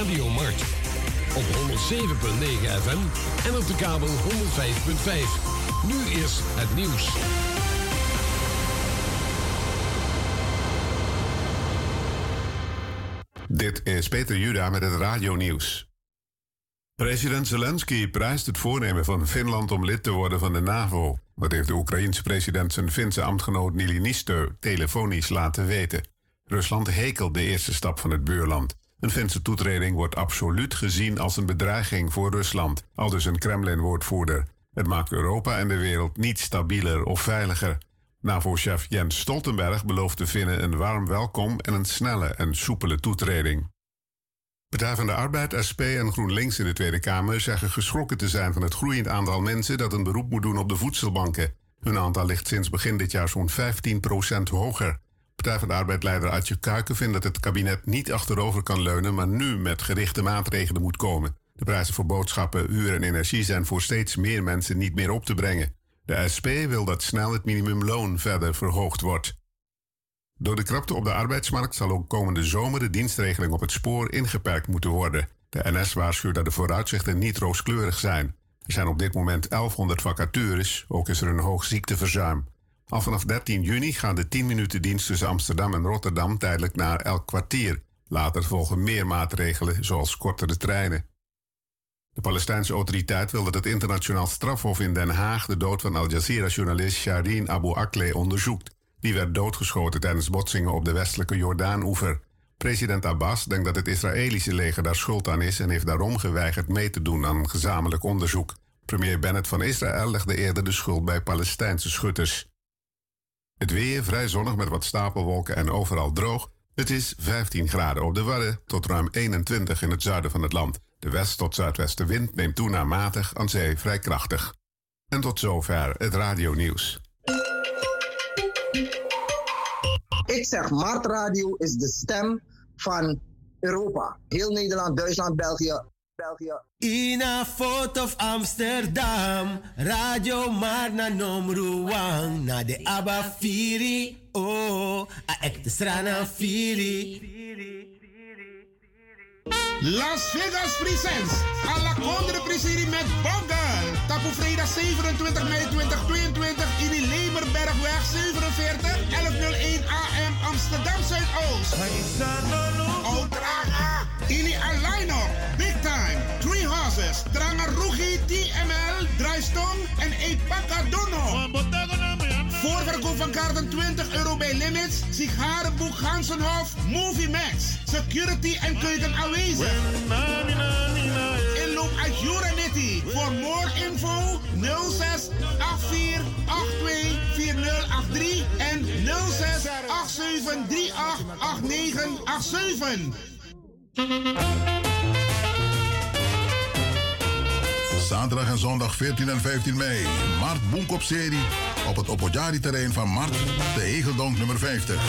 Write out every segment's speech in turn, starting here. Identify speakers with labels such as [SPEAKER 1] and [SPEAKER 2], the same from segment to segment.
[SPEAKER 1] Radio Mart. Op 107.9 FM en op de kabel 105.5. Nu is het nieuws.
[SPEAKER 2] Dit is Peter Juda met het Radio Nieuws. President Zelensky prijst het voornemen van Finland om lid te worden van de NAVO. Dat heeft de Oekraïense president zijn Finse ambtgenoot Nilinistö telefonisch laten weten. Rusland hekelt de eerste stap van het buurland. Een Finse toetreding wordt absoluut gezien als een bedreiging voor Rusland, aldus een Kremlin-woordvoerder. Het maakt Europa en de wereld niet stabieler of veiliger. NAVO-chef Jens Stoltenberg belooft de Finnen een warm welkom en een snelle en soepele toetreding. Partij van de Arbeid, SP en GroenLinks in de Tweede Kamer zeggen geschrokken te zijn van het groeiend aantal mensen dat een beroep moet doen op de voedselbanken. Hun aantal ligt sinds begin dit jaar zo'n 15% hoger. Partij van de Arbeid-leider Adje Kuiken vindt dat het kabinet niet achterover kan leunen, maar nu met gerichte maatregelen moet komen. De prijzen voor boodschappen, huur en energie zijn voor steeds meer mensen niet meer op te brengen. De SP wil dat snel het minimumloon verder verhoogd wordt. Door de krapte op de arbeidsmarkt zal ook komende zomer de dienstregeling op het spoor ingeperkt moeten worden. De NS waarschuwt dat de vooruitzichten niet rooskleurig zijn. Er zijn op dit moment 1100 vacatures, ook is er een hoog ziekteverzuim. Al vanaf 13 juni gaan de 10 minuten dienst tussen Amsterdam en Rotterdam tijdelijk naar elk kwartier. Later volgen meer maatregelen, zoals kortere treinen. De Palestijnse autoriteit wil dat het internationaal strafhof in Den Haag de dood van Al Jazeera-journalist Shireen Abu Akleh onderzoekt. Die werd doodgeschoten tijdens botsingen op de westelijke Jordaan-oever. President Abbas denkt dat het Israëlische leger daar schuld aan is en heeft daarom geweigerd mee te doen aan een gezamenlijk onderzoek. Premier Bennett van Israël legde eerder de schuld bij Palestijnse schutters. Het weer vrij zonnig met wat stapelwolken en overal droog. Het is 15 graden op de Wadden tot ruim 21 in het zuiden van het land. De west- tot zuidwestenwind neemt toe naar matig, aan zee vrij krachtig. En tot zover het radionieuws.
[SPEAKER 3] Ik zeg, Mart Radio is de stem van Europa. Heel Nederland, Duitsland, België, België.
[SPEAKER 4] In a foto of Amsterdam, Radio Marna Nomruang, na de Abba Firi, oh, a ekte strana Firi.
[SPEAKER 5] Las Vegas Presents. A la Condre met Bongal. Tapu vrijdag 27 mei 2022 in de Lemerbergweg 47 1101 AM Amsterdam Zuidoost. Oudraga. Ili Alaino. Big Time. Three Horses. Trangarugi TML. Draaistong en Epaka Dono. Voorverkoop van kaarten 20 euro bij Limits. Sigarenboek Gansenhof. Movie Max. Security en keuken aanwezig. Inloop uit Juranetti. Voor more info 06 84 82 4083 en 06 87 38 8987.
[SPEAKER 6] Zaterdag en zondag 14 en 15 mei. Mart Boenkop-serie op het Opojari-terrein van Mart, de Egeldonk nummer 50.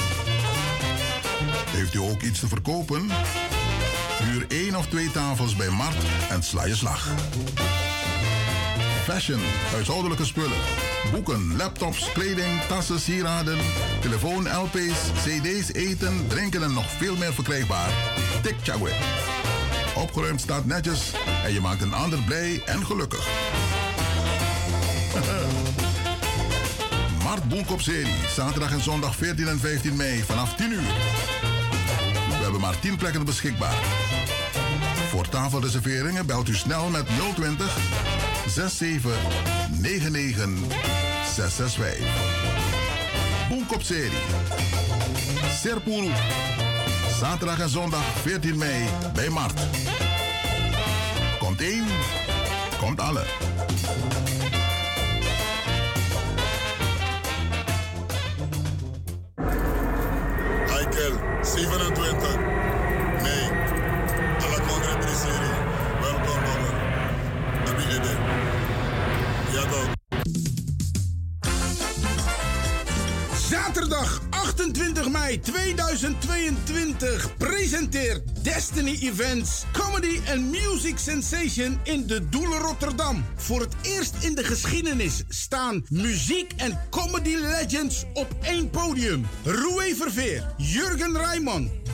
[SPEAKER 6] Heeft u ook iets te verkopen? Huur één of twee tafels bij Mart en sla je slag. Fashion, huishoudelijke spullen, boeken, laptops, kleding, tassen, sieraden, telefoon, LP's, CD's, eten, drinken en nog veel meer verkrijgbaar. Tik Chagwe. Opgeruimd staat netjes en je maakt een ander blij en gelukkig. Mart Boenkop serie, zaterdag en zondag 14 en 15 mei vanaf 10 uur. We hebben maar 10 plekken beschikbaar. Voor tafelreserveringen belt u snel met 020 67 99 665. Boenkop serie. Serpuru. Zaterdag en zondag 14 mei bij Mart. Komt één, komt alle.
[SPEAKER 7] Michael, 27.
[SPEAKER 5] 28 mei 2022 presenteert Destiny Events Comedy and Music Sensation in de Doelen Rotterdam. Voor het eerst in de geschiedenis staan muziek en comedy legends op één podium. Roué Verveer, Jurgen Rijman,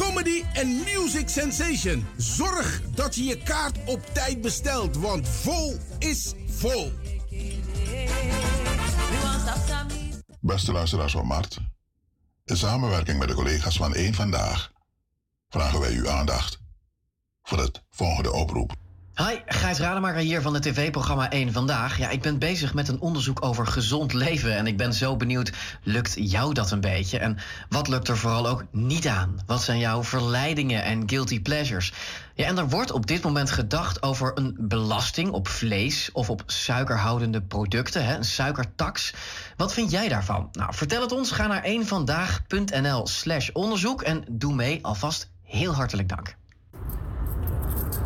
[SPEAKER 5] Comedy en Music Sensation. Zorg dat je je kaart op tijd bestelt, want vol is vol.
[SPEAKER 6] Beste luisteraars van Mart, in samenwerking met de collega's van Eén Vandaag vragen wij uw aandacht voor het volgende oproep.
[SPEAKER 8] Hi, Gijs Rademaker hier van het tv-programma 1 Vandaag. Ja, ik ben bezig met een onderzoek over gezond leven en ik ben zo benieuwd, lukt jou dat een beetje? En wat lukt er vooral ook niet aan? Wat zijn jouw verleidingen en guilty pleasures? Ja, en er wordt op dit moment gedacht over een belasting op vlees of op suikerhoudende producten, hè, een suikertax. Wat vind jij daarvan? Nou, vertel het ons. Ga naar eenvandaag.nl slash onderzoek en doe mee. Alvast heel hartelijk dank.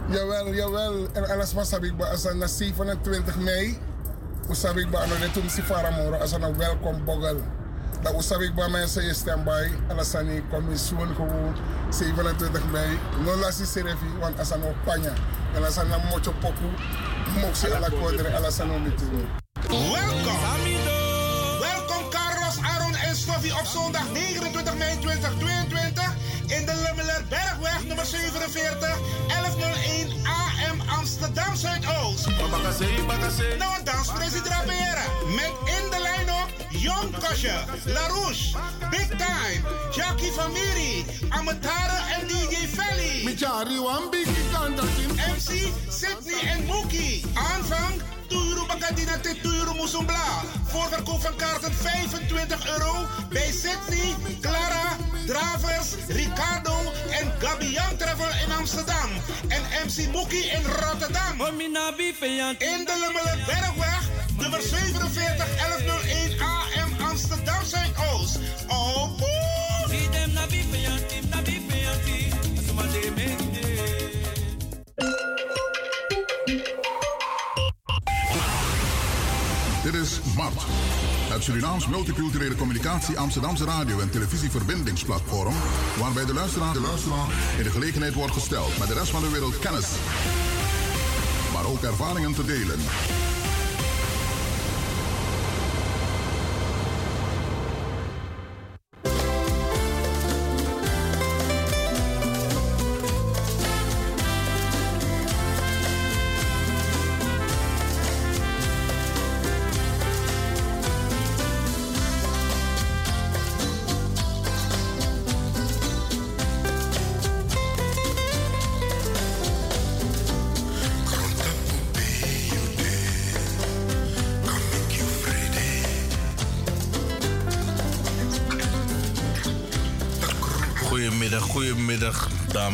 [SPEAKER 9] Jawel, jawel. En alles was ik ba als na 27 mei. Usab ik ba ano de tum si faramoro als een welkom bogel. Dat usab ik ba mensen je standby. Alles aan die commissie gewoon 27 mei. No lasi serefi want als een panya. En als een mocho poku. Moxie ala kodre alles aan om
[SPEAKER 5] Welkom. Welkom Carlos, Aaron en Stoffie op zondag 29 mei 2022 in de Lummeler Bergweg nummer 47 1101 AM Amsterdam Zuidoost. Nou, een danspresident draperen. Met in de lijn Jong Kosje, Larouche, Big Time, Jackie Famiri, Amatara en DJ Felly. MC Sydney en Mookie. Aanvang Tuyuru Bakadina te Tuyuru Musumbla. Voorverkoop van kaarten 25 euro bij Sydney, Clara, Dravers, Ricardo en Gabian Travel in Amsterdam. En MC Mookie in Rotterdam. In de Lummelen Bergweg, nummer 47 1101 AM Amsterdam Zuidoost. Oh, boy.
[SPEAKER 6] Dit is MART, het Surinaams Multiculturele Communicatie Amsterdamse Radio- en Televisieverbindingsplatform, waarbij de luisteraar, de luisteraar in de gelegenheid wordt gesteld met de rest van de wereld kennis, maar ook ervaringen te delen.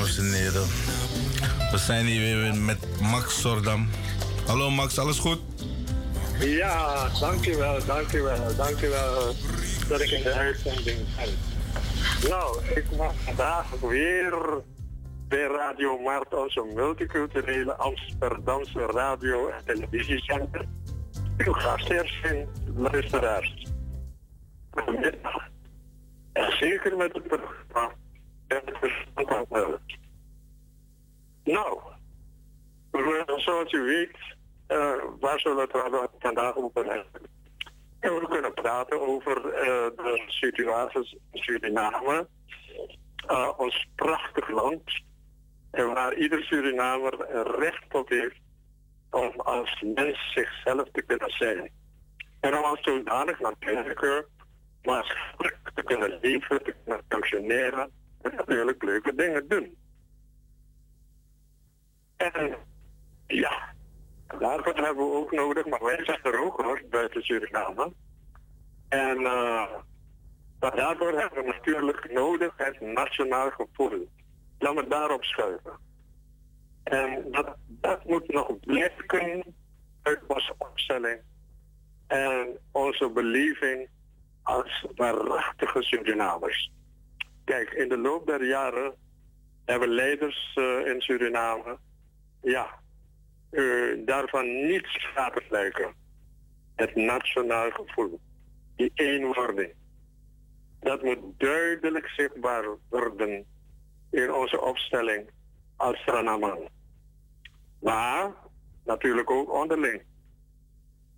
[SPEAKER 10] Dames en heren. We zijn hier weer met Max Sordam. Hallo Max, alles goed?
[SPEAKER 11] Ja, dankjewel, dankjewel, dankjewel dat ik in de uitzending. Nou, ik mag vandaag weer bij Radio Mart, onze multiculturele Amsterdamse radio- en televisiezender. Uw gastheer zijn luisteraars. Goedemiddag. En zeker met het programma. Nou, zoals u weet, eh, waar zullen we het vandaag over hebben? En we kunnen praten over eh, de situatie in Suriname, Eh, ons prachtig land, en waar ieder Surinamer er recht op heeft om als mens zichzelf te kunnen zijn. En om als zodanig natuurlijk maatschappelijk te kunnen leven, te kunnen functioneren natuurlijk leuke dingen doen. En ja, daarvoor hebben we ook nodig, maar wij zijn er ook hoor, buiten Suriname. En eh, daarvoor hebben we natuurlijk nodig het nationaal gevoel. Laat me daarop schuiven. En dat, dat moet nog blijken uit onze opstelling en onze beleving als waarachtige Surinamers. Kijk, in de loop der jaren hebben leiders eh, in Suriname, ja, uh, daarvan niets laten lijken. Het nationaal gevoel, die eenwording, dat moet duidelijk zichtbaar worden in onze opstelling als Stranaman. Maar natuurlijk ook onderling.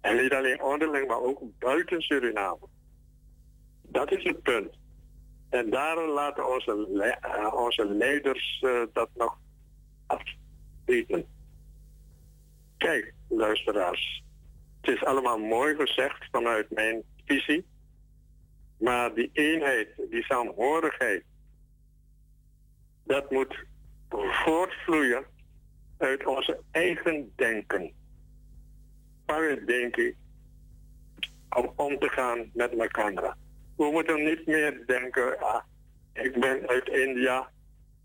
[SPEAKER 11] En niet alleen onderling, maar ook buiten Suriname. Dat is het punt. En daarom laten onze, uh, onze leiders uh, dat nog afweten. Kijk, luisteraars. Het is allemaal mooi gezegd vanuit mijn visie. Maar die eenheid, die saamhorigheid, dat moet voortvloeien uit onze eigen denken. Waarin denken om om te gaan met elkaar. We moeten niet meer denken, ah, ik ben uit India,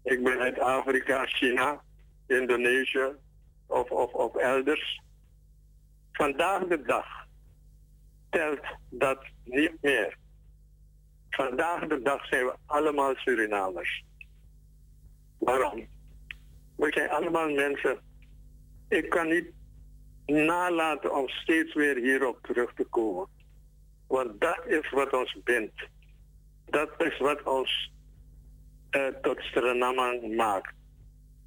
[SPEAKER 11] ik ben uit Afrika, China, Indonesië of, of, of elders. Vandaag de dag telt dat niet meer. Vandaag de dag zijn we allemaal Surinamers. Waarom? We zijn allemaal mensen. Ik kan niet nalaten om steeds weer hierop terug te komen. Want dat is wat ons bindt. Dat is wat ons uh, tot Suriname maakt.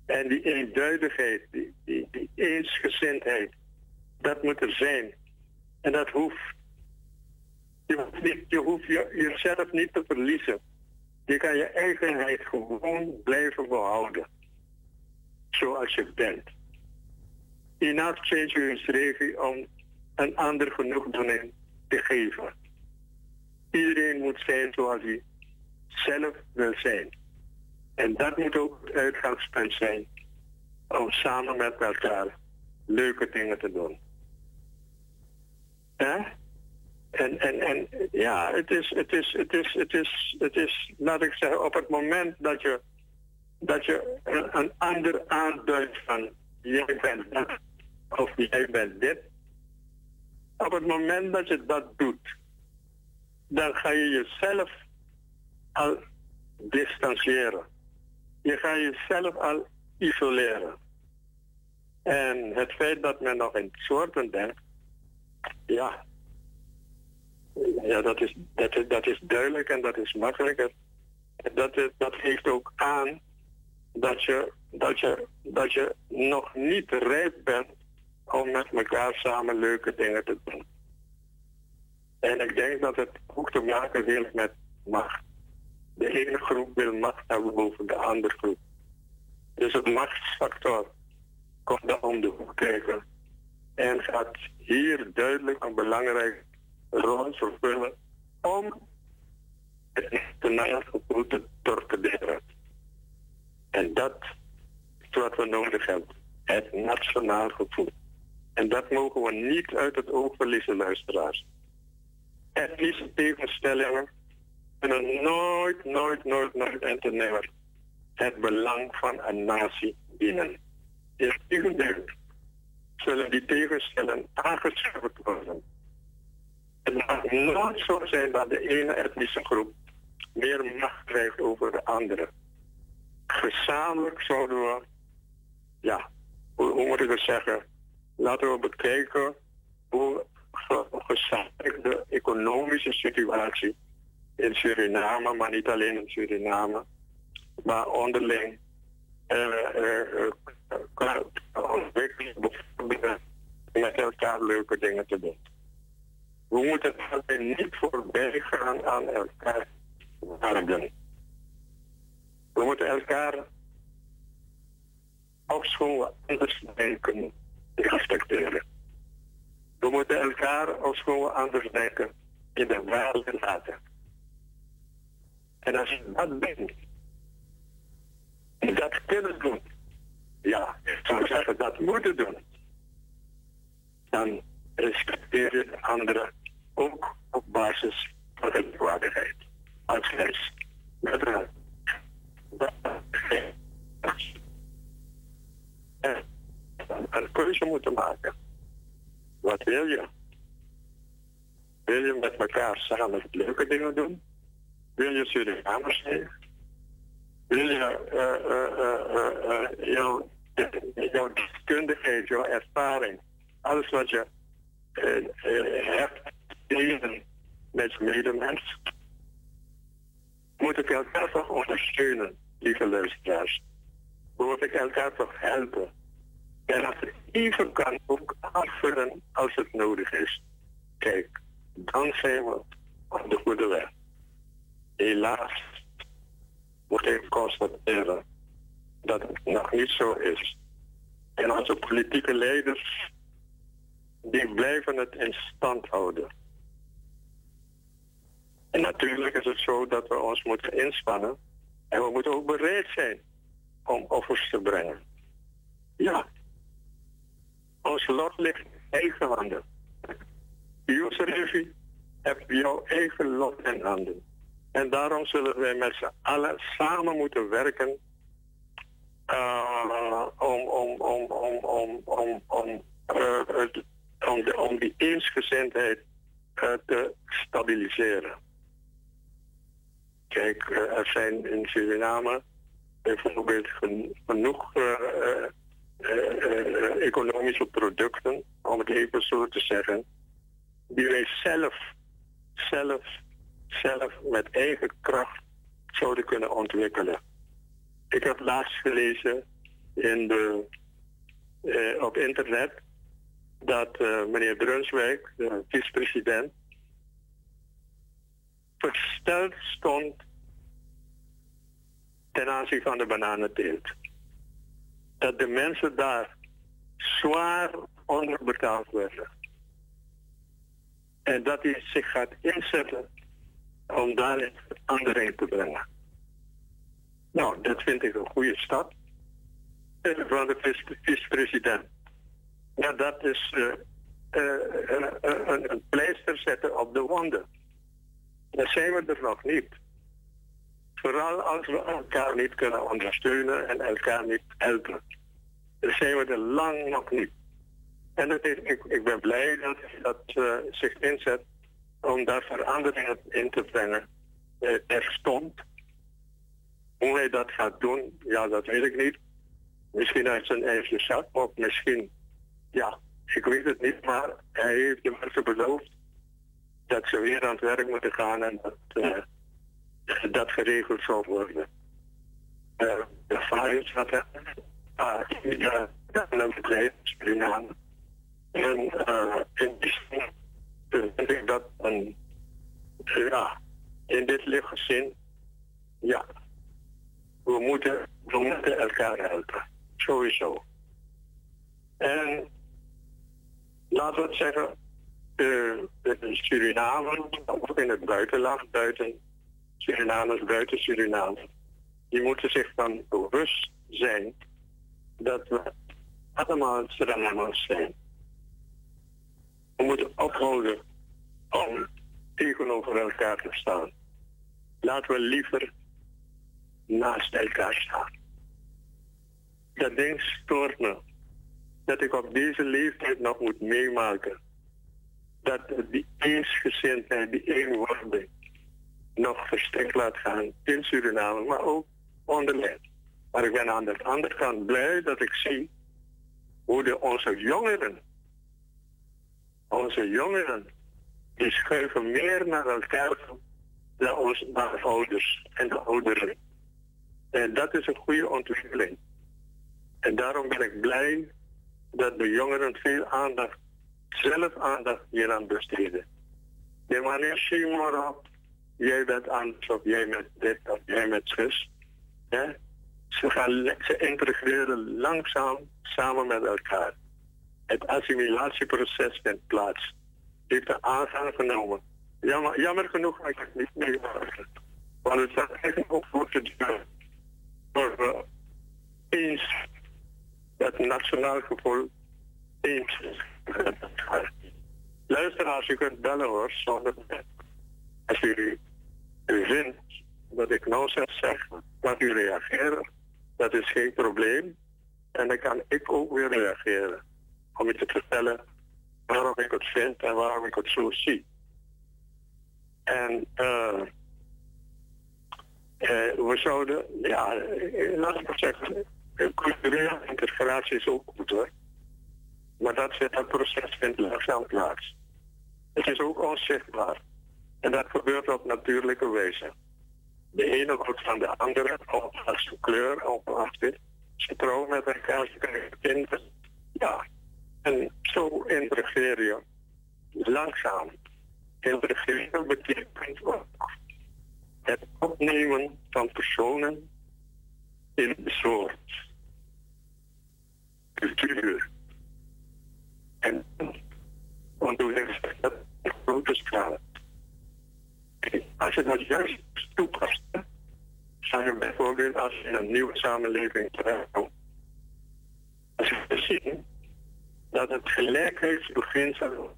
[SPEAKER 11] En die eenduidigheid, die, die, eensgezindheid, dat moet er zijn. En dat hoeft. Je hoeft, je jezelf niet te verliezen. Je kan je eigenheid gewoon blijven behouden. Zoals je bent. Enough change regie om een ander genoegdoening te geven. Iedereen moet zijn zoals hij zelf wil zijn. En dat moet ook het uitgangspunt zijn om samen met elkaar leuke dingen te doen. En, en, en ja, het is, het is, het is, het is, het is, laat ik zeggen, op het moment dat je, dat je een, een ander aanduidt van jij bent dat of jij bent dit, op het moment dat je dat doet, dan ga je jezelf al distancieren. Je gaat jezelf al isoleren. En het feit dat men nog in soorten denkt, ja, ja dat, is, dat, is, dat is duidelijk en dat is makkelijker. Dat, dat geeft ook aan dat je, dat, je, dat je nog niet rijp bent om met elkaar samen leuke dingen te doen. En ik denk dat het ook te maken heeft met macht. De ene groep wil macht hebben boven de andere groep. Dus het machtsfactor komt dan om de hoek kijken. En gaat hier duidelijk een belangrijke rol vervullen om het nationaal gevoel te torpederen. En dat is wat we nodig hebben. Het nationaal gevoel. En dat mogen we niet uit het oog verliezen, luisteraars. Etnische tegenstellingen kunnen nooit, nooit, nooit, nooit en te nemen het belang van een natie dienen. Integendeel zullen die tegenstellingen aangescherpt worden. Het mag nooit zo zijn dat de ene etnische groep meer macht krijgt over de andere. Gezamenlijk zouden we, ja, hoe, hoe moet ik het zeggen, laten we bekijken hoe gezamenlijk de economische situatie in Suriname, maar niet alleen in Suriname, maar onderling ontwikkelen, bijvoorbeeld met elkaar leuke dingen te doen. We moeten niet voorbij gaan aan elkaar waarden. We moeten elkaar ofschoon we anders denken respecteren. We moeten elkaar ofschoon we anders denken in de waarde laten. En als je dat bent, dat kunnen doen, ja, ik zou zeggen dat moeten doen, dan respecteer je de anderen ook op basis van gelijkwaardigheid. Als mens. Met een keuze moeten maken. Wat wil je? Wil je met elkaar samen leuke dingen doen? Wil je Surinamers zijn? Wil je uh, uh, uh, jouw jouw deskundigheid, jouw ervaring, alles wat je hebt delen met medemens, moet ik elkaar toch ondersteunen, lieve luisteraars. Moet ik elkaar toch helpen. En als het even kan, ook aanvullen als het nodig is. Kijk, dan zijn we op de goede weg. Helaas moet ik constateren dat het nog niet zo is. En onze politieke leiders, die blijven het in stand houden. En natuurlijk is het zo dat we ons moeten inspannen. En we moeten ook bereid zijn om offers te brengen. Ja. Ons lot ligt eigen handen. Uw hebt jouw eigen lot in handen. En daarom zullen wij met z'n allen samen moeten werken uh, om, om, om, om, om, om, om, uh, om, om die eensgezindheid uh, te stabiliseren. Kijk, er zijn in Suriname bijvoorbeeld genoeg economische producten, om het even zo te zeggen, die wij zelf, zelf zelf met eigen kracht zouden kunnen ontwikkelen. Ik heb laatst gelezen in de, eh, op internet dat uh, meneer Brunswijk, de vicepresident, versteld stond ten aanzien van de bananenteelt. Dat de mensen daar zwaar onderbetaald werden. En dat hij zich gaat inzetten om daar verandering te brengen. Nou, dat vind ik een goede stap van de vicepresident. Ja, dat is uh, uh, een, een pleister zetten op de wonden. Dan zijn we er nog niet. Vooral als we elkaar niet kunnen ondersteunen en elkaar niet helpen. Zijn we er lang nog niet. En dat is, ik, ik ben blij dat dat uh, zich inzet om daar veranderingen in te brengen. Uh, er stond. Hoe hij dat gaat doen, ja, dat weet ik niet. Misschien uit zijn eigen zak, of misschien, ja, ik weet het niet, maar hij heeft de mensen beloofd dat ze weer aan het werk moeten gaan en dat uh, dat geregeld zal worden. De hij uh, een bedrijf, Suriname. En uh, in die zin vind ik dat ja, in dit lichtgezin, ja, we moeten, we moeten elkaar helpen. Sowieso. En laten we het zeggen, de, de Suriname, ook in het buitenland, buiten Surinamers, buiten Suriname, die moeten zich dan bewust zijn dat we allemaal Surinamers zijn. We moeten ophouden om tegenover elkaar te staan. Laten we liever naast elkaar staan. Dat ding stoort me. Dat ik op deze leeftijd nog moet meemaken. Dat die eensgezindheid, die eenwording nog verstrekt laat gaan in Suriname, maar ook onderling. Maar ik ben aan de andere kant blij dat ik zie hoe de, onze jongeren, onze jongeren, die schuiven meer naar elkaar dan onze ouders en de ouderen. En dat is een goede ontwikkeling. En daarom ben ik blij dat de jongeren veel aandacht, zelf aandacht hier aan besteden. De manier Shimora, jij bent anders of jij met dit of jij met zus. Ze, gaan, ze integreren langzaam samen met elkaar. Het assimilatieproces vindt plaats. Heeft de aangang genomen. Jammer, jammer genoeg heb ik het niet meegemaakt. Want het staat eigenlijk ook voor te duur. Voor we eens het nationaal gevoel eens Luister, als u kunt bellen hoor, zonder Als u, u vindt dat ik nou zeg, laat u reageren. Dat is geen probleem. En dan kan ik ook weer reageren. Om je te vertellen waarom ik het vind en waarom ik het zo zie. En uh, uh, we zouden, ja, laat ik zeggen, culturele integratie is ook goed hoor. Maar dat, dat proces vindt langzaam plaats. Het is ook onzichtbaar. En dat gebeurt op natuurlijke wijze. De ene wordt van de andere, ongeacht de kleur, ongeacht dit. Ze trouwen met elkaar, ze krijgen kinderen. Ja, en zo integreer je langzaam. Integreren betekent ook het opnemen van personen in de soort cultuur. En, want zeggen ze dat op grote schaal. Als je dat juist toepast, zou je bijvoorbeeld als je in een nieuwe samenleving terechtkomt, als je zien dat het gelijkheidsbeginsel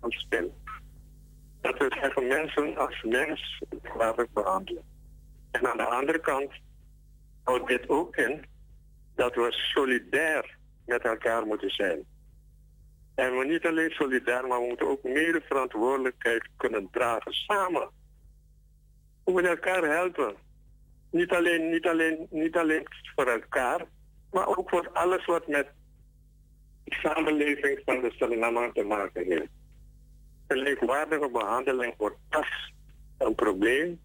[SPEAKER 11] ontspint. Dat we zeggen mensen als mens gelijkwaardig behandelen. En aan de andere kant houdt dit ook in dat we solidair met elkaar moeten zijn. En we niet alleen solidair, maar we moeten ook mede verantwoordelijkheid kunnen dragen samen. We moeten elkaar helpen. Niet alleen, niet, alleen, niet alleen voor elkaar, maar ook voor alles wat met de samenleving van de Suriname te maken heeft. Gelijkwaardige behandeling wordt pas een probleem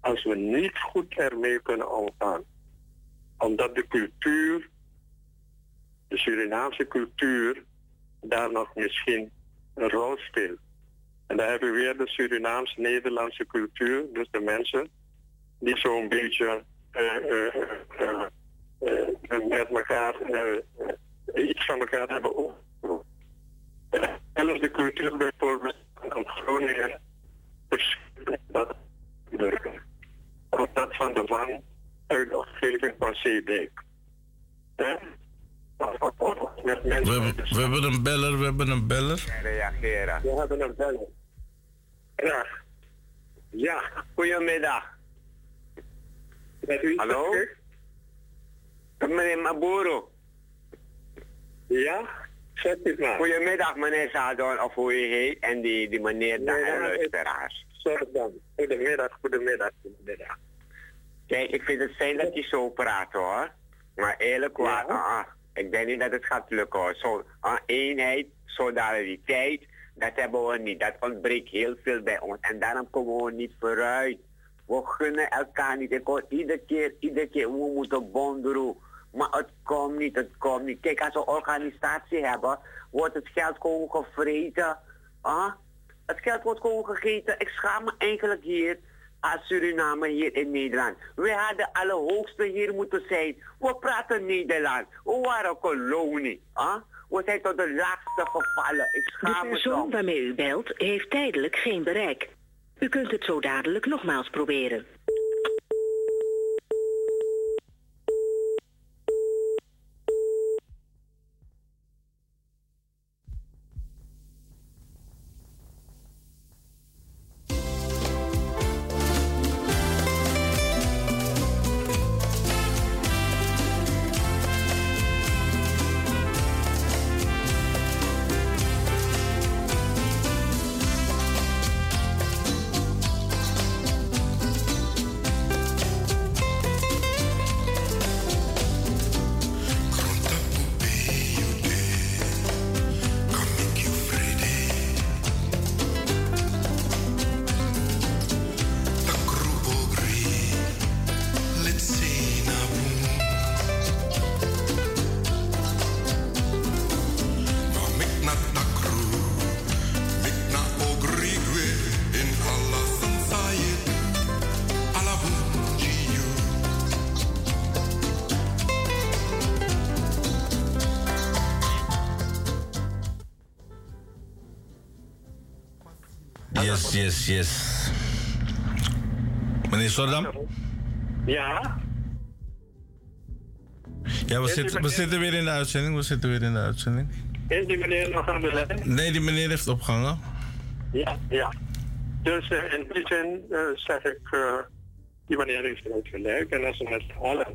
[SPEAKER 11] als we niet goed ermee kunnen omgaan. Omdat de cultuur, de Surinaamse cultuur, daar nog misschien een rol speelt. En daar hebben we weer de Surinaams-Nederlandse cultuur, dus de mensen die zo'n beetje uh, uh, met elkaar iets van elkaar hebben opgeroepen. Zelfs de cultuur bijvoorbeeld van Groningen dat dat van de man uit de omgeving van Zeedijk.
[SPEAKER 10] We hebben, we hebben een beller, we hebben een beller.
[SPEAKER 11] Reageren. We hebben een beller. Graag. Ja, goedemiddag. Met u
[SPEAKER 12] Hallo? Meneer Maburo.
[SPEAKER 11] Ja, zet het maar.
[SPEAKER 12] Goedemiddag meneer Sadon, of hoe je heet, en die, die meneer daar en luisteraars.
[SPEAKER 11] Sorry dan. Goedemiddag, goedemiddag, goedemiddag.
[SPEAKER 12] Kijk, ik vind het fijn dat je zo praat hoor. Maar eerlijk waar, ah, ik denk niet dat het gaat lukken hoor. Zo, ah, eenheid, solidariteit, dat hebben we niet. Dat ontbreekt heel veel bij ons. En daarom komen we niet vooruit. We gunnen elkaar niet. Ik hoor iedere keer, iedere keer, we moeten bonderen. Maar het komt niet, het komt niet. Kijk, als we organisatie hebben, wordt het geld gewoon gevreten. Ah? Het geld wordt gewoon gegeten. Ik schaam me eigenlijk hier als Suriname hier in Nederland. We hadden alle hoogste hier moeten zijn. We praten Nederlands. We waren kolonie. Ah? We zijn tot de laagste gevallen. Ik schaam
[SPEAKER 13] de persoon waarmee u belt heeft tijdelijk geen bereik. U kunt het zo dadelijk nogmaals proberen.
[SPEAKER 10] Yes. Meneer Sordam?
[SPEAKER 11] Ja?
[SPEAKER 10] Ja, we zitten, we zitten weer in de uitzending. We zitten weer in de uitzending.
[SPEAKER 11] Is die meneer nog aan de lijn?
[SPEAKER 10] Nee, die meneer heeft opgehangen.
[SPEAKER 11] Ja, ja. Dus uh, in die zin uh, zeg ik, uh, die meneer heeft het gelijk. En als we met allen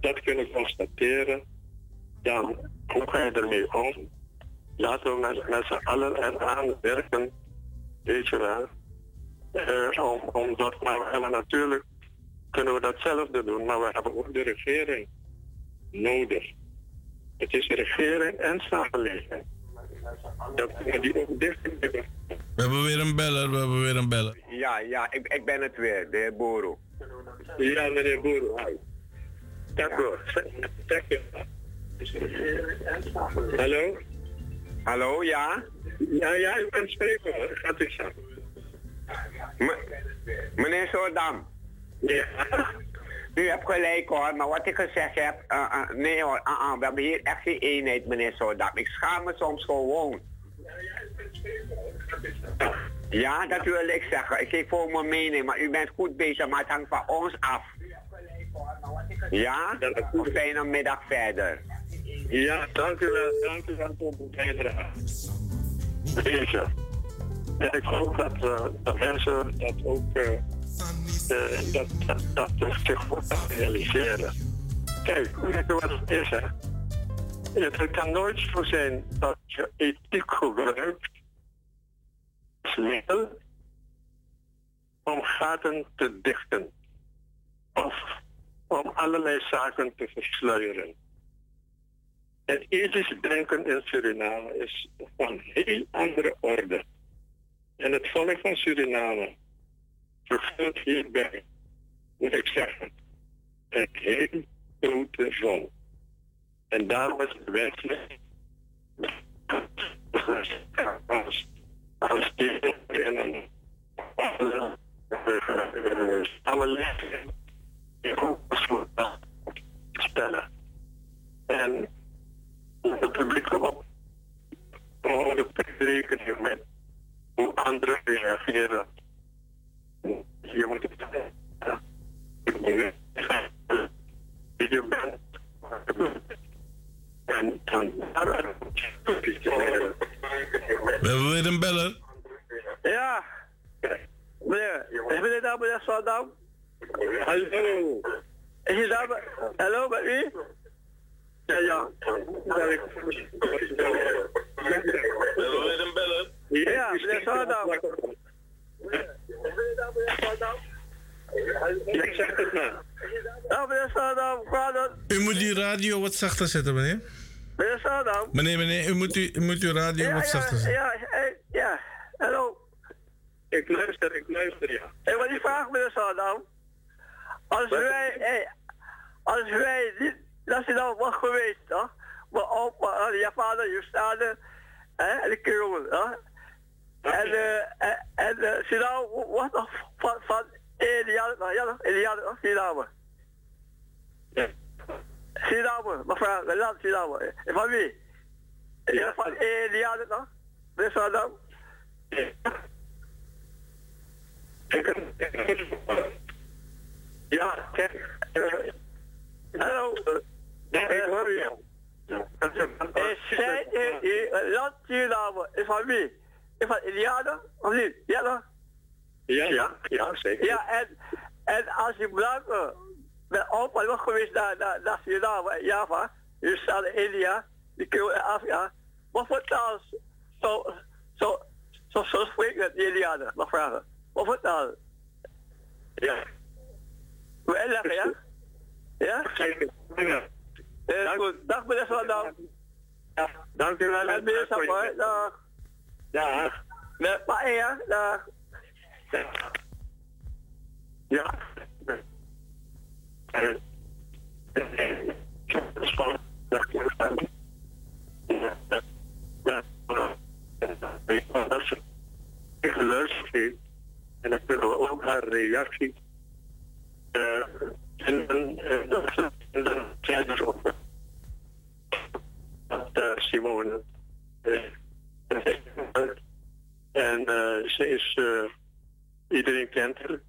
[SPEAKER 11] dat kunnen constateren, dan hoe ga je ermee om? Laten we met, met z'n allen eraan werken weet je wel. Uh, om, omdat, maar we natuurlijk kunnen we datzelfde doen, maar we hebben ook de regering nodig. Het is regering en samenleving. Dat we die ook dicht
[SPEAKER 10] We hebben weer een beller, we hebben weer een beller.
[SPEAKER 12] Ja, ja, ik, ik ben het weer, de heer Boro.
[SPEAKER 11] Ja, meneer Boero. Dank u. Dank u. Hallo?
[SPEAKER 12] Hallo, ja?
[SPEAKER 11] Ja, ja, u kunt spreken hoor. Gaat u zo.
[SPEAKER 12] Meneer Soordam.
[SPEAKER 11] Ja.
[SPEAKER 12] U hebt gelijk hoor, maar wat ik gezegd heb, uh, uh, nee hoor, uh, we hebben hier echt geen eenheid meneer Soordam. Ik schaam me soms gewoon. Ja, dat wil ik zeggen. Ik geef voor mijn mening, maar u bent goed bezig, maar het hangt van ons af. Ja? Een fijne middag verder.
[SPEAKER 11] Ja, dank u wel. Dank u wel voor uw bijdrage. En ik hoop dat, uh, mensen dat ook uh, uh, dat, dat, dat zich realiseren. Kijk, weet je wat het is, hè? Het kan nooit zo zijn dat je ethiek gebruikt als om gaten te dichten. Of om allerlei zaken te versluieren. Het ethisch denken in Suriname is van heel andere orde. En het volk van Suriname vervult hierbij, moet ik zeggen, een heel grote rol. En daarom is het wenselijk als, als in een samenleving die focus moet stellen. En het publiek op gewoon de rekening met hoe anderen reageren. Je moet het je bent. En dan
[SPEAKER 10] We hebben weer een beller.
[SPEAKER 11] Ja. Meneer, is meneer daar meneer Saldam? Hallo. Is je daar? Hallo, met wie? Ja, ja.
[SPEAKER 10] Wil je hem bellen?
[SPEAKER 11] Ja, meneer Saldam. Ik zeg het maar. Ja, meneer
[SPEAKER 10] U moet die radio wat zachter zetten, meneer.
[SPEAKER 11] Meneer Saldam.
[SPEAKER 10] Meneer, meneer, u moet, u, u moet uw radio
[SPEAKER 11] Ja,
[SPEAKER 10] wat zachter zetten.
[SPEAKER 11] ja, ja, ja. Hallo. Ik luister, ik luister, ja. Ik wil die vraag, meneer Saldam. Als wij, hey, als wij niet nationaal was geweest, hè? Mijn opa, je vader, je vader, hè, en de kerel, hè? En, uh, en, en uh, Suriname was nog van, van Eliade, nou ja, Eliade, oh, Suriname. Suriname, mevrouw, we laten Suriname. En van wie? Ja, van Eliade, toch? Meneer Saldam? Ja, kijk. Hallo. Ja, ik hoor je. Is zij in land Suriname? Is van wie? Van Eliade? Of niet? Ja, toch? Ja, ja, ja, zeker. Ja, en, en als je blanken met opa was geweest naar, naar, naar Suriname, Java, je staat in India, die kun in Afrika, wat voor taal zo, zo, zo, zo spreken die Indianen? Mag vragen. Wat voor taal? Ja. Wil je leggen, ja? Ja? Zeker. Ja. Eh, goed. Dag meneer Van Ja, dank u wel. En meneer Sapper, dag. Dag. Met pa, ja? Dag. Ja. Ik heeft en ik wil ook haar reactie. Uh, en dan zijn er ook Simone. En uh, ze is, uh, iedereen kent haar.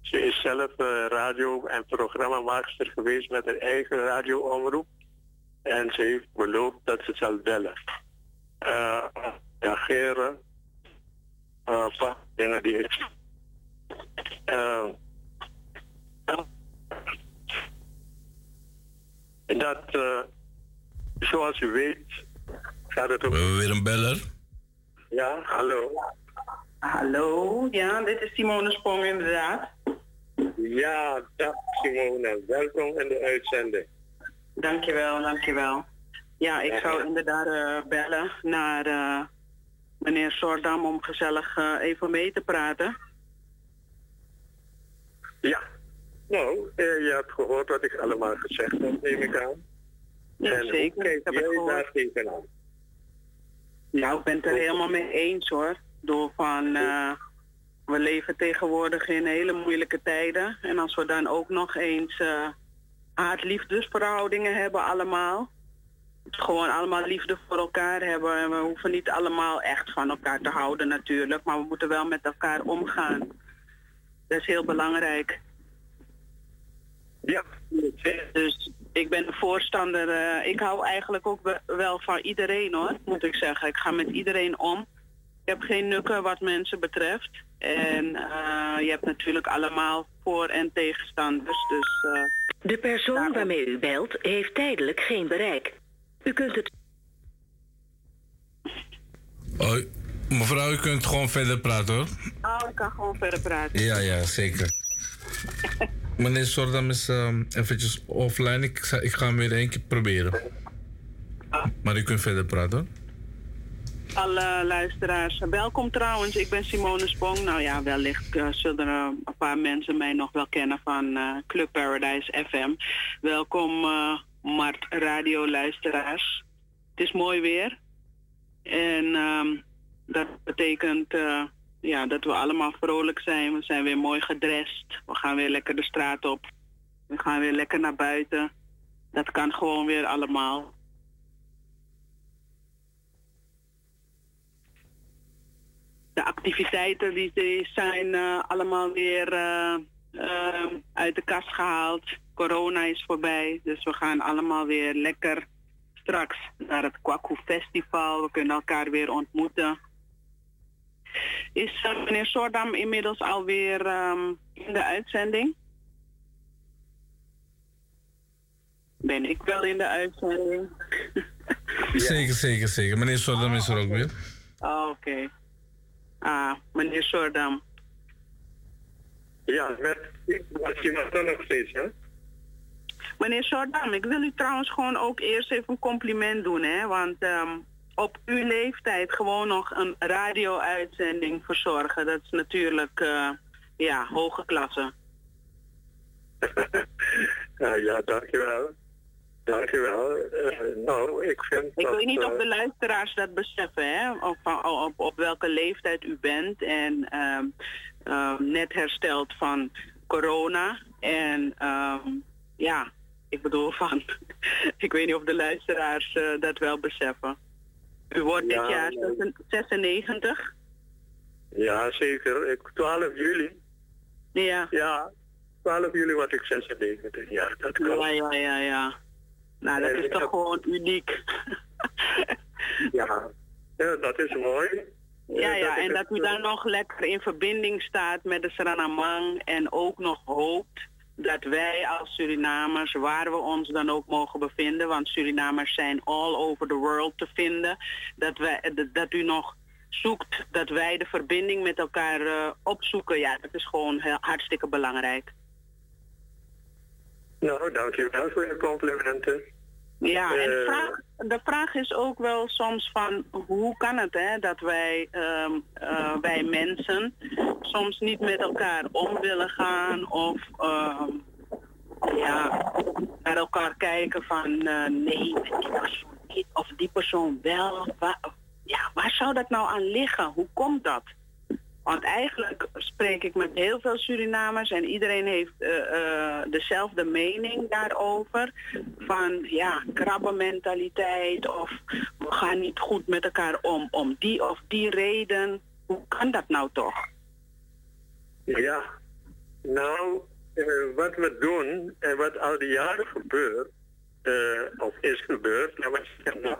[SPEAKER 11] Ze is zelf uh, radio- en programmamaakster geweest met haar eigen radioomroep. En ze heeft beloofd dat ze zal bellen. Uh, reageren. Uh, die ik. Dat, zoals u weet, gaat het om.
[SPEAKER 10] Weer een beller.
[SPEAKER 11] Ja, hallo.
[SPEAKER 14] Hallo, ja, dit is Simone Sprong inderdaad.
[SPEAKER 11] Ja, dag Simone, welkom in de uitzending.
[SPEAKER 14] Dankjewel, dankjewel. Ja, ik zou inderdaad uh, bellen naar uh, meneer Sordam om gezellig uh, even mee te praten.
[SPEAKER 11] Ja, nou, je hebt gehoord wat ik allemaal gezegd heb, neem ik aan.
[SPEAKER 14] Ja, en zeker.
[SPEAKER 11] Kijk,
[SPEAKER 14] ik
[SPEAKER 11] heb jij daar tegenaan?
[SPEAKER 14] Nou, ik ben het er helemaal mee eens hoor. Door van, we leven tegenwoordig in hele moeilijke tijden. En als we dan ook nog eens haat-liefdesverhoudingen hebben allemaal. Gewoon allemaal liefde voor elkaar hebben. En we hoeven niet allemaal echt van elkaar te houden natuurlijk. Maar we moeten wel met elkaar omgaan. Dat is heel belangrijk.
[SPEAKER 11] Ja.
[SPEAKER 14] Dus ik ben een voorstander. Uh, ik hou eigenlijk ook wel van iedereen hoor, moet ik zeggen. Ik ga met iedereen om. Ik heb geen nukken wat mensen betreft. En uh, je hebt natuurlijk allemaal voor- en tegenstanders. Dus, uh,
[SPEAKER 13] de persoon waarmee u belt heeft tijdelijk geen bereik. U kunt het.
[SPEAKER 10] Hoi. Mevrouw, u kunt gewoon verder praten hoor.
[SPEAKER 14] Oh, ik kan gewoon verder praten.
[SPEAKER 10] Ja, ja, zeker. Meneer Sordam is um, eventjes offline. Ik, ik ga hem weer één keer proberen. Maar u kunt verder praten.
[SPEAKER 14] Alle luisteraars, welkom trouwens. Ik ben Simone Spong. Nou ja, wellicht uh, zullen er een paar mensen mij nog wel kennen van uh, Club Paradise FM. Welkom Mart Radio luisteraars. Het is mooi weer. En um, dat betekent ja, dat we allemaal vrolijk zijn. We zijn weer mooi gedrest. We gaan weer lekker de straat op. We gaan weer lekker naar buiten. Dat kan gewoon weer allemaal. de activiteiten die, zijn uh, allemaal weer uh, uh, uit de kast gehaald. Corona is voorbij, dus we gaan allemaal weer lekker straks naar het Kwaku Festival. We kunnen elkaar weer ontmoeten. Is meneer Soordam inmiddels alweer um, in de uitzending? Ben ik wel in de uitzending?
[SPEAKER 10] Zeker, zeker, zeker. Meneer Soordam is er ook weer.
[SPEAKER 14] Oh, Oké. Okay. Ah, meneer Soordam.
[SPEAKER 11] Ja, met Simon nog steeds, hè?
[SPEAKER 14] Meneer Soordam, ik wil u trouwens gewoon ook eerst even een compliment doen, hè? Want um, op uw leeftijd gewoon nog een radio-uitzending verzorgen, dat is natuurlijk, uh, ja, hoge klasse.
[SPEAKER 11] ja, ja, dankjewel. Dankjewel. Uh, nou, ik vind
[SPEAKER 14] Ik
[SPEAKER 11] dat,
[SPEAKER 14] weet niet of
[SPEAKER 11] uh,
[SPEAKER 14] de luisteraars dat beseffen, hè? Op, op, op welke leeftijd u bent en uh, net hersteld van corona. En um, ja, ik bedoel van, ik weet niet of de luisteraars dat wel beseffen. U wordt
[SPEAKER 11] Ja,
[SPEAKER 14] dit jaar
[SPEAKER 11] nee.
[SPEAKER 14] 96.
[SPEAKER 11] Ja, zeker. Ik, 12 juli.
[SPEAKER 14] Ja.
[SPEAKER 11] Ja, 12 juli word ik 96 jaar. Dat kan.
[SPEAKER 14] Ja, ja, ja, ja. Nou, dat
[SPEAKER 11] En
[SPEAKER 14] is toch
[SPEAKER 11] heb-
[SPEAKER 14] gewoon uniek.
[SPEAKER 11] Ja, ja dat is mooi.
[SPEAKER 14] Ja,
[SPEAKER 11] Eh,
[SPEAKER 14] ja, en dat u dan nog lekker in verbinding staat met de Surinamang en ook nog hoopt dat wij als Surinamers, waar we ons dan ook mogen bevinden, want Surinamers zijn all over the world te vinden, dat, wij, dat, u nog zoekt dat wij de verbinding met elkaar eh, opzoeken. Ja, dat is gewoon heel, hartstikke belangrijk.
[SPEAKER 11] Nou, dankjewel voor je complimenten.
[SPEAKER 14] Ja, en de
[SPEAKER 11] Eh,
[SPEAKER 14] vraag, de vraag is ook wel soms van hoe kan het hè, dat wij, ehm, eh, wij mensen soms niet met elkaar om willen gaan of ehm, ja, naar elkaar kijken van eh, nee, die persoon niet of die persoon wel. Waar, ja, waar zou dat nou aan liggen? Hoe komt dat? Want eigenlijk spreek ik met heel veel Surinamers en iedereen heeft eh, eh, dezelfde mening daarover. Van ja, krabbenmentaliteit of we gaan niet goed met elkaar om om die of die reden. Hoe kan dat nou toch?
[SPEAKER 11] Ja, nou, eh, wat we doen en wat al die jaren gebeurt, of is gebeurd, maar zeggen, nou,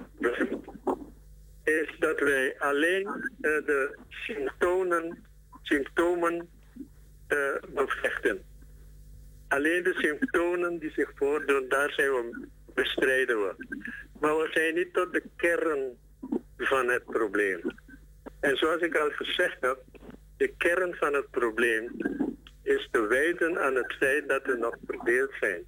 [SPEAKER 11] is dat wij alleen eh, de symptomen, symptomen eh, bevechten. Alleen de symptomen die zich voordoen, daar zijn we, bestrijden we. Maar we zijn niet tot de kern van het probleem. En zoals ik al gezegd heb, de kern van het probleem is te wijten aan het feit dat we nog verdeeld zijn.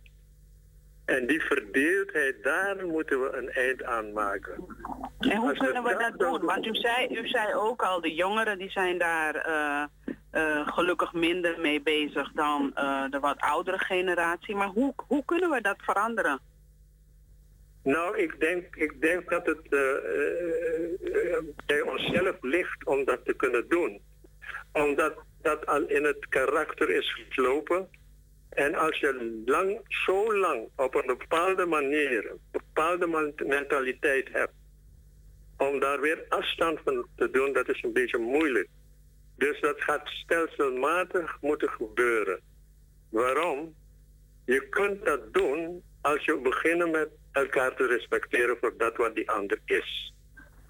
[SPEAKER 11] En die verdeeldheid, daar moeten we een eind aan maken.
[SPEAKER 14] En hoe
[SPEAKER 11] Als
[SPEAKER 14] kunnen we
[SPEAKER 11] dat
[SPEAKER 14] doen? Want u zei, u zei ook al, de jongeren die zijn daar eh, eh, gelukkig minder mee bezig dan eh, de wat oudere generatie. Maar hoe, hoe kunnen we dat veranderen?
[SPEAKER 11] Nou, ik denk, ik denk dat het bij onszelf ligt om dat te kunnen doen. Omdat dat al in het karakter is geslopen. En als je lang, zo lang op een bepaalde manier, een bepaalde mentaliteit hebt, om daar weer afstand van te doen, dat is een beetje moeilijk. Dus dat gaat stelselmatig moeten gebeuren. Waarom? Je kunt dat doen als je beginnen met elkaar te respecteren voor dat wat die ander is.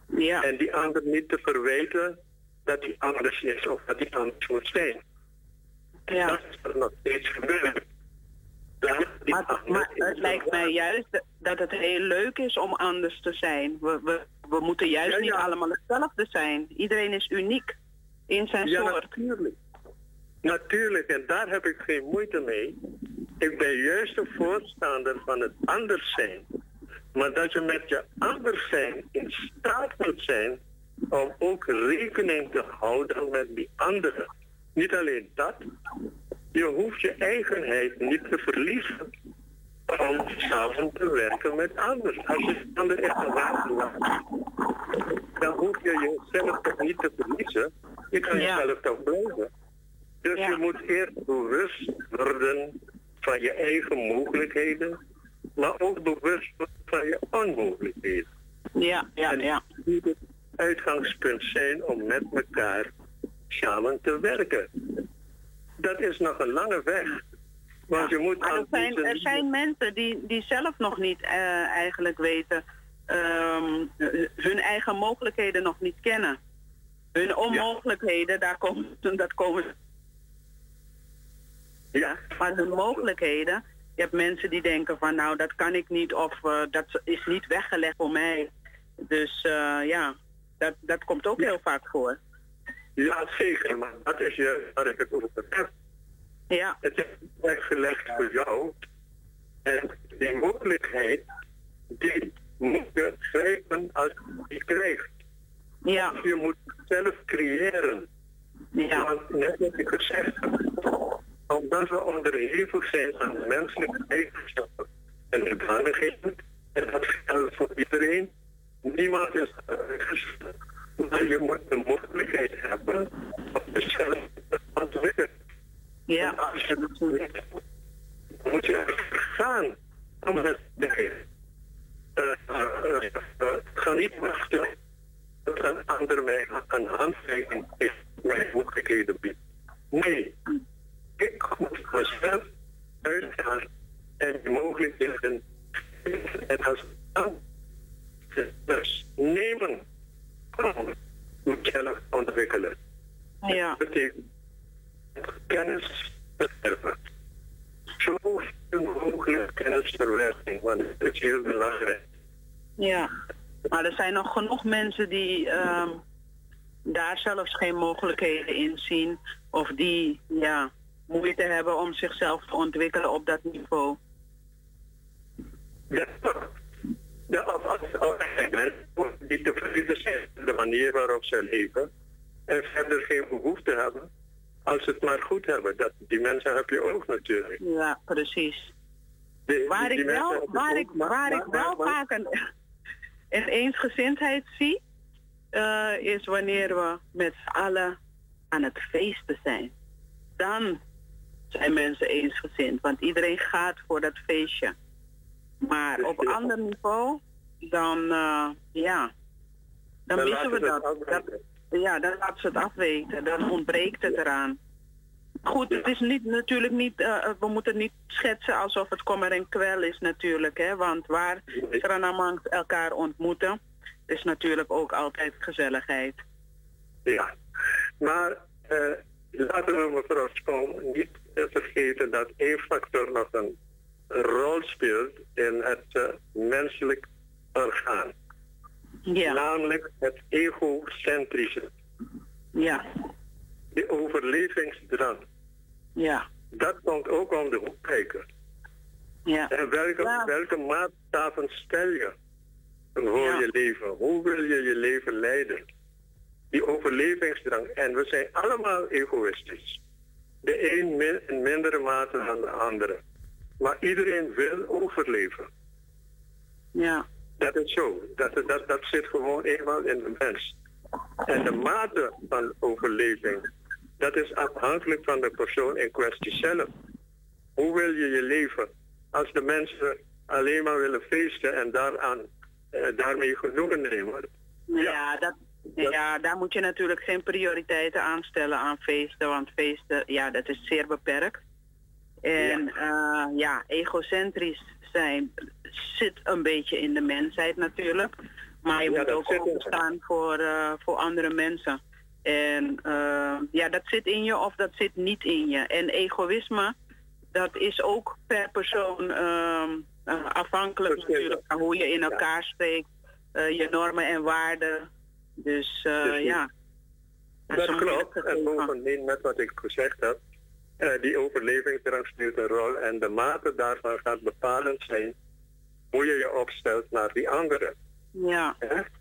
[SPEAKER 14] Ja.
[SPEAKER 11] En die ander niet te verwijten dat die anders is of dat die anders moet zijn.
[SPEAKER 14] Ja.
[SPEAKER 11] Dat is nog steeds gebeurd.
[SPEAKER 14] Maar, maar het lijkt mij juist dat het heel leuk is om anders te zijn. We, we, we moeten juist
[SPEAKER 11] Ja,
[SPEAKER 14] niet allemaal hetzelfde zijn. Iedereen is uniek in zijn
[SPEAKER 11] Ja,
[SPEAKER 14] soort.
[SPEAKER 11] natuurlijk. Natuurlijk, en daar heb ik geen moeite mee. Ik ben juist een voorstander van het anders zijn. Maar dat je met je anders zijn in staat moet zijn om ook rekening te houden met die anderen. Niet alleen dat, je hoeft je eigenheid niet te verliezen om samen te werken met anderen. Als je de ander echt wapen laat, dan hoef je jezelf toch niet te verliezen. Je kan
[SPEAKER 14] Ja.
[SPEAKER 11] jezelf toch blijven. Dus je moet eerst bewust worden van je eigen mogelijkheden, maar ook bewust worden van je onmogelijkheden.
[SPEAKER 14] Ja, ja,
[SPEAKER 11] en
[SPEAKER 14] ja.
[SPEAKER 11] moet het uitgangspunt zijn om met elkaar samen te werken. Dat is nog een lange weg. Want je moet
[SPEAKER 14] Maar er zijn, er zijn mensen die, die zelf nog niet eh, eigenlijk weten, ehm, eh, hun eigen mogelijkheden nog niet kennen. Hun onmogelijkheden, daar komen, dat komen
[SPEAKER 11] Ja.
[SPEAKER 14] Maar hun mogelijkheden, je hebt mensen die denken van nou dat kan ik niet of eh, dat is niet weggelegd voor mij. Dus eh, ja, dat, dat komt ook heel vaak voor.
[SPEAKER 11] Ja, zeker, maar dat is juist waar ik het over heb.
[SPEAKER 14] Ja.
[SPEAKER 11] Het is weggelegd voor jou. En die mogelijkheid, die moet je grijpen als je die krijgt.
[SPEAKER 14] Ja.
[SPEAKER 11] Je moet zelf creëren.
[SPEAKER 14] Ja.
[SPEAKER 11] Want net wat ik gezegd heb, omdat we onderhevig zijn aan de menselijke eigenschappen en hoedanigheden, en dat geldt voor iedereen, niemand is uitgesloten. Maar je moet de mogelijkheid hebben om jezelf te ontwikkelen.
[SPEAKER 14] Ja.
[SPEAKER 11] En als je dat niet moet je er gaan om het te eh, eh, eh, ga niet wachten tot een ander mij een handreiking heeft, mij mogelijkheden biedt. Nee, ik moet mezelf uitgaan en die mogelijkheden en als dan dus nemen om mezelf ontwikkelen.
[SPEAKER 14] Ja.
[SPEAKER 11] Dat betekent kennis verwerven. Zoveel mogelijk kennisverwerving, want dat is heel belangrijk.
[SPEAKER 14] Ja. Maar er zijn nog genoeg mensen die ehm, daar zelfs geen mogelijkheden in zien of die ja, moeite hebben om zichzelf te ontwikkelen op dat niveau.
[SPEAKER 11] Ja, ja als, als, als tevreden zijn met de manier waarop ze leven en verder geen behoefte hebben, als ze het maar goed hebben. Dat, die mensen heb je ook natuurlijk.
[SPEAKER 14] Ja, precies. Waar
[SPEAKER 11] die
[SPEAKER 14] ik wel, waar ik, waar ik wel vaak een, een eensgezindheid zie, eh, is wanneer we met z'n allen aan het feesten zijn. Dan zijn mensen eensgezind, want iedereen gaat voor dat feestje. Maar op ander niveau, dan eh, ja, dan,
[SPEAKER 11] Dan
[SPEAKER 14] missen we dat. Ja, dan laten ze het afweten, dan ontbreekt het eraan. Goed, het is niet, natuurlijk niet, eh, we moeten niet schetsen alsof het kommer en kwel is natuurlijk, hè. Want waar Sranamangs elkaar ontmoeten, is natuurlijk ook altijd gezelligheid.
[SPEAKER 11] Ja, maar eh, laten we mevrouw Schoon niet eh, vergeten dat één factor nog een rol speelt in het eh, menselijk orgaan.
[SPEAKER 14] Ja.
[SPEAKER 11] Namelijk het egocentrische.
[SPEAKER 14] Ja.
[SPEAKER 11] De overlevingsdrang.
[SPEAKER 14] Ja.
[SPEAKER 11] Dat komt ook om de hoek kijken.
[SPEAKER 14] Ja.
[SPEAKER 11] En welke, welke maatstaven stel je voor je leven? Hoe wil je je leven leiden? Die overlevingsdrang. En we zijn allemaal egoïstisch. De een min, in mindere mate dan de andere. Maar iedereen wil overleven.
[SPEAKER 14] Ja.
[SPEAKER 11] Dat is zo. Dat, dat, dat zit gewoon eenmaal in de mens. En de mate van overleving, dat is afhankelijk van de persoon in kwestie zelf. Hoe wil je je leven? Als de mensen alleen maar willen feesten en daaraan, eh, daarmee genoegen nemen.
[SPEAKER 14] Ja, dat, ja, daar moet je natuurlijk geen prioriteiten aan stellen aan feesten, want feesten, ja, dat is zeer beperkt. En ja, ja egocentrisch zijn zit een beetje in de mensheid natuurlijk. Maar je
[SPEAKER 11] Ja,
[SPEAKER 14] moet ook openstaan voor, eh, voor andere mensen. En eh, ja, dat zit in je of dat zit niet in je. En egoïsme, dat is ook per persoon ehm, eh, afhankelijk natuurlijk van hoe je in elkaar steekt, je normen en waarden. Dus ja.
[SPEAKER 11] Dat klopt. En bovendien, met wat ik gezegd heb, die overlevingsdrang speelt een rol. En de mate daarvan gaat bepalend zijn hoe je je opstelt naar die anderen.
[SPEAKER 14] Ja.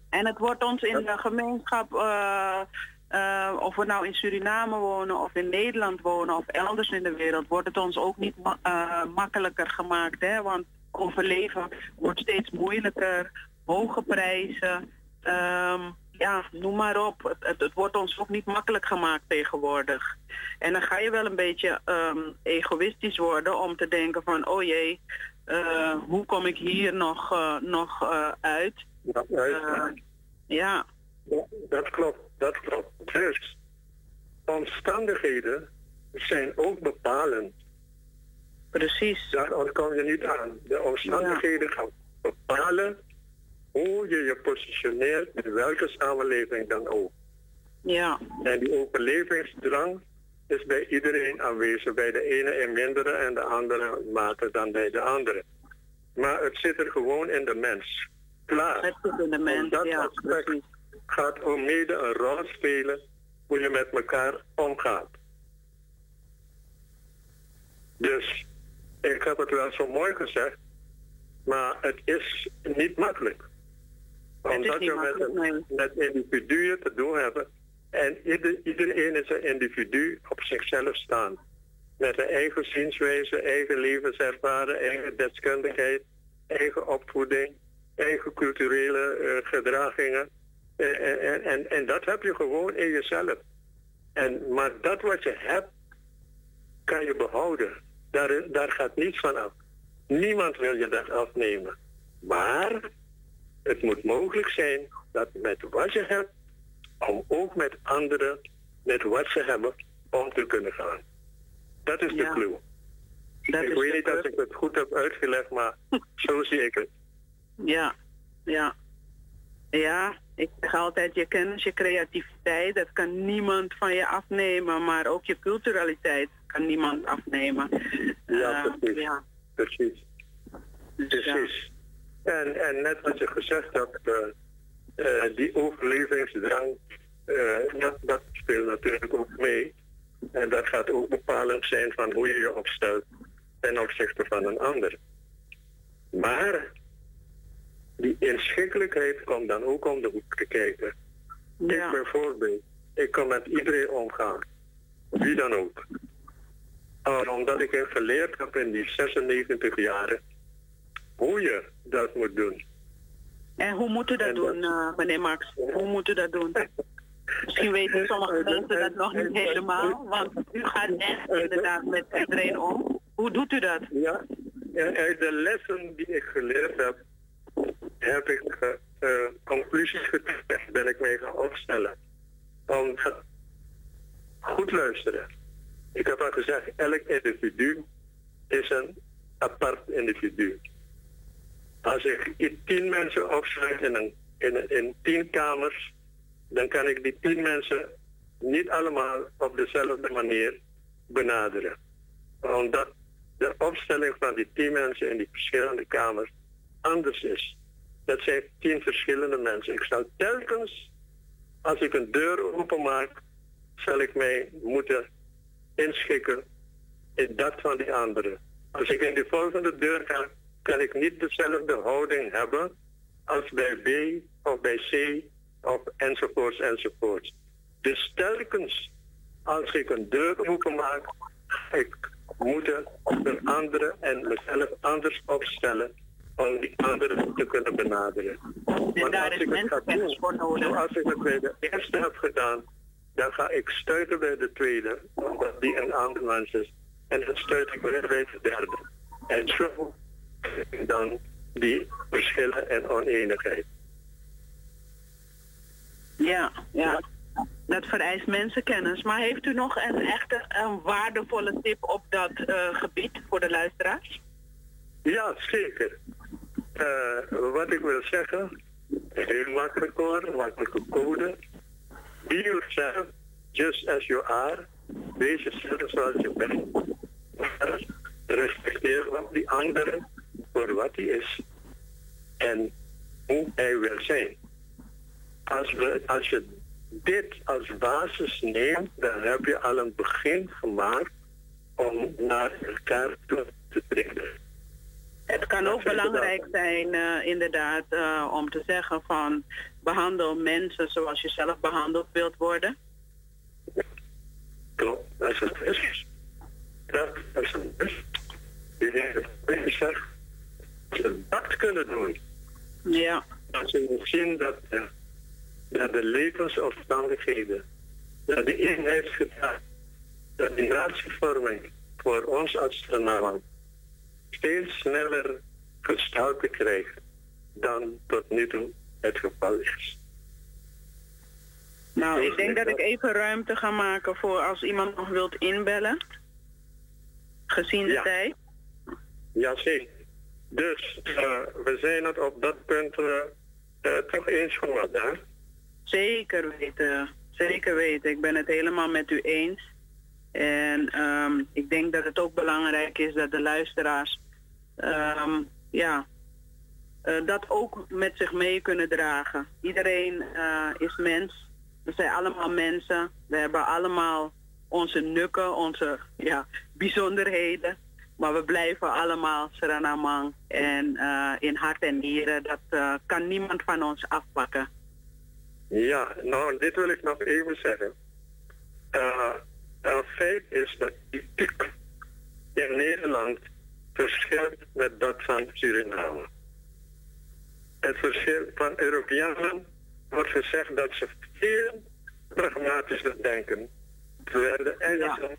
[SPEAKER 14] En het wordt ons in de gemeenschap, eh, eh, of we nou in Suriname wonen of in Nederland wonen of elders in de wereld, wordt het ons ook niet eh, makkelijker gemaakt. Hè? Want overleven wordt steeds moeilijker, hoge prijzen. ehm, ja, noem maar op. Het, het, het wordt ons ook niet makkelijk gemaakt tegenwoordig. En dan ga je wel een beetje ehm, egoïstisch worden om te denken van, oh jee, eh, hoe kom ik hier nog, eh, nog eh, uit?
[SPEAKER 11] Ja.
[SPEAKER 14] Ja,
[SPEAKER 11] dat klopt, dat klopt. Dus omstandigheden zijn ook bepalend.
[SPEAKER 14] Precies.
[SPEAKER 11] Daar ontkom je niet aan. De omstandigheden gaan bepalen hoe je je positioneert in welke samenleving dan ook.
[SPEAKER 14] Ja.
[SPEAKER 11] En die overlevingsdrang is bij iedereen aanwezig. Bij de ene in mindere en de andere mate dan bij de andere. Maar het zit er gewoon in de mens. Klaar.
[SPEAKER 14] Het zit in de mens,
[SPEAKER 11] En dat
[SPEAKER 14] ja,
[SPEAKER 11] aspect gaat ook mede een rol spelen hoe je met elkaar omgaat. Dus ik heb het wel zo mooi gezegd, maar het is niet makkelijk.
[SPEAKER 14] Het is
[SPEAKER 11] Omdat
[SPEAKER 14] niet
[SPEAKER 11] we met, een- met individuen te doen hebben. En ieder, iedereen is een individu op zichzelf staan. Met een eigen zienswijze, eigen levenservaring, eigen deskundigheid, eigen opvoeding, eigen culturele eh, gedragingen. Eh, En, en, en, en dat heb je gewoon in jezelf. En, maar dat wat je hebt, kan je behouden. Daar, daar gaat niets van af. Niemand wil je dat afnemen. Maar het moet mogelijk zijn dat met wat je hebt, om ook met anderen, met wat ze hebben, om te kunnen gaan. Dat is de clue.
[SPEAKER 14] Dat
[SPEAKER 11] ik weet niet of
[SPEAKER 14] clue.
[SPEAKER 11] ik het goed heb uitgelegd, maar zo zie ik het.
[SPEAKER 14] Ja, ja. Ja, ik zeg altijd, je kennis, je creativiteit, dat kan niemand van je afnemen, maar ook je culturaliteit kan niemand afnemen.
[SPEAKER 11] Ja,
[SPEAKER 14] Eh,
[SPEAKER 11] precies.
[SPEAKER 14] ja.
[SPEAKER 11] Precies. Precies. En, en net wat je gezegd hebt, eh, die overlevingsdrang, eh, dat, speelt natuurlijk ook mee. En dat gaat ook bepalend zijn van hoe je je opstelt ten opzichte van een ander. Maar die inschikkelijkheid komt dan ook om de hoek te kijken. Ik bijvoorbeeld, ik kan met iedereen omgaan. Wie dan ook. Maar omdat ik heb geleerd heb in die 96 jaren hoe je dat moet doen.
[SPEAKER 14] En hoe moet u dat doen, eh, meneer Max? Hoe moet u dat doen? Misschien weten sommige mensen dat nog niet helemaal, want u gaat echt inderdaad met iedereen om. Hoe doet u dat?
[SPEAKER 11] Ja, uit de lessen die ik geleerd heb, heb ik eh, eh, conclusies getrokken. Ben ik mee gaan opstellen. Omdat, goed luisteren. Ik heb al gezegd, elk individu is een apart individu. Als ik tien mensen opsluit in, in, in tien kamers, dan kan ik die tien mensen niet allemaal op dezelfde manier benaderen. Omdat de opstelling van die tien mensen in die verschillende kamers anders is. Dat zijn tien verschillende mensen. Ik zal telkens, als ik een deur openmaak, zal ik mij moeten inschikken in dat van die anderen. Als ik in de volgende deur ga, kan ik niet dezelfde houding hebben als bij B of bij C of enzovoorts enzovoorts. Dus telkens als ik een deur openmaak, ga ik een andere en mezelf anders opstellen om die anderen te kunnen benaderen. Want als ik het ga doen, zoals ik het bij de eerste heb gedaan, dan ga ik stuiten bij de tweede, omdat die een ander is. En dan stuit ik weer bij de derde. En zo dan die verschillen en oneenigheid.
[SPEAKER 14] Ja, ja. Dat vereist mensenkennis. Maar heeft u nog een echte een waardevolle tip op dat uh, gebied voor de luisteraars?
[SPEAKER 11] Ja, zeker. Uh, wat ik wil zeggen, heel makkelijk hoor, makkelijke code. Be yourself, just as you are. Wees jezelf zoals je bent. Respecteer wat die andere voor wat hij is en hoe hij wil zijn. Als, we, als je dit als basis neemt, dan heb je al een begin gemaakt om naar elkaar toe te treden.
[SPEAKER 14] Het kan ook belangrijk zijn, uh, inderdaad, uh, om te zeggen van behandel mensen zoals je zelf behandeld wilt worden.
[SPEAKER 11] Klopt, dat is het is. Dat is het is. Je hebt zegt, ze dat kunnen doen.
[SPEAKER 14] Ja.
[SPEAKER 11] Als je zien dat, uh, dat de levensomstandigheden, dat de gedaan, dat die natievorming voor ons als Suriname veel sneller gestalte krijgt dan tot nu toe het geval is.
[SPEAKER 14] Nou, ik denk dat ik even ruimte ga maken voor als iemand nog wilt inbellen. Gezien de
[SPEAKER 11] Ja.
[SPEAKER 14] tijd.
[SPEAKER 11] Jazeker. Dus uh, we zijn het op dat punt uh, uh, toch eens geworden, hè?
[SPEAKER 14] Zeker weten. Zeker weten. Ik ben het helemaal met u eens. En ehm, ik denk dat het ook belangrijk is dat de luisteraars ehm, ja, eh, dat ook met zich mee kunnen dragen. Iedereen eh, is mens. We zijn allemaal mensen. We hebben allemaal onze nukken, onze ja, bijzonderheden. Maar we blijven allemaal Surinamang. En eh, in hart en nieren, dat eh, kan niemand van ons afpakken.
[SPEAKER 11] Ja, nou, dit wil ik nog even zeggen. Uh, een feit is dat ethiek in Nederland verschilt met dat van Suriname. Het verschil van Europeanen wordt gezegd dat ze veel pragmatischer denken, terwijl de Engelsen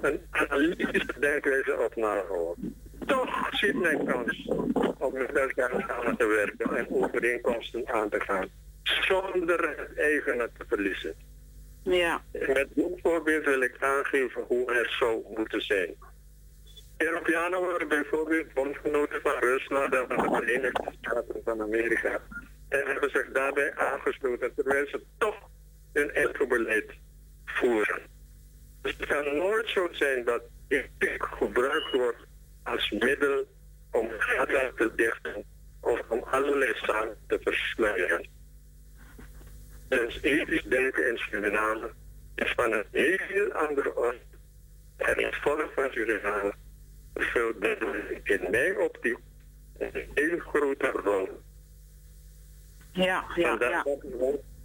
[SPEAKER 11] een analytische denkwijze op nahouden. Toch ziet men kans om met elkaar samen te werken en overeenkomsten aan te gaan, zonder het eigene te verliezen.
[SPEAKER 14] Ja.
[SPEAKER 11] Met dit voorbeeld wil ik aangeven hoe het zou moeten zijn. Europeanen worden bijvoorbeeld bondgenoten van Rusland en van de Verenigde Staten van Amerika. En hebben zich daarbij aangesloten terwijl ze toch hun eigen beleid voeren. Het kan nooit zo zijn dat ethiek gebruikt wordt als middel om gaten te dichten of om allerlei zaken te versluieren. Dus ethisch denken in Suriname is van een heel andere orde. En het volk van Suriname vult in mijn optiek een heel grote rol.
[SPEAKER 14] Ja, ja, ja.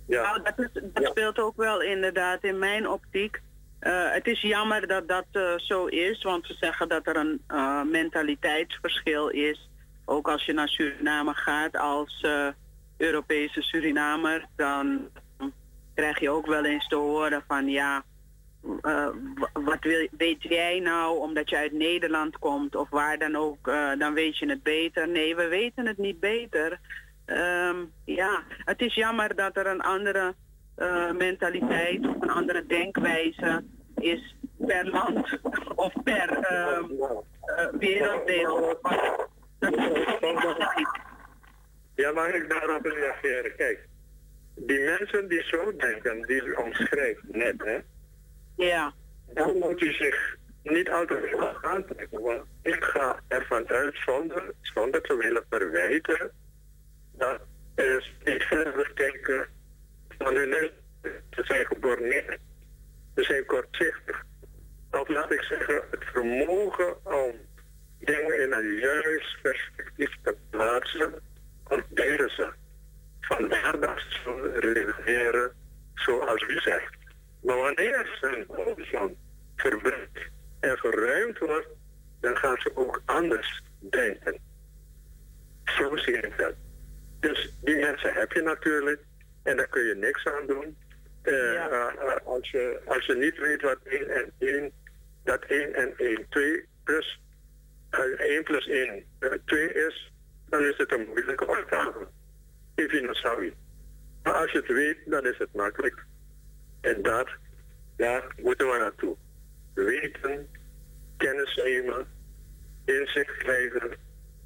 [SPEAKER 11] Ja.
[SPEAKER 14] Nou, dat, is, dat speelt ook wel inderdaad in mijn optiek. Eh, het is jammer dat dat eh, zo is, want ze zeggen dat er een eh, mentaliteitsverschil is. Ook als je naar Suriname gaat als Europese Surinamer, dan krijg je ook wel eens te horen van ja, wat wil, weet jij nou omdat je uit Nederland komt of waar dan ook, dan weet je het beter. Nee, we weten het niet beter. Ehm, ja, het is jammer dat er een andere eh, mentaliteit of een andere denkwijze is per land of per ehm, eh, werelddeel.
[SPEAKER 11] Ja, mag ik daarop reageren? Kijk, die mensen die zo denken, die u omschrijft net, hè?
[SPEAKER 14] Ja.
[SPEAKER 11] Dan moet u zich niet altijd aantrekken. Want ik ga ervan uit, zonder, zonder te willen verwijten, dat er niet verder kijken van hun zijn geborneerd. Ze zijn kortzichtig. Of laat ik zeggen, het vermogen om dingen in een juist perspectief te plaatsen, ontdelen ze. Vandaar dat ze reageren zoals u zegt. Maar wanneer zijn horizon verbreed en verruimd wordt, dan gaan ze ook anders denken. Zo zie ik dat. Dus die mensen heb je natuurlijk en daar kun je niks aan doen. Uh, uh, als, je, als je niet weet wat 1 en 1, dat 1 en 1, 2 plus uh, 1 plus 1 2 is, dan is het een moeilijke opgave. Even een sorry. Maar als je het weet, dan is het makkelijk. En daar, daar moeten we naartoe. Weten, kennis nemen, inzicht krijgen.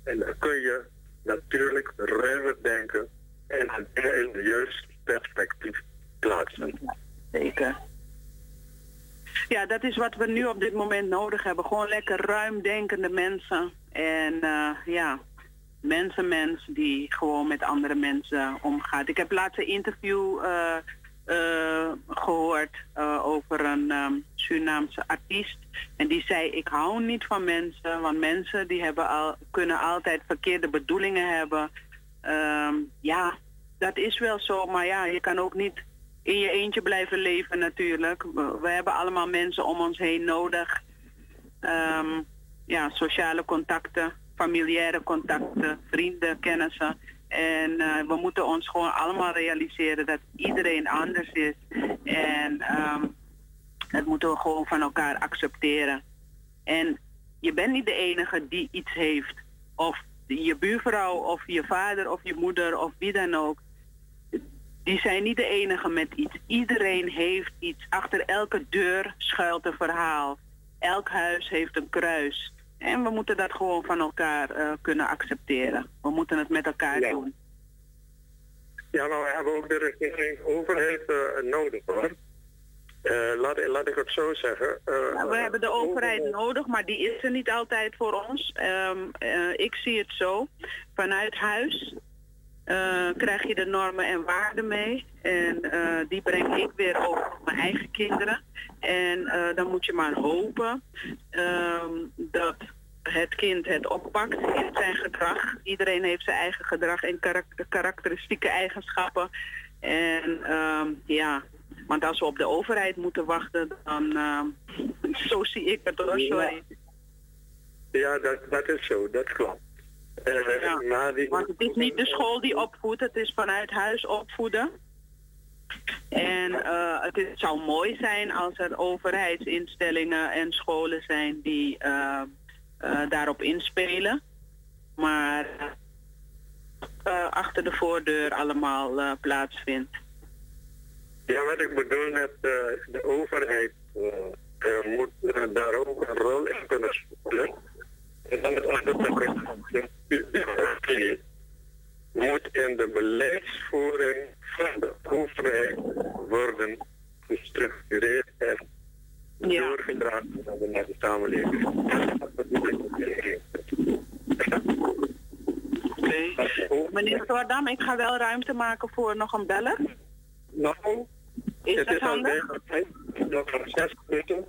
[SPEAKER 11] En dan kun je natuurlijk ruimer denken en het juiste perspectief plaatsen.
[SPEAKER 14] Zeker. Ja, dat is wat we nu op dit moment nodig hebben. Gewoon lekker ruim denkende mensen. En uh, ja, mensenmens die gewoon met andere mensen omgaat. Ik heb laatst een interview uh, uh, gehoord over een um, Surinaamse artiest. En die zei, ik hou niet van mensen, want mensen die hebben al, kunnen altijd verkeerde bedoelingen hebben. Um, ja, dat is wel zo, maar ja, je kan ook niet in je eentje blijven leven natuurlijk. We, hebben allemaal mensen om ons heen nodig. Um, ja, sociale contacten, familiaire contacten, vrienden, kennissen. En uh, we moeten ons gewoon allemaal realiseren dat iedereen anders is. En um, dat moeten we gewoon van elkaar accepteren. En je bent niet de enige die iets heeft. Of je buurvrouw of je vader of je moeder of wie dan ook. Die zijn niet de enige met iets. Iedereen heeft iets. Achter elke deur schuilt een verhaal. Elk huis heeft een kruis. En we moeten dat gewoon van elkaar uh, kunnen accepteren. We moeten het met elkaar
[SPEAKER 11] ja.
[SPEAKER 14] doen.
[SPEAKER 11] Ja, maar we hebben ook de regering overheid uh, nodig hoor. Uh, laat, laat ik het zo zeggen.
[SPEAKER 14] Ja, we hebben de overheid nodig, maar die is er niet altijd voor ons. Um, ik zie het zo. Vanuit huis krijg je de normen en waarden mee. En die breng ik weer over op mijn eigen kinderen. En dan moet je maar hopen um, dat het kind het oppakt in zijn gedrag. Iedereen heeft zijn eigen gedrag en karak karakteristieke eigenschappen. En um, ja, want als we op de overheid moeten wachten, dan zo zie ik het hoor, sorry.
[SPEAKER 11] Ja, dat, dat is zo, dat klopt.
[SPEAKER 14] Uh, ja, die... Want het is niet de school die opvoedt, het is vanuit huis opvoeden. En uh, het, is, zou mooi zijn als er overheidsinstellingen en scholen zijn die uh, daarop inspelen. Maar achter de voordeur allemaal plaatsvindt.
[SPEAKER 11] Ja, wat ik bedoel met de overheid moet daar ook een rol in kunnen spelen. En dan het andere moet in de beleidsvoering van de overheid worden gestructureerd en ja. doorgedragen naar de samenleving.
[SPEAKER 14] Okay. Meneer Soordam, ik ga wel ruimte maken voor nog een beller.
[SPEAKER 11] Nou,
[SPEAKER 14] is
[SPEAKER 11] het
[SPEAKER 14] dat handig?
[SPEAKER 11] Nog zes minuten.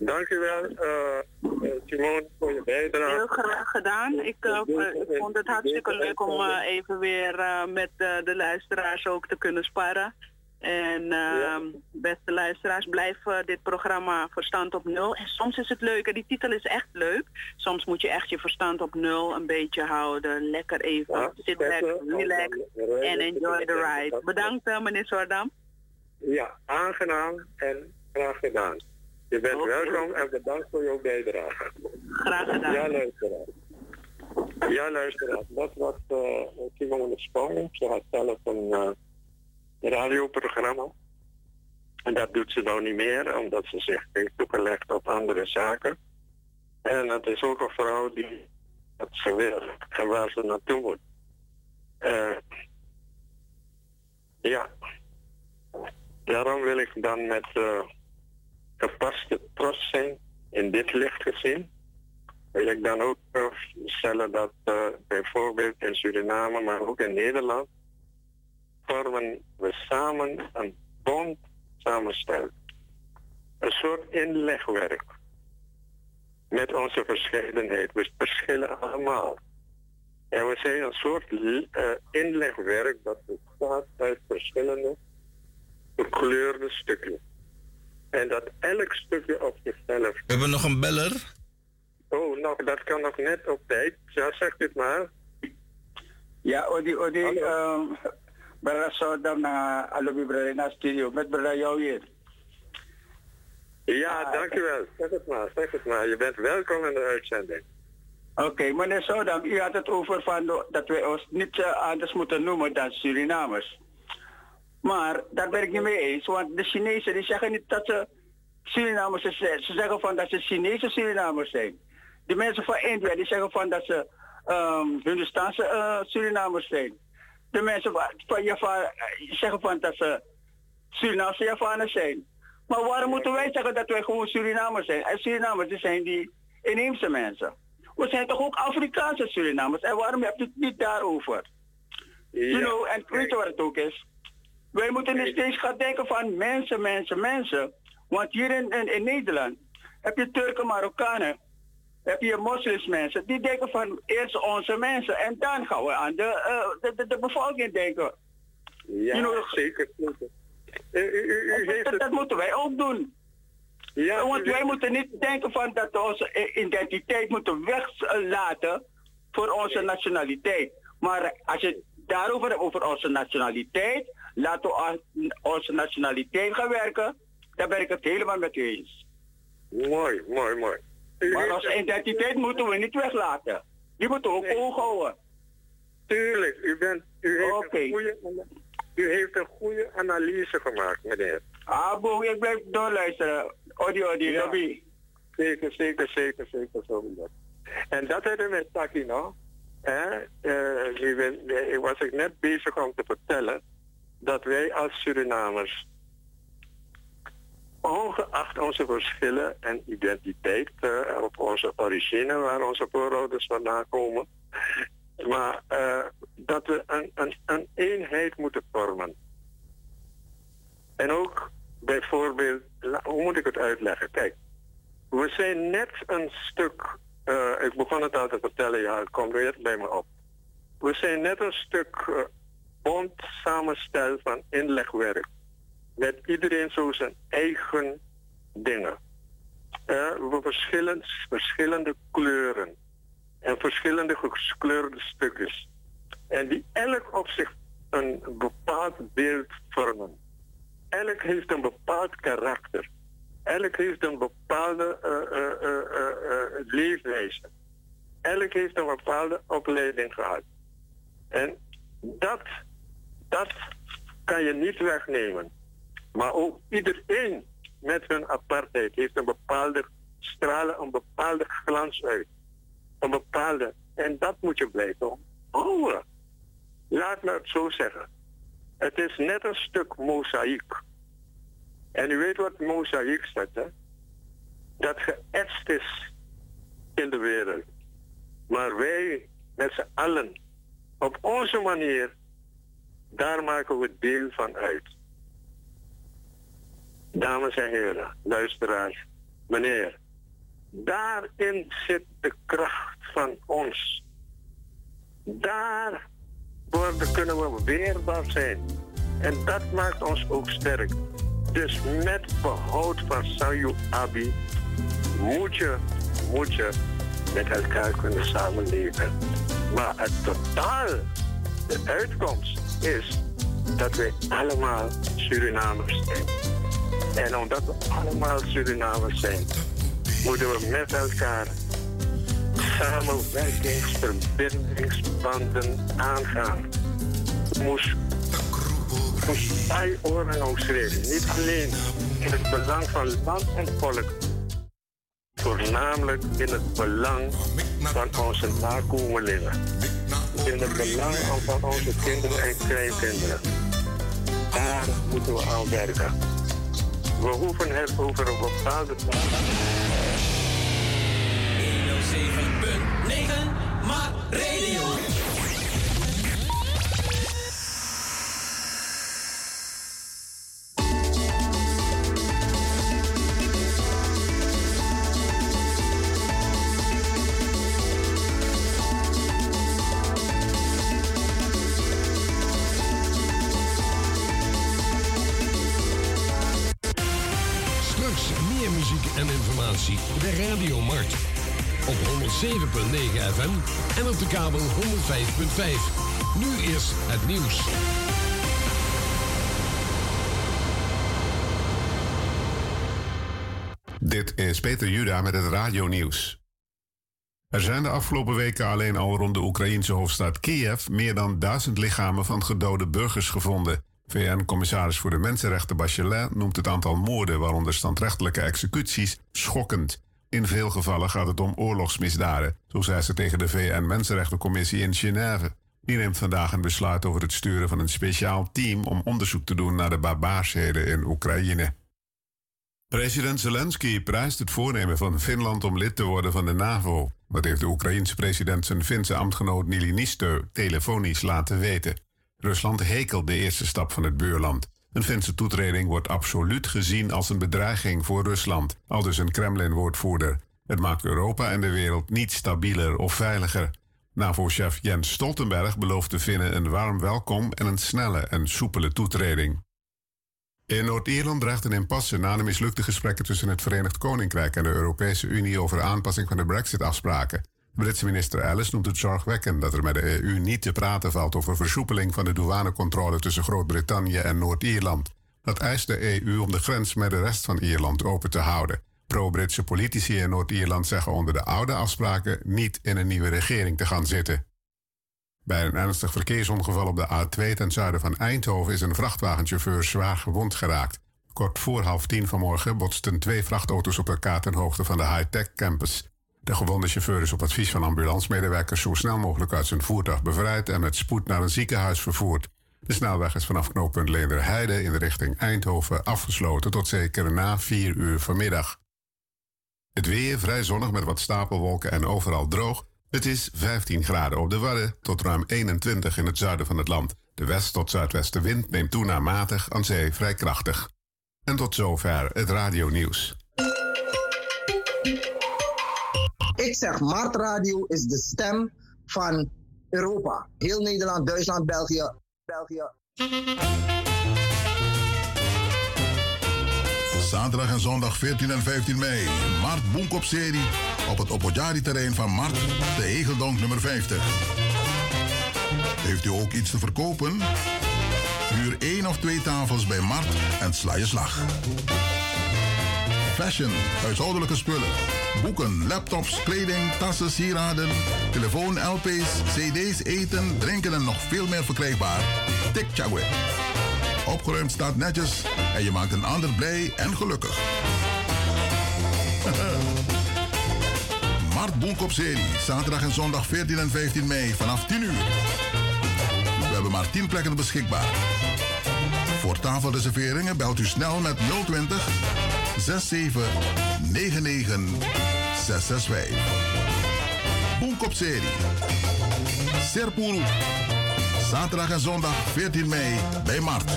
[SPEAKER 11] Dank u wel, uh, Simone, voor je bijdrage.
[SPEAKER 14] Heel graag gedaan. Ik, uh, ik vond het hartstikke leuk om uh, even weer met de luisteraars ook te kunnen sparren. En ja. beste luisteraars, blijf dit programma Verstand op Nul. En soms is het leuk, en die titel is echt leuk. Soms moet je echt je verstand op nul een beetje houden. Lekker even, ja, sit back, relax en enjoy the ride. Bedankt meneer Soordam.
[SPEAKER 11] Ja, aangenaam en graag gedaan. Je bent okay. welkom en bedankt voor jouw bijdrage.
[SPEAKER 14] Graag gedaan.
[SPEAKER 11] Ja, luisteraar. Ja, luisteraar. Dat was uh, Simone Spong. Ze had zelf een uh, radioprogramma. En dat doet ze nou niet meer, omdat ze zich heeft toegelegd op andere zaken. En het is ook een vrouw die dat ze wil en waar ze naartoe moet. Uh, ja. Daarom wil ik dan met gepaste trots zijn in dit licht gezien. Wil ik dan ook stellen dat uh, bijvoorbeeld in Suriname, maar ook in Nederland, vormen we samen een bond samenstellen. Een soort inlegwerk. met onze verscheidenheid. We verschillen allemaal. En we zijn een soort uh, inlegwerk dat bestaat uit verschillende gekleurde stukken. En dat elk stukje op zichzelf. We
[SPEAKER 10] hebben nog een beller.
[SPEAKER 11] Oh, nog, dat kan nog net op tijd. Ja, zeg dit maar.
[SPEAKER 15] Ja, Odi, Odi, um, Brada Sodam na Alobi Brada na studio. Met Brada jou hier.
[SPEAKER 11] Ja, dankjewel. Zeg het maar, zeg het maar. Je bent welkom in de uitzending.
[SPEAKER 15] Oké, okay, meneer Sodam, u had het over van dat wij ons niet uh, anders moeten noemen dan Surinamers. Maar daar ben ik niet mee eens, want de Chinezen die zeggen niet dat ze Surinamers zijn. Ze zeggen van dat ze Chinese Surinamers zijn. De mensen van India die zeggen van dat ze um, Hindustaanse uh, Surinamers zijn. De mensen van Java eh, zeggen van dat ze Surinaamse Javaners zijn. Maar waarom moeten wij zeggen dat wij gewoon Surinamers zijn? En Surinamers die zijn die inheemse mensen. We zijn toch ook Afrikaanse Surinamers? En waarom heb je het niet daarover? Ja. You know, en weet je wat het ook is? Wij moeten niet steeds gaan denken van mensen, mensen, mensen. Want hier in, in, in Nederland heb je Turken, Marokkanen, heb je moslimmensen. Die denken van eerst onze mensen en dan gaan we aan de, uh, de, de, bevolking denken.
[SPEAKER 11] Ja, you know, zeker.
[SPEAKER 15] U, u, u dat, dat, moeten wij ook doen. Ja, Want wij moeten niet denken van dat onze identiteit moeten weglaten voor onze nationaliteit. Maar als je daarover hebt, over onze nationaliteit, laten we onze nationaliteit gaan werken, dan ben ik het helemaal met u eens.
[SPEAKER 11] Mooi, mooi, mooi.
[SPEAKER 15] maar onze identiteit moeten we niet weglaten. Die moeten we ook nee. houden.
[SPEAKER 11] Tuurlijk, u, bent, u, heeft okay. een goede, u heeft een goede analyse gemaakt, meneer.
[SPEAKER 15] Ah, boe, ik blijf doorluisteren. Odi, odi, ja. lobby.
[SPEAKER 11] Zeker, zeker, zeker, zeker. Zo en dat hebben we met Taki, no? Eh, uh, was ik net bezig om te vertellen dat wij als Surinamers, ongeacht onze verschillen en identiteit, uh, op onze origine waar onze voorouders vandaan komen, maar uh, dat we een, een, een eenheid moeten vormen. En ook bijvoorbeeld, hoe moet ik het uitleggen? Kijk, we zijn net een stuk, uh, ik begon het al te vertellen, ja, het komt weer bij me op. We zijn net een stuk bond samenstel van inlegwerk. Met iedereen zo zijn eigen dingen. Uh, we verschillen, verschillende kleuren. En verschillende gekleurde stukjes. En die elk op zich een bepaald beeld vormen. Elk heeft een bepaald karakter. Elk heeft een bepaalde uh, uh, leefwijze. Elk heeft een bepaalde opleiding gehad. En dat dat kan je niet wegnemen. Maar ook iedereen met hun apartheid heeft een bepaalde stralen, een bepaalde glans uit. Een bepaalde. En dat moet je blijven houden. Laat me het zo zeggen. Het is net een stuk mozaïek. En u weet wat mozaïek staat, hè? Dat geëtst is in de wereld. Maar wij met z'n allen, op onze manier, daar maken we deel van uit. Dames en heren, luisteraars, meneer, daarin zit de kracht van ons. Daar worden, kunnen we weerbaar zijn. En dat maakt ons ook sterk. Dus met behoud van Sayu Abi moet je, moet je met elkaar kunnen samenleven. Maar het totaal, de uitkomst, is dat we allemaal Surinamers zijn. En omdat we allemaal Surinamers zijn, moeten we met elkaar samenwerkingsverbindingsbanden aangaan. Moest, moest bij ook schreeuwen. Niet alleen in het belang van land en volk, voornamelijk in het belang van onze nakomelingen in het belang van onze kinderen en kleinkinderen. Daar moeten we aan werken. We hoeven het over een bepaalde 107.9
[SPEAKER 16] maar radio.
[SPEAKER 1] 107.9 FM en op de kabel 105.5. Nu is het nieuws.
[SPEAKER 2] Dit is Peter Juda met het Radio-nieuws. Er zijn de afgelopen weken alleen al rond de Oekraïnse hoofdstad Kiev meer dan duizend lichamen van gedode burgers gevonden. VN-commissaris voor de Mensenrechten Bachelet noemt het aantal moorden, waaronder standrechtelijke executies, schokkend. In veel gevallen gaat het om oorlogsmisdaden, zo zei ze tegen de VN-Mensenrechtencommissie in Genève. Die neemt vandaag een besluit over het sturen van een speciaal team om onderzoek te doen naar de barbaarsheden in Oekraïne. President Zelensky prijst het voornemen van Finland om lid te worden van de NAVO. Dat heeft de Oekraïense president zijn Finse ambtgenoot Nilinistö telefonisch laten weten. Rusland hekelt de eerste stap van het buurland. Een Finse toetreding wordt absoluut gezien als een bedreiging voor Rusland, aldus een Kremlin-woordvoerder. Het maakt Europa en de wereld niet stabieler of veiliger. NAVO-chef Jens Stoltenberg belooft de Finnen een warm welkom en een snelle en soepele toetreding. In Noord-Ierland dreigt een impasse na de mislukte gesprekken tussen het Verenigd Koninkrijk en de Europese Unie over aanpassing van de Brexit-afspraken. Britse minister Ellis noemt het zorgwekkend dat er met de EU niet te praten valt over versoepeling van de douanecontrole tussen Groot-Brittannië en Noord-Ierland. Dat eist de EU om de grens met de rest van Ierland open te houden. Pro-Britse politici in Noord-Ierland zeggen onder de oude afspraken niet in een nieuwe regering te gaan zitten. Bij een ernstig verkeersongeval op de A2 ten zuiden van Eindhoven is een vrachtwagenchauffeur zwaar gewond geraakt. Kort voor half tien vanmorgen botsten twee vrachtauto's op elkaar ten hoogte van de high-tech campus. De gewonde chauffeur is op advies van ambulancemedewerkers zo snel mogelijk uit zijn voertuig bevrijd en met spoed naar een ziekenhuis vervoerd. De snelweg is vanaf knooppunt Leenderheide in de richting Eindhoven afgesloten tot zeker na vier uur vanmiddag. Het weer vrij zonnig met wat stapelwolken en overal droog. Het is 15 graden op de Wadden tot ruim 21 in het zuiden van het land. De west- tot zuidwestenwind neemt toe naar matig, aan zee vrij krachtig. En tot zover het radionieuws.
[SPEAKER 3] Ik zeg, Mart Radio is de stem van Europa. Heel Nederland, Duitsland, België. België.
[SPEAKER 6] Zaterdag en zondag 14 en 15 mei. Mart Boenkop-serie op het Opodjari-terrein van Mart, de Hegeldonk nummer 50. Heeft u ook iets te verkopen? Huur één of twee tafels bij Mart en sla je slag. Fashion, huishoudelijke spullen, boeken, laptops, kleding, tassen, sieraden, telefoon, LP's, CD's, eten, drinken en nog veel meer verkrijgbaar. Tik Chagwe. Opgeruimd staat netjes en je maakt een ander blij en gelukkig. Mart Boenkop serie, zaterdag en zondag 14 en 15 mei vanaf 10 uur. We hebben maar 10 plekken beschikbaar. Voor tafelreserveringen belt u snel met 020 67 99 665. Boenkop serie. Serpuru. Zaterdag en zondag 14 mei bij Mart.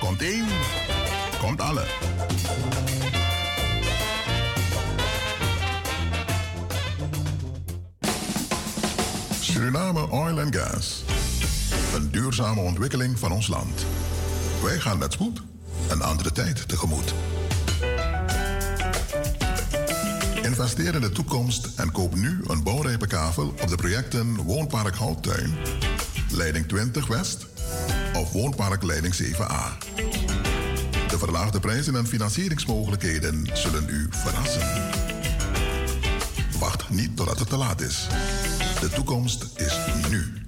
[SPEAKER 6] Komt één, komt alle. Suriname Oil and Gas. Een duurzame ontwikkeling van ons land. Wij gaan met spoed een andere tijd tegemoet. Investeer in de toekomst en koop nu een bouwrijpe kavel op de projecten Woonpark Houttuin, Leiding 20 West of Woonpark Leiding 7A. De verlaagde prijzen en financieringsmogelijkheden zullen u verrassen. Wacht niet totdat het te laat is. De toekomst is nu.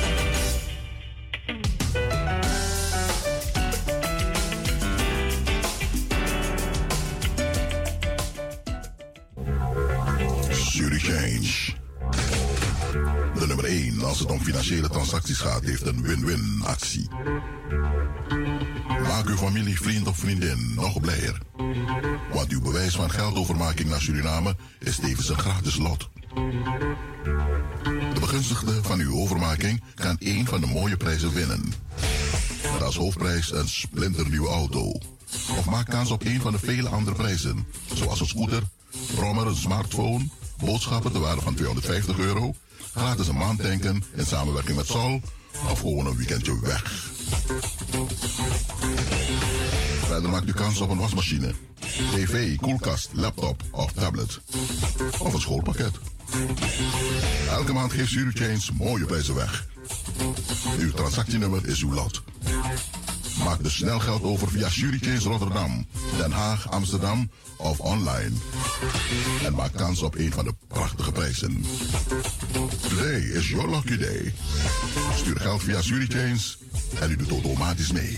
[SPEAKER 6] Het om financiële transacties gaat, heeft een win-win actie. Maak uw familie, vriend of vriendin nog blijer. Want uw bewijs van geldovermaking naar Suriname is tevens een gratis lot. De begunstigde van uw overmaking kan één van de mooie prijzen winnen. Maar als hoofdprijs een splinternieuwe auto. Of maak kans op een van de vele andere prijzen, zoals een scooter, brommer, een smartphone, boodschappen te waarde van 250 euro, gratis een maand tanken in samenwerking met Sol of gewoon een weekendje weg. Verder maakt u kans op een wasmachine, tv, koelkast, laptop of tablet. Of een schoolpakket. Elke maand geeft Chains mooie prijzen weg. Uw transactienummer is uw lot. Maak dus snel geld over via Chains Rotterdam, Den Haag, Amsterdam of online. En maak kans op een van de prachtige prijzen. Today is your lucky day. Stuur geld via Chains en u doet automatisch mee.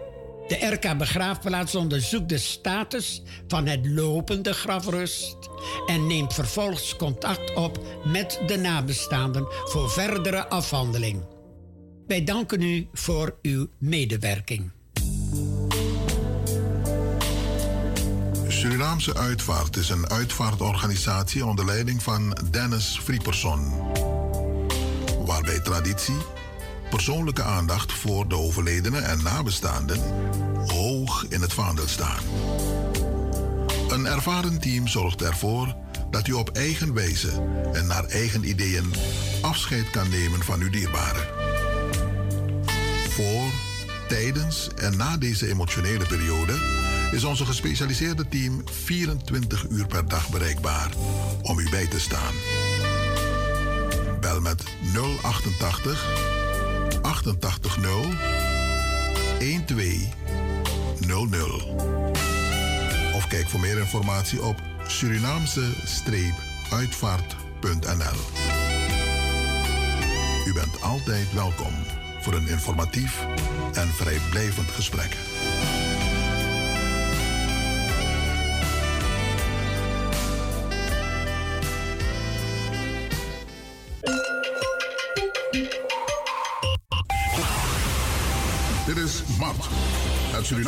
[SPEAKER 17] De RK Begraafplaats onderzoekt de status van het lopende grafrust en neemt vervolgens contact op met de nabestaanden voor verdere afhandeling. Wij danken u voor uw medewerking.
[SPEAKER 6] Surinaamse Uitvaart is een uitvaartorganisatie onder leiding van Dennis Frieperson. Waarbij traditie persoonlijke aandacht voor de overledenen en nabestaanden hoog in het vaandel staan. Een ervaren team zorgt ervoor dat u op eigen wijze en naar eigen ideeën afscheid kan nemen van uw dierbaren. Voor, tijdens en na deze emotionele periode is onze gespecialiseerde team 24 uur per dag bereikbaar om u bij te staan. Bel met 088 880 1200. Of kijk voor meer informatie op Surinaamse-uitvaart.nl. U bent altijd welkom voor een informatief en vrijblijvend gesprek.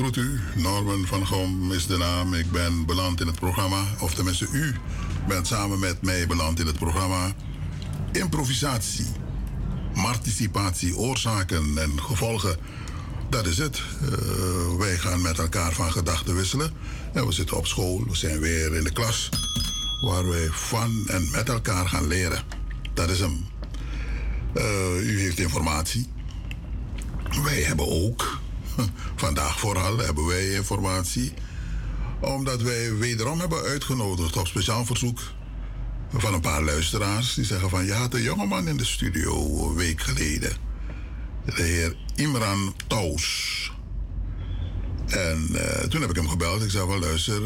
[SPEAKER 6] Groet u. Norman van Gom is de naam. Ik ben beland in het programma, of tenminste u bent samen met mij beland in het programma Improvisatie, Participatie, Oorzaken en Gevolgen. Dat is het. Uh, wij gaan met elkaar van gedachten wisselen. En we zitten op school, we zijn weer in de klas, waar wij van en met elkaar gaan leren. Dat is hem. Uh, u heeft informatie. Wij hebben ook Vandaag vooral hebben wij informatie, omdat wij wederom hebben uitgenodigd op speciaal verzoek van een paar luisteraars. Die zeggen van, je had een jongeman in de studio een week geleden. De heer Imran Taus. En uh, toen heb ik hem gebeld. Ik zei van, luister,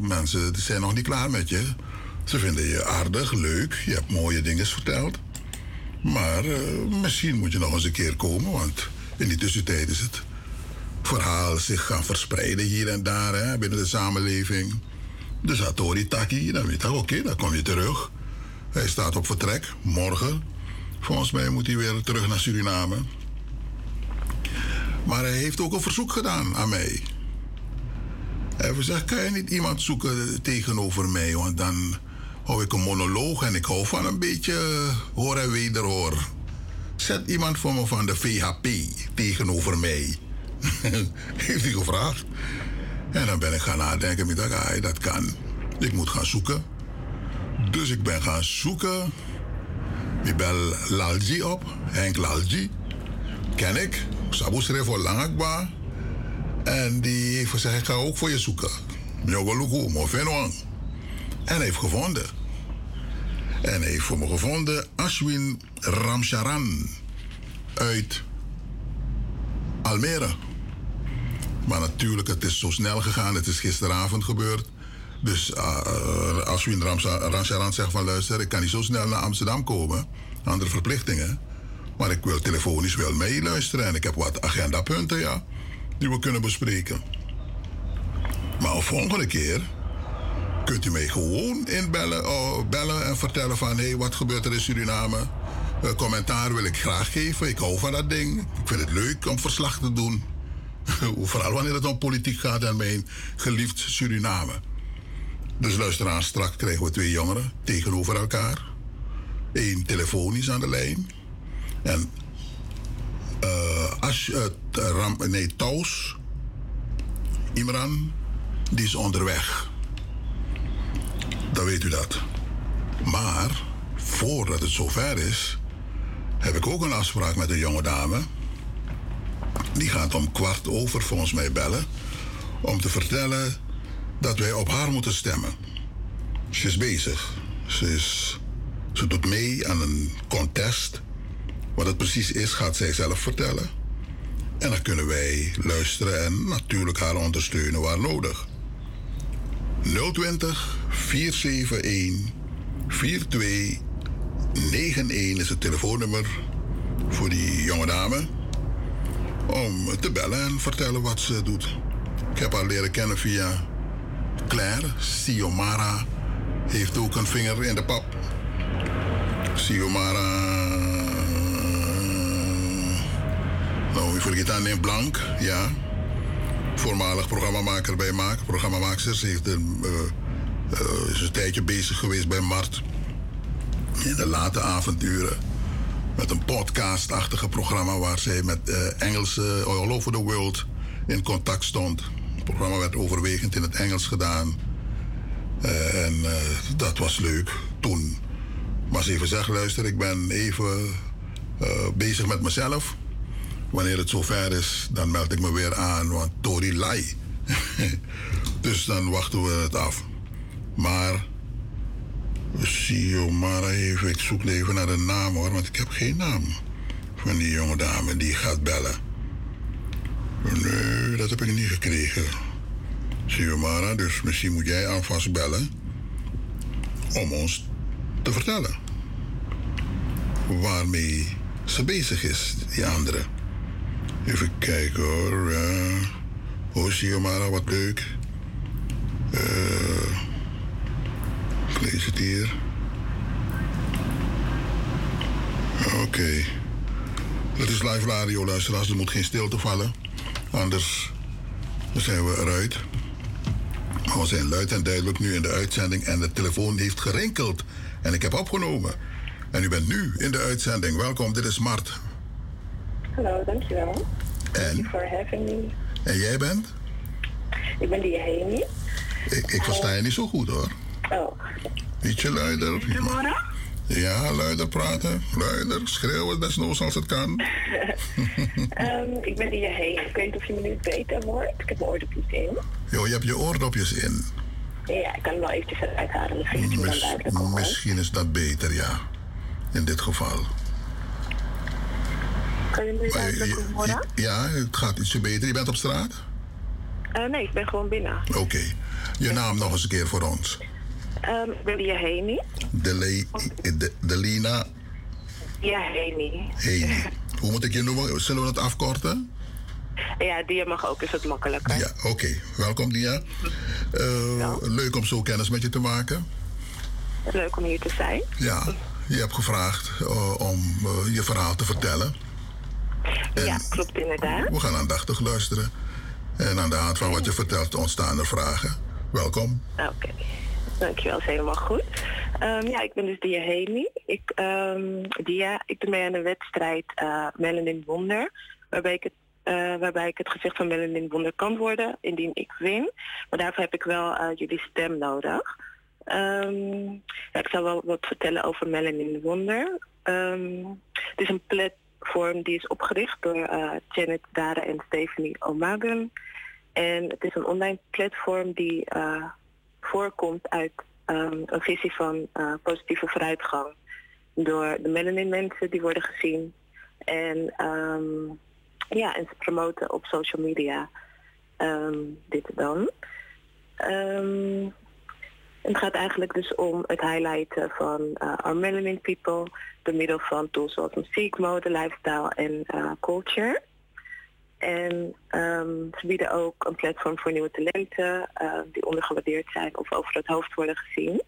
[SPEAKER 6] mensen zijn nog niet klaar met je. Ze vinden je aardig, leuk. Je hebt mooie dingen verteld. Maar uh, misschien moet je nog eens een keer komen, want in die tussentijd is het verhaal zich gaan verspreiden hier en daar hè, binnen de samenleving. Dus Atori Taki, dan weet hij, oké, dan kom je terug. Hij staat op vertrek, morgen. Volgens mij moet hij weer terug naar Suriname. Maar hij heeft ook een verzoek gedaan aan mij. Hij heeft gezegd, kan je niet iemand zoeken tegenover mij? Want dan hou ik een monoloog en ik hou van een beetje hoor en wederhoor. Zet iemand voor me van de VHP tegenover mij. Heeft hij gevraagd. En dan ben ik gaan nadenken. Ik dacht, ah, dat kan. Ik moet gaan zoeken. Dus ik ben gaan zoeken. Ik bel Lalji op. Henk Lalji. Ken ik. Sabu schreef voor Langakba. En die heeft gezegd, ik ga ook voor je zoeken. Nyogoluku, Mofenwang. En hij heeft gevonden. En hij heeft voor me gevonden Ashwin Ramcharan uit Almere. Maar natuurlijk, het is zo snel gegaan. Het is gisteravond gebeurd. Dus uh, als Wien Ramcharan zegt van luister, ik kan niet zo snel naar Amsterdam komen. Andere verplichtingen. Maar ik wil telefonisch wel meeluisteren. En ik heb wat agendapunten, ja. Die we kunnen bespreken. Maar een volgende keer kunt u mij gewoon inbellen oh, bellen en vertellen van... hé, hey, wat gebeurt er in Suriname? Uh, commentaar wil ik graag geven. Ik hou van dat ding. Ik vind het leuk om verslag te doen. Vooral wanneer het om politiek gaat en mijn geliefd Suriname. Dus luisteraars, straks krijgen we twee jongeren tegenover elkaar. Eén telefonisch aan de lijn. En uh, als uh, Ram, nee, Taus, Imran, die is onderweg. Dan weet u dat. Maar voordat het zover is, heb ik ook een afspraak met een jonge dame. Die gaat om kwart over volgens mij bellen. Om te vertellen dat wij op haar moeten stemmen. Ze is bezig. Ze, is, ze doet mee aan een contest. Wat het precies is, gaat zij zelf vertellen. En dan kunnen wij luisteren en natuurlijk haar ondersteunen waar nodig. 020 471 4291 is het telefoonnummer voor die jonge dame om te bellen en vertellen wat ze doet. Ik heb haar leren kennen via Claire. Siomara heeft ook een vinger in de pap. Siomara. Nou, ik vergeet haar neem Blank, ja. Voormalig programmamaker bij Maak. Programmamaaksters heeft een, uh, uh, is een tijdje bezig geweest bij Mart. In de late avonduren met een podcast-achtige programma waar zij met uh, Engelse all over the world in contact stond. Het programma werd overwegend in het Engels gedaan. Uh, en dat was leuk toen. Maar ze even zegt, luister, ik ben even bezig met mezelf. Wanneer het zover is, dan meld ik me weer aan, want Tori Lai. dus dan wachten we het af. Maar Mara even, ik zoek even naar de naam hoor, want ik heb geen naam van die jonge dame die gaat bellen. Nee, dat heb ik niet gekregen. Mara, dus misschien moet jij alvast bellen om ons te vertellen waarmee ze bezig is, die andere. Even kijken hoor. Uh, oh, Mara, wat leuk. Uh, lees het hier. Oké. Okay. Het is live radio, luisteraars. Er moet geen stilte vallen. Anders zijn we eruit. Maar we zijn luid en duidelijk nu in de uitzending en de telefoon heeft gerinkeld. En ik heb opgenomen. En u bent nu in de uitzending. Welkom, dit is Mart.
[SPEAKER 18] Hallo, dankjewel.
[SPEAKER 6] En?
[SPEAKER 18] Thank you for having me.
[SPEAKER 6] En jij bent?
[SPEAKER 18] Ik ben die.
[SPEAKER 6] Ik, ik versta je niet zo goed hoor.
[SPEAKER 18] Oh.
[SPEAKER 6] Ietsje luider. Ja, luider praten. Luider, schreeuwen desnoods als het kan.
[SPEAKER 18] Ehm, ik ben die Hemi. Ik weet niet of je me nu beter hoort. Ik heb mijn oordopjes in.
[SPEAKER 6] Jo, je hebt je oordopjes in.
[SPEAKER 18] Ja, ik kan hem wel eventjes eruit halen. Misschien
[SPEAKER 6] Mis- misschien is dat beter, ja. In dit geval.
[SPEAKER 18] Kan je me
[SPEAKER 6] je-
[SPEAKER 18] duidelijk
[SPEAKER 6] je-
[SPEAKER 18] horen?
[SPEAKER 6] ja, het gaat ietsje beter. Je bent op straat?
[SPEAKER 18] Eh, nee, ik ben gewoon binnen.
[SPEAKER 6] Oké. Je naam nog eens een keer voor ons.
[SPEAKER 18] Die Hemi.
[SPEAKER 6] Dele, de, Delina
[SPEAKER 18] Ja, Hemi.
[SPEAKER 6] Heni. Hoe moet ik je noemen? Zullen we het afkorten?
[SPEAKER 18] Ja, die mag ook, is het makkelijker.
[SPEAKER 6] Ja, oké. Welkom, Dia. Eh, Leuk om zo kennis met je te maken.
[SPEAKER 18] Leuk om hier te zijn.
[SPEAKER 6] Ja, je hebt gevraagd eh, om eh, je verhaal te vertellen.
[SPEAKER 18] ja, klopt inderdaad.
[SPEAKER 6] We gaan aandachtig luisteren. En aan de hand van wat je vertelt ontstaan er vragen. Welkom.
[SPEAKER 18] Oké, dankjewel, is helemaal goed. Ehm, ja, ik ben dus Dia Hemi. Ik, ehm, Dia, ik doe mee aan de wedstrijd eh Melanin Wonder, waarbij ik, het, eh, waarbij ik het gezicht van Melanin Wonder kan worden indien ik win. Maar daarvoor heb ik wel eh, jullie stem nodig. Ehm, ik zal wel wat vertellen over Melanin Wonder. Het is een platform die is opgericht door Janet Dara en Stephanie Omagun. En het is een online platform die voorkomt uit ehm, een visie van eh, positieve vooruitgang. Door de melanin mensen die worden gezien. En, ehm, ja, en ze promoten op social media ehm, dit dan. Het gaat eigenlijk dus om het highlighten van eh our melanin people door middel van tools zoals muziek, mode, lifestyle en eh, culture. En ehm, ze bieden ook een platform voor nieuwe talenten eh, die ondergewaardeerd zijn of over het hoofd worden gezien.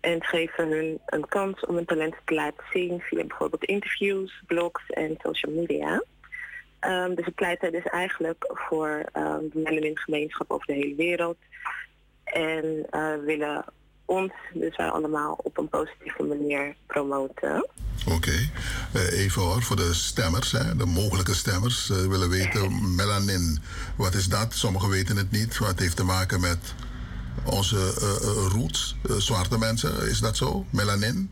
[SPEAKER 18] En geven hun een kans om hun talenten te laten zien via bijvoorbeeld interviews, blogs en social media. Ehm, dus ze pleiten dus eigenlijk voor ehm, de melanin gemeenschap over de hele wereld. En eh, willen ons, dus wij allemaal, op een positieve manier promoten.
[SPEAKER 6] Oké. Even hoor, voor de stemmers, hè, de mogelijke stemmers, eh, willen weten melanin. Wat is dat? Sommigen weten het niet. Wat heeft te maken met onze eh, eh, roots, eh, zwarte mensen. Is dat zo? Melanin?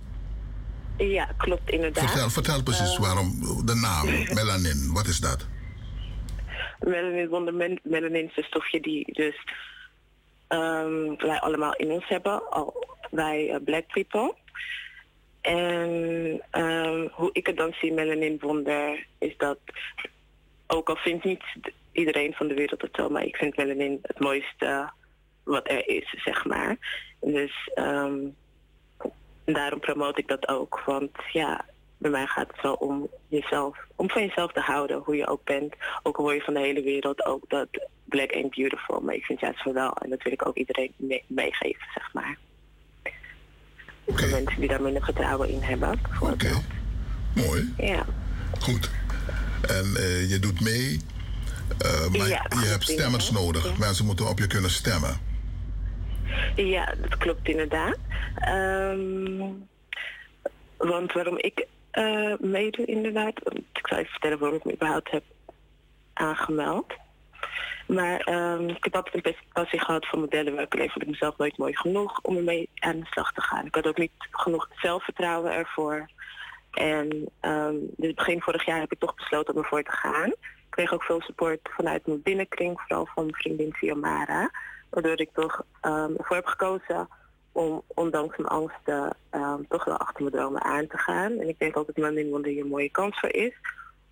[SPEAKER 18] Ja, klopt inderdaad.
[SPEAKER 6] Vertel, vertel precies
[SPEAKER 18] Eh,
[SPEAKER 6] waarom de naam melanin. Wat is dat?
[SPEAKER 18] Melanin wonder men- melanin is een stofje die dus ehm, wij allemaal in ons hebben, al wij eh, black people. En ehm, hoe ik het dan zie, melanin wonder, is dat ook al vindt niet iedereen van de wereld het zo, maar ik vind melanin het mooiste wat er is, zeg maar. Dus ehm, daarom promote ik dat ook. Want ja, bij mij gaat het wel om jezelf, om van jezelf te houden, hoe je ook bent. Ook al hoor je van de hele wereld ook dat black ain't beautiful. Maar ik vind juist van wel. En dat wil ik ook iedereen mee- meegeven, zeg maar. Voor mensen die daar minder vertrouwen in hebben, bijvoorbeeld.
[SPEAKER 6] Mooi.
[SPEAKER 18] Ja.
[SPEAKER 6] Goed. En eh, je doet mee. eh, maar
[SPEAKER 18] Ja,
[SPEAKER 6] je hebt stemmers nodig. Mensen moeten op je kunnen stemmen.
[SPEAKER 18] Ja, dat klopt inderdaad. Ehm, want waarom ik eh meedoe inderdaad, ik zal even vertellen waarom ik me überhaupt heb aangemeld. Maar ehm, ik heb altijd een passie gehad voor modellenwerk. Alleen vond ik mezelf nooit mooi genoeg om ermee aan de slag te gaan. Ik had ook niet genoeg zelfvertrouwen ervoor. En ehm, dus begin vorig jaar heb ik toch besloten om ervoor te gaan. Ik kreeg ook veel support vanuit mijn binnenkring, vooral van mijn vriendin Fiamara. Waardoor ik toch ehm, ervoor heb gekozen om ondanks mijn angsten toch wel achter mijn dromen aan te gaan. En ik denk ook dat Wonder hier een mooie kans voor is.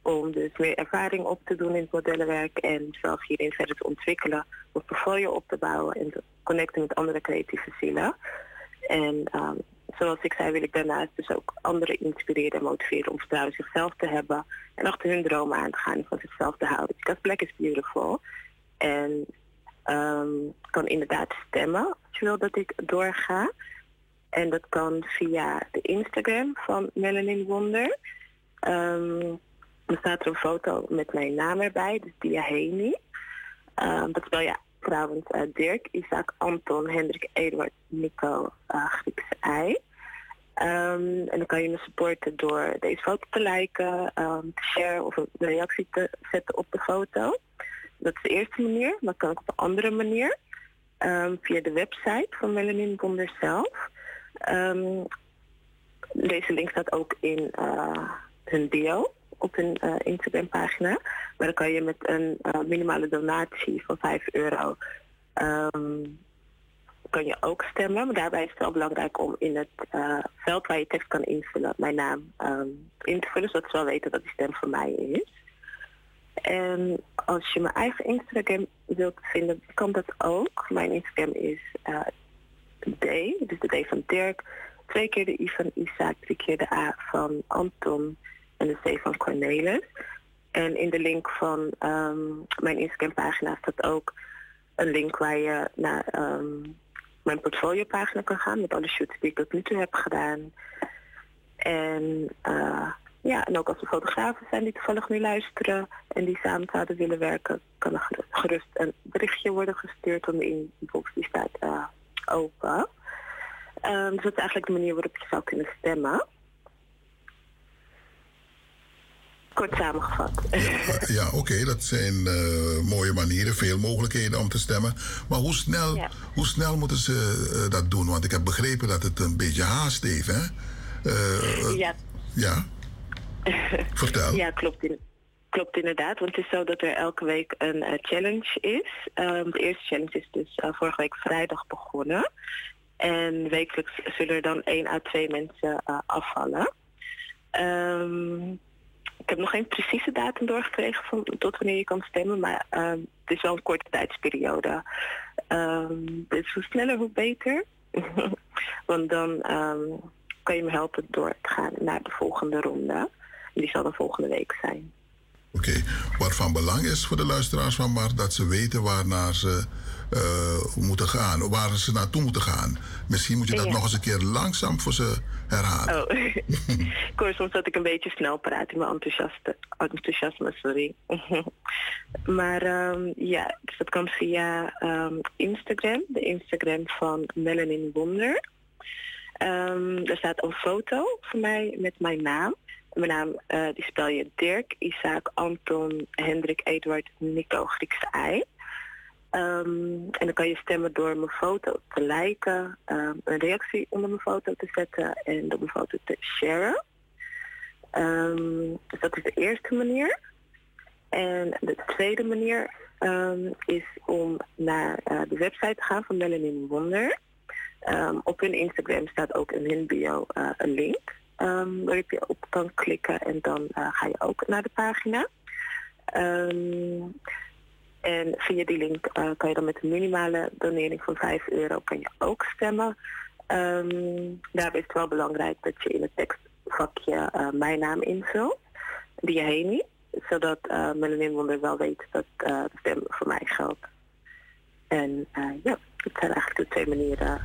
[SPEAKER 18] Om dus meer ervaring op te doen in het modellenwerk en zelf hierin verder te ontwikkelen. Mijn portfolio op te bouwen en te connecten met andere creatieve zielen. En ehm, zoals ik zei wil ik daarnaast dus ook anderen inspireren en motiveren om vertrouwen zichzelf te hebben. En achter hun dromen aan te gaan en van zichzelf te houden. Because Black is beautiful. En ehm, kan inderdaad stemmen als je wil dat ik doorga. En dat kan via de Instagram van Melanin Wonder. Ehm, er staat er een foto met mijn naam erbij, dus Dia Heni. Ehm, dat spel ja trouwens uh, Dirk, Isaac, Anton, Hendrik, Eduard, Nico, uh, Griekse ei. Um, en dan kan je me supporten door deze foto te liken, um, te share of een reactie te zetten op de foto. Dat is de eerste manier. Dan kan ik op een andere manier. Via de website van Melanin Bonder zelf. deze link staat ook in uh, hun bio op hun uh, Instagram pagina. Maar dan kan je met een uh, minimale donatie van 5 euro kan je ook stemmen. Maar daarbij is het wel belangrijk om in het uh, veld waar je tekst kan invullen, mijn naam um, in te vullen, zodat ze wel weten dat die stem voor mij is. En als je mijn eigen Instagram wilt vinden, kan dat ook. Mijn Instagram is D, dus de D van Dirk, twee keer de I van Isaac, drie keer de A van Anton en de C van Cornelis. En in de link van um, mijn Instagram pagina staat ook een link waar je naar um, mijn portfoliopagina kan gaan met alle shoots die ik tot nu toe heb gedaan. En uh, ja, en ook als er fotografen zijn die toevallig nu luisteren en die samen zouden willen werken, kan er gerust een berichtje worden gestuurd om de inbox die staat uh, open. Um, dus dat is eigenlijk de manier waarop je zou kunnen stemmen. Kort samengevat.
[SPEAKER 6] Ja, oké, dat zijn uh, mooie manieren, veel mogelijkheden om te stemmen. Maar hoe snel, ja. hoe snel moeten ze uh, dat doen? Want ik heb begrepen dat het een beetje haast heeft, hè? Uh,
[SPEAKER 18] ja.
[SPEAKER 6] Ja. Vertel.
[SPEAKER 18] Ja, klopt. Klopt inderdaad. Want het is zo dat er elke week een challenge is. Um, de eerste challenge is dus vorige week vrijdag begonnen. En wekelijks zullen er dan één à twee mensen afvallen. Um, ik heb nog geen precieze datum doorgekregen van tot wanneer je kan stemmen, maar uh, het is wel een korte tijdsperiode. Um, dus hoe sneller, hoe beter. Want dan um, kan je me helpen door te gaan naar de volgende ronde. Die zal dan volgende week zijn.
[SPEAKER 6] Oké, okay. wat van belang is voor de luisteraars van Mar dat ze weten waarnaar ze uh, moeten gaan, waar ze naartoe moeten gaan. Misschien moet je dat ja. nog eens een keer langzaam voor ze herhalen.
[SPEAKER 18] Oh, ik hoor soms dat ik een beetje snel praat in mijn enthousiaste, enthousiasme, sorry. maar um, ja, dus dat kan via um, Instagram, de Instagram van Melanin Wonder. Um, er staat een foto van mij met mijn naam. Mijn naam uh, die spel je Dirk, Isaac, Anton, Hendrik, Eduard, Nico, Griekse ei. Um, en dan kan je stemmen door mijn foto te liken, um, een reactie onder mijn foto te zetten en door mijn foto te sharen. Um, dus dat is de eerste manier. En de tweede manier is om naar uh, de website te gaan van Melanin Wonder. op hun Instagram staat ook in hun bio uh, een link waarop je op kan klikken en dan uh, ga je ook naar de pagina. En via die link uh, kan je dan met een minimale donering van 5 euro kan je ook stemmen. Um, daarbij is het wel belangrijk dat je in het tekstvakje uh, mijn naam invult, die niet, zodat uh, Melanie Wonder wel weet dat de stem voor mij geldt. En ja, dat zijn eigenlijk de twee manieren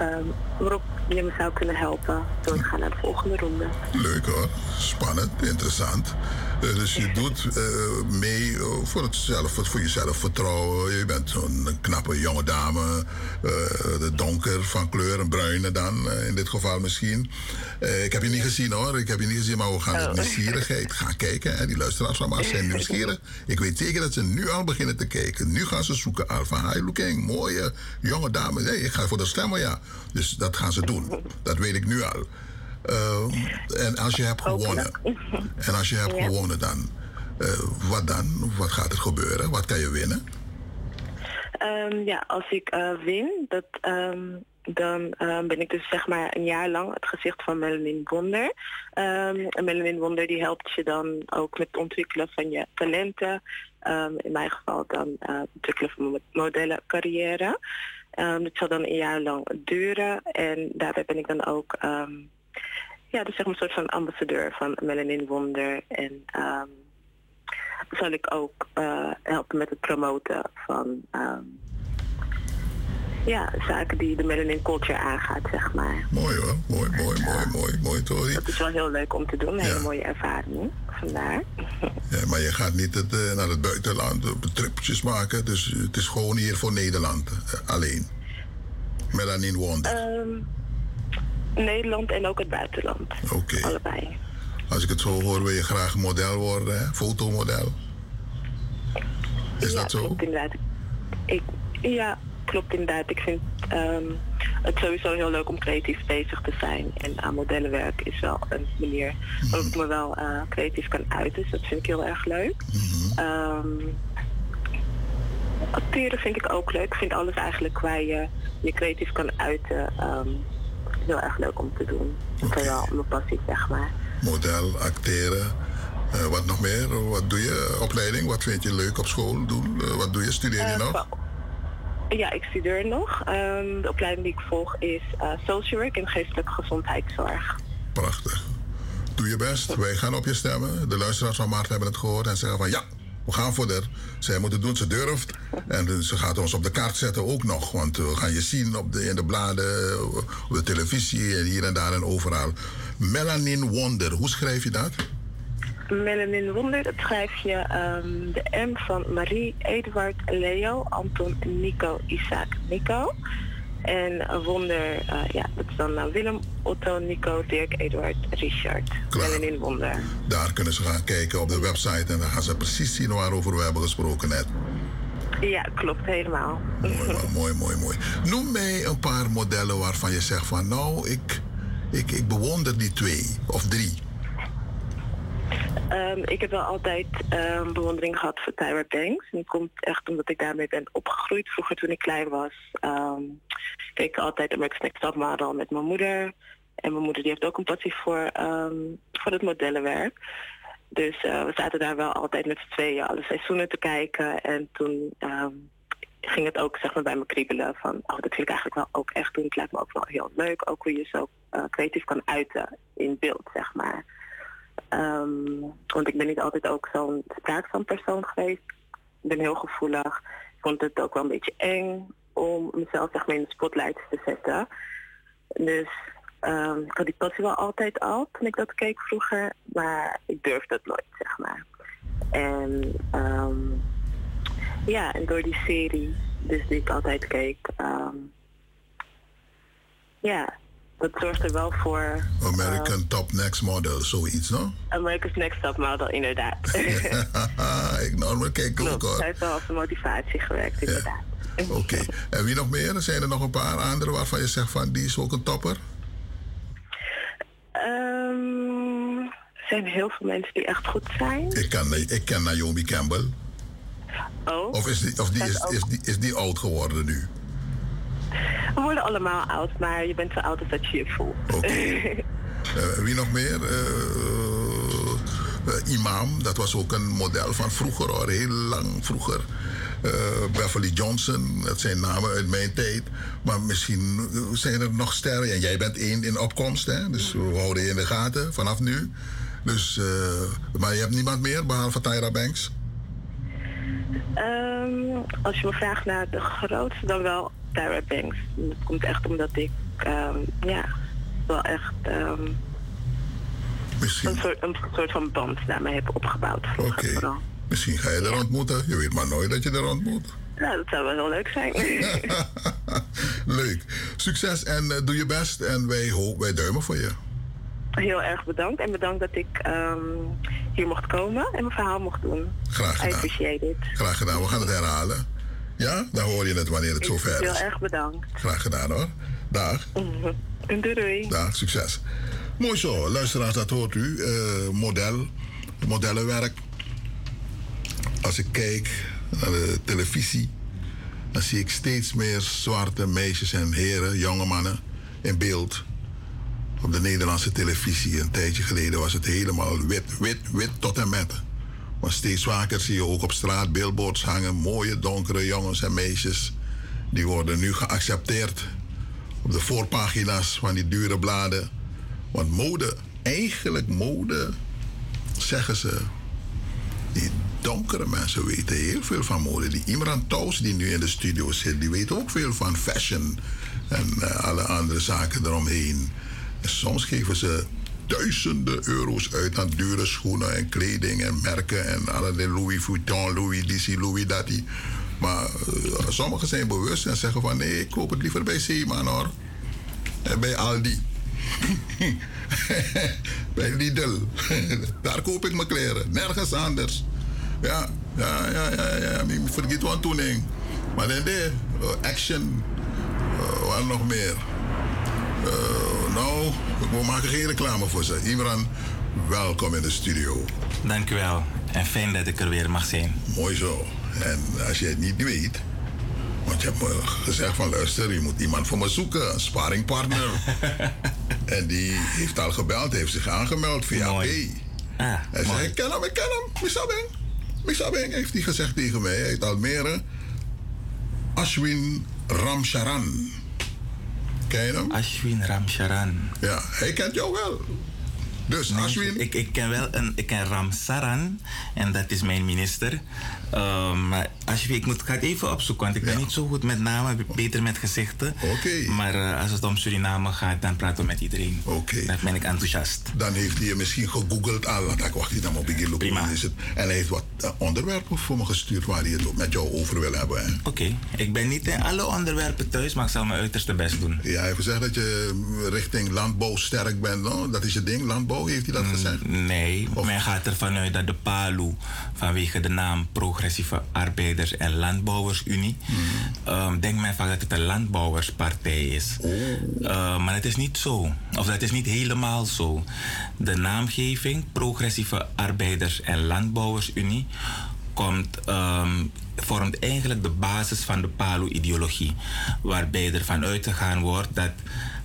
[SPEAKER 18] um, waarop je me zou kunnen helpen door te gaan naar de volgende ronde.
[SPEAKER 6] Leuk hoor, spannend, interessant. Uh, dus je doet uh, mee uh, voor, het zelf, voor je zelfvertrouwen. Je bent zo'n knappe jonge dame, de donker van kleur, een bruine dan in dit geval misschien. ik heb je niet gezien hoor, ik heb je niet gezien, maar we gaan oh. met nieuwsgierigheid gaan kijken. Hè. Die luisteraars van zijn nieuwsgierig. Ik weet zeker dat ze nu al beginnen te kijken. Nu gaan ze zoeken al van, hi looking, mooie jonge dame. Nee, ik ga voor de stemmen, ja. Dus dat gaan ze doen. Dat weet ik nu al. Uh, en als je hebt gewonnen, en als je hebt ja. gewonnen dan, uh, wat dan? Wat gaat er gebeuren? Wat kan je winnen?
[SPEAKER 18] Um, ja, als ik uh, win, dat, um, dan ben ik dus zeg maar een jaar lang het gezicht van Melanin Wonder. En Melanin Wonder die helpt je dan ook met het ontwikkelen van je talenten. in mijn geval dan het ontwikkelen van mijn modellencarrière. Um, zal dan een jaar lang duren en daarbij ben ik dan ook um, ja, dus zeg maar een soort van ambassadeur van Melanin Wonder. En um, zal ik ook uh, helpen met het promoten van ja, zaken die de melanin culture aangaat, zeg maar.
[SPEAKER 6] Mooi hoor, mooi, mooi, mooi, mooi, mooi, Tori.
[SPEAKER 18] Dat is wel heel leuk om te doen, een hele mooie ervaring. Vandaar.
[SPEAKER 6] Ja, maar je gaat niet het, eh, naar het buitenland uh, tripjes maken, dus het is gewoon hier voor Nederland eh, alleen. Melanin Wonder.
[SPEAKER 18] Ehm, Nederland en ook het buitenland.
[SPEAKER 6] Oké.
[SPEAKER 18] Allebei.
[SPEAKER 6] Als ik het zo hoor, wil je graag model worden, hè? fotomodel. Is
[SPEAKER 18] ja,
[SPEAKER 6] dat zo?
[SPEAKER 18] Klopt inderdaad. Ik, ja, klopt inderdaad. Ik vind ehm, het sowieso heel leuk om creatief bezig te zijn. En aan modellenwerk is wel een manier waarop ik me wel eh, creatief kan uiten. Dus dat vind ik heel erg leuk. Ehm, acteren vind ik ook leuk. Ik vind alles eigenlijk waar je je creatief kan uiten ehm, heel erg leuk om te doen. Dat is wel mijn passie, zeg maar.
[SPEAKER 6] Model, acteren. Eh, wat nog meer? Wat doe je? Opleiding? Wat vind je leuk op school doen? Eh, wat doe je? Studeer je
[SPEAKER 18] Eh,
[SPEAKER 6] nog?
[SPEAKER 18] Ja, ik studeer nog. Ehm, de opleiding die ik volg is eh, social work en geestelijke gezondheidszorg.
[SPEAKER 6] Prachtig. Doe je best. Wij gaan op je stemmen. De luisteraars van Maart hebben het gehoord en zeggen van ja, we gaan haar. Zij moet het doen, ze durft. En ze gaat ons op de kaart zetten ook nog. Want we gaan je zien op de, in de bladen, op de televisie en hier en daar en overal. Melanin Wonder, hoe schrijf je dat?
[SPEAKER 18] Melanin Wonder, dat schrijf je ehm, de M van Marie, Eduard, Leo, Anton, Nico, Isaac, Nico. En Wonder, eh, ja, dat is dan eh, Willem, Otto, Nico, Dirk, Eduard, Richard. Melanin Wonder.
[SPEAKER 6] Daar kunnen ze gaan kijken op de website en dan gaan ze precies zien waarover we hebben gesproken net.
[SPEAKER 18] Ja, klopt helemaal.
[SPEAKER 6] Mooi, mooi, mooi, mooi. Noem mij een paar modellen waarvan je zegt van nou, ik, ik, ik bewonder die twee of drie.
[SPEAKER 18] Ehm, ik heb wel altijd ehm, bewondering gehad voor Tyra Banks. En dat komt echt omdat ik daarmee ben opgegroeid. Vroeger toen ik klein was, ehm, keek ik altijd America's Next Top Model met mijn moeder. En mijn moeder die heeft ook een passie voor, voor het modellenwerk. Dus eh, we zaten daar wel altijd met z'n tweeën alle seizoenen te kijken. En toen ging het ook zeg maar, bij me kriebelen van... oh, dat wil ik eigenlijk wel ook echt doen. Het lijkt me ook wel heel leuk. Ook hoe je zo eh, creatief kan uiten in beeld, zeg maar. Ehm, want ik ben niet altijd ook zo'n spraakzaam persoon geweest. Ik ben heel gevoelig. Ik vond het ook wel een beetje eng om mezelf zeg in de spotlight te zetten. Dus ehm, ik had die passie wel altijd al toen ik dat keek vroeger. Maar ik durfde het nooit, zeg maar. En ehm, ja, en door die serie, dus die ik altijd keek, ja, dat zorgt er wel voor
[SPEAKER 6] American Top Next Model, zoiets, no?
[SPEAKER 18] America's Next Top Model, inderdaad.
[SPEAKER 6] ik nou, kijk ook hoor.
[SPEAKER 18] hij heeft wel als een motivatie gewerkt, inderdaad.
[SPEAKER 6] Oké. En wie nog meer? Zijn er nog een paar andere waarvan je zegt van die is ook een topper?
[SPEAKER 18] Ehm, er zijn heel veel mensen die echt goed zijn.
[SPEAKER 6] Ik ken, ik ken Naomi Campbell.
[SPEAKER 18] Oh.
[SPEAKER 6] Of, is die, of die, is, is, die, is die oud geworden nu?
[SPEAKER 18] We worden allemaal oud, maar je bent zo oud als dat je je voelt.
[SPEAKER 6] Eh, wie nog meer? Eh, eh, Imam, dat was ook een model van vroeger hoor, heel lang vroeger. Beverly Johnson, dat zijn namen uit mijn tijd. Maar misschien zijn er nog sterren. En jij bent één in opkomst, hè? dus we houden je in de gaten vanaf nu. Dus, maar je hebt niemand meer behalve Tyra Banks?
[SPEAKER 18] Ehm, als je me vraagt naar de grootste, dan wel Tyra Banks. Dat komt echt omdat ik, ehm, ja, wel echt ehm, een, soort, een soort van band daarmee heb opgebouwd.
[SPEAKER 6] Misschien ga je er ontmoeten. Je weet maar nooit dat je er ontmoet.
[SPEAKER 18] Nou, dat zou wel heel leuk zijn.
[SPEAKER 6] Leuk. Succes en eh, doe je best. En wij, wij duimen voor je.
[SPEAKER 18] Heel erg bedankt. En bedankt dat ik ehm, hier mocht komen en mijn verhaal mocht doen.
[SPEAKER 6] Graag
[SPEAKER 18] I
[SPEAKER 6] gedaan.
[SPEAKER 18] appreciate it.
[SPEAKER 6] Graag gedaan. We gaan het herhalen. Ja, dan hoor je het wanneer het zover
[SPEAKER 18] Heel
[SPEAKER 6] is.
[SPEAKER 18] erg bedankt.
[SPEAKER 6] Graag gedaan hoor. Dag.
[SPEAKER 18] Doei doei.
[SPEAKER 6] Dag, succes. Mooi zo, luisteraars, dat hoort u. Eh, model, modellenwerk. Als ik kijk naar de televisie, dan zie ik steeds meer zwarte meisjes en heren, jonge mannen in beeld. Op de Nederlandse televisie. Een tijdje geleden was het helemaal wit, wit, wit tot en met. Maar steeds vaker zie je ook op straat billboards hangen. Mooie donkere jongens en meisjes. Die worden nu geaccepteerd op de voorpagina's van die dure bladen. Want mode, eigenlijk mode, zeggen ze, die donkere mensen weten heel veel van mode. Die Imran Tous, die nu in de studio zit, die weet ook veel van fashion en eh, alle andere zaken eromheen. Soms geven ze duizenden euro's uit aan dure schoenen en kleding en merken en allerlei Louis Vuitton, Louis DC, Louis Dati. Maar eh, sommigen zijn bewust en zeggen van nee, ik koop het liever bij Zeeman hoor. En bij Aldi. bij Lidl. Daar koop ik mijn kleren. Nergens anders. Ja, ja, ja, ja, ja. Ik vergeet wat toen. Maar dan de uh, action. Uh, wat nog meer? Nou, we maken geen reclame voor ze. Imran, welkom in de studio.
[SPEAKER 19] Dank u wel. En fijn dat ik er weer mag zijn.
[SPEAKER 6] Mooi zo. En als je het niet weet, want je hebt me gezegd van luister, je moet iemand voor me zoeken, een sparringpartner. en die heeft al gebeld, heeft zich aangemeld via P.
[SPEAKER 19] Ah,
[SPEAKER 6] hij zei, ik ken hem, ik ken hem, Misabeng. Misabeng heeft hij gezegd tegen mij uit Almere. Ashwin Ramcharan. Ken je hem?
[SPEAKER 19] Ashwin Ramcharan.
[SPEAKER 6] Ja, hij kent jou wel. Dus
[SPEAKER 19] Nee,
[SPEAKER 6] Ashwin...
[SPEAKER 19] Ik, ik ken wel een, ik ken Ram Saran en dat is mijn minister. Ehm, maar Ashwin, ik moet, ik ga het even opzoeken, want ik ben niet zo goed met namen, beter met gezichten.
[SPEAKER 6] Oké.
[SPEAKER 19] Maar eh, als het om Suriname gaat, dan praten we met iedereen.
[SPEAKER 6] Oké.
[SPEAKER 19] Dan ben ik enthousiast.
[SPEAKER 6] Dan heeft hij je misschien gegoogeld al. Want ik wacht niet aan op een Prima. Is het. En hij heeft wat eh, onderwerpen voor me gestuurd waar hij het met jou over wil hebben.
[SPEAKER 19] Oké, ik ben niet in alle onderwerpen thuis, maar ik zal mijn uiterste best doen.
[SPEAKER 6] Ja, hij heeft gezegd dat je richting landbouw sterk bent. No? Dat is je ding, landbouw, heeft hij dat gezegd?
[SPEAKER 19] Nee, men gaat ervan uit dat de PALU, vanwege de naam Progressieve Arbeiders- en Landbouwersunie, ehm, denkt men vaak dat het een landbouwerspartij is. Eh, maar het is niet zo. Of dat is niet helemaal zo. De naamgeving Progressieve Arbeiders- en Landbouwersunie komt, ehm, vormt eigenlijk de basis van de PALU-ideologie. Waarbij er van uitgegaan wordt dat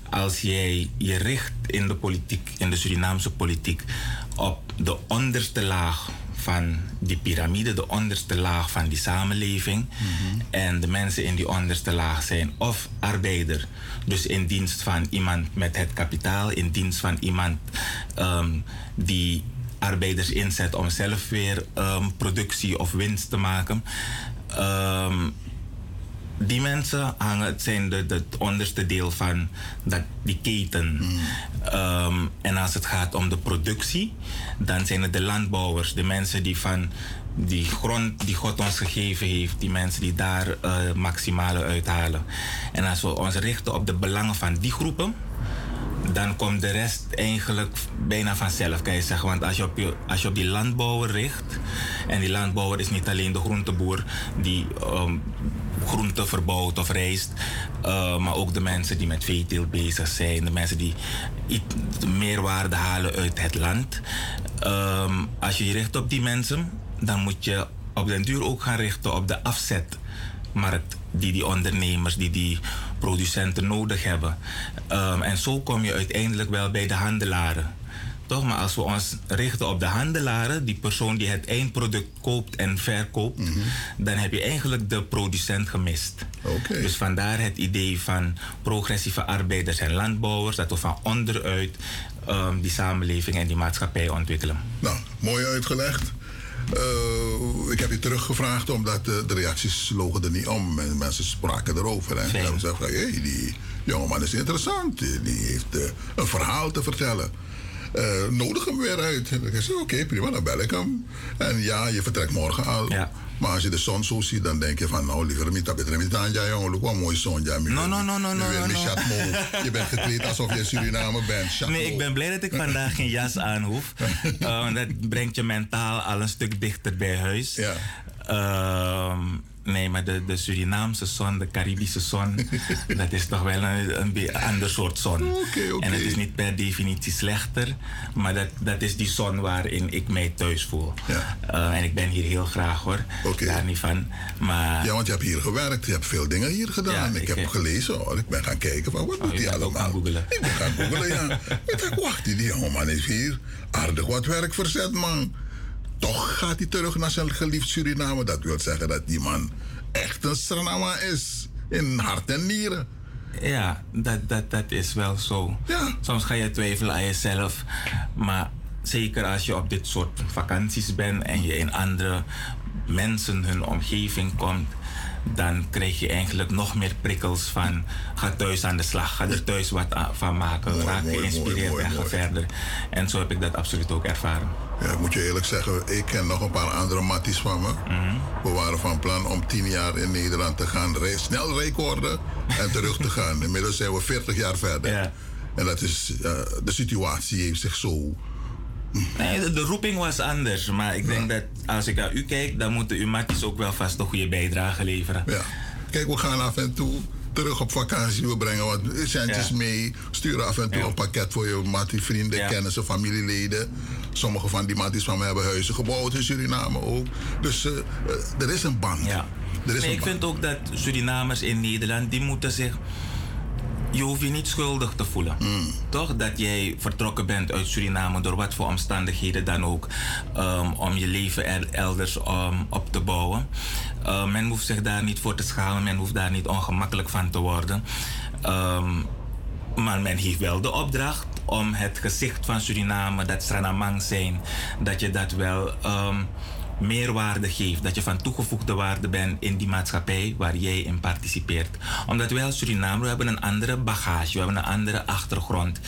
[SPEAKER 19] als jij je richt in de politiek, in de Surinaamse politiek, op de onderste laag van die piramide, de onderste laag van die samenleving. En de mensen in die onderste laag zijn of arbeider, dus in dienst van iemand met het kapitaal, in dienst van iemand ehm, die arbeiders inzet om zelf weer ehm, productie of winst te maken. Ehm, die mensen hangen, het zijn de, de, het onderste deel van dat, die keten. Ehm, en als het gaat om de productie, dan zijn het de landbouwers, de mensen die van die grond die God ons gegeven heeft, die mensen die daar eh maximale uithalen. En als we ons richten op de belangen van die groepen, dan komt de rest eigenlijk bijna vanzelf, kan je zeggen. Want als je op, je, als je op die landbouwer richt, en die landbouwer is niet alleen de groenteboer die um, groenten verbouwt of rijst, uh, maar ook de mensen die met veeteelt bezig zijn, de mensen die meerwaarde halen uit het land. Um, als je je richt op die mensen, dan moet je op den duur ook gaan richten op de afzetmarkt die die ondernemers, die die producenten nodig hebben. Um, en zo kom je uiteindelijk wel bij de handelaren. Toch? Maar als we ons richten op de handelaren, die persoon die het eindproduct koopt en verkoopt, dan heb je eigenlijk de producent gemist. Dus vandaar het idee van progressieve arbeiders en landbouwers, dat we van onderuit um, die samenleving en die maatschappij ontwikkelen.
[SPEAKER 6] Nou, mooi uitgelegd. Uh, ik heb je teruggevraagd omdat de, de reacties logen er niet om. En mensen spraken erover. En ze zeggen van, hey, die jongeman is interessant. Die heeft uh, een verhaal te vertellen. Uh, nodig hem weer uit. En ik zei, oké, okay, prima, dan bel ik hem. En ja, je vertrekt morgen al.
[SPEAKER 19] Ja.
[SPEAKER 6] Maar als je de zon zo ziet, dan denk je van, nou, liever niet, dat betreft niet aan. Ja, jongen, wat een mooi zon. Ja,
[SPEAKER 19] no, no, no, no, no.
[SPEAKER 6] Je bent gekleed alsof je Surinamer bent.
[SPEAKER 19] Nee, ik ben blij dat ik vandaag geen jas aan hoef. uh, dat brengt je mentaal al een stuk dichter bij huis.
[SPEAKER 6] Ja.
[SPEAKER 19] Uh, nee, maar de, de Surinaamse zon, de Caribische zon, dat is toch wel een, een ander soort zon.
[SPEAKER 6] Okay, okay.
[SPEAKER 19] En het is niet per definitie slechter, maar dat, dat is die zon waarin ik mij thuis voel.
[SPEAKER 6] Ja.
[SPEAKER 19] Uh, en ik ben hier heel graag hoor,
[SPEAKER 6] okay.
[SPEAKER 19] daar niet van. Maar,
[SPEAKER 6] ja, want je hebt hier gewerkt, je hebt veel dingen hier gedaan.
[SPEAKER 19] Ja,
[SPEAKER 6] ik, ik, heb gelezen hoor, ik ben gaan kijken van wat
[SPEAKER 19] oh,
[SPEAKER 6] doet hij allemaal.
[SPEAKER 19] googelen.
[SPEAKER 6] Ik ben gaan googelen, ja. ik dacht, wacht, die jongeman is hier aardig wat werk verzet man. Toch gaat hij terug naar zijn geliefd Suriname. Dat wil zeggen dat die man echt een Suriname is. In hart en nieren.
[SPEAKER 19] Ja, dat, dat, dat is wel zo.
[SPEAKER 6] Ja.
[SPEAKER 19] Soms ga je twijfelen aan jezelf. Maar zeker als je op dit soort vakanties bent en je in andere mensen hun omgeving komt, dan krijg je eigenlijk nog meer prikkels van ga thuis aan de slag, ga er thuis wat van maken, raak
[SPEAKER 6] mooi,
[SPEAKER 19] geïnspireerd
[SPEAKER 6] mooi,
[SPEAKER 19] en ga verder. En zo heb ik dat absoluut ook ervaren.
[SPEAKER 6] Ja, ik moet je eerlijk zeggen, ik ken nog een paar andere matties van me.
[SPEAKER 19] Mhm.
[SPEAKER 6] We waren van plan om tien jaar in Nederland te gaan re- snel recorden en terug te gaan. Inmiddels zijn we 40 jaar verder. En dat is, eh, de situatie heeft zich zo.
[SPEAKER 19] Nee, de, de roeping was anders. Maar ik denk dat als ik naar u kijk, dan moeten uw matties ook wel vast een goede bijdrage leveren.
[SPEAKER 6] Ja. Kijk, we gaan af en toe terug op vakantie. We brengen wat centjes
[SPEAKER 19] Ja.
[SPEAKER 6] mee. Sturen af en toe een pakket voor je mattie, vrienden, kennissen, familieleden. Sommige van die matties van me hebben huizen gebouwd in Suriname ook. Dus eh, eh, er is een band.
[SPEAKER 19] Ja.
[SPEAKER 6] Er is
[SPEAKER 19] Nee,
[SPEAKER 6] een
[SPEAKER 19] ik
[SPEAKER 6] band.
[SPEAKER 19] vind ook dat Surinamers in Nederland, die moeten zich... Je hoeft je niet schuldig te voelen. Toch? Dat jij vertrokken bent uit Suriname door wat voor omstandigheden dan ook. ehm, om je leven er, elders ehm, op te bouwen. Eh, men hoeft zich daar niet voor te schamen. Men hoeft daar niet ongemakkelijk van te worden. Ehm, maar men heeft wel de opdracht om het gezicht van Suriname, dat Sranamang zijn, dat je dat wel ehm, meerwaarde geeft. Dat je van toegevoegde waarde bent in die maatschappij waar jij in participeert. Omdat wij als Suriname, we hebben een andere bagage, we hebben een andere achtergrond.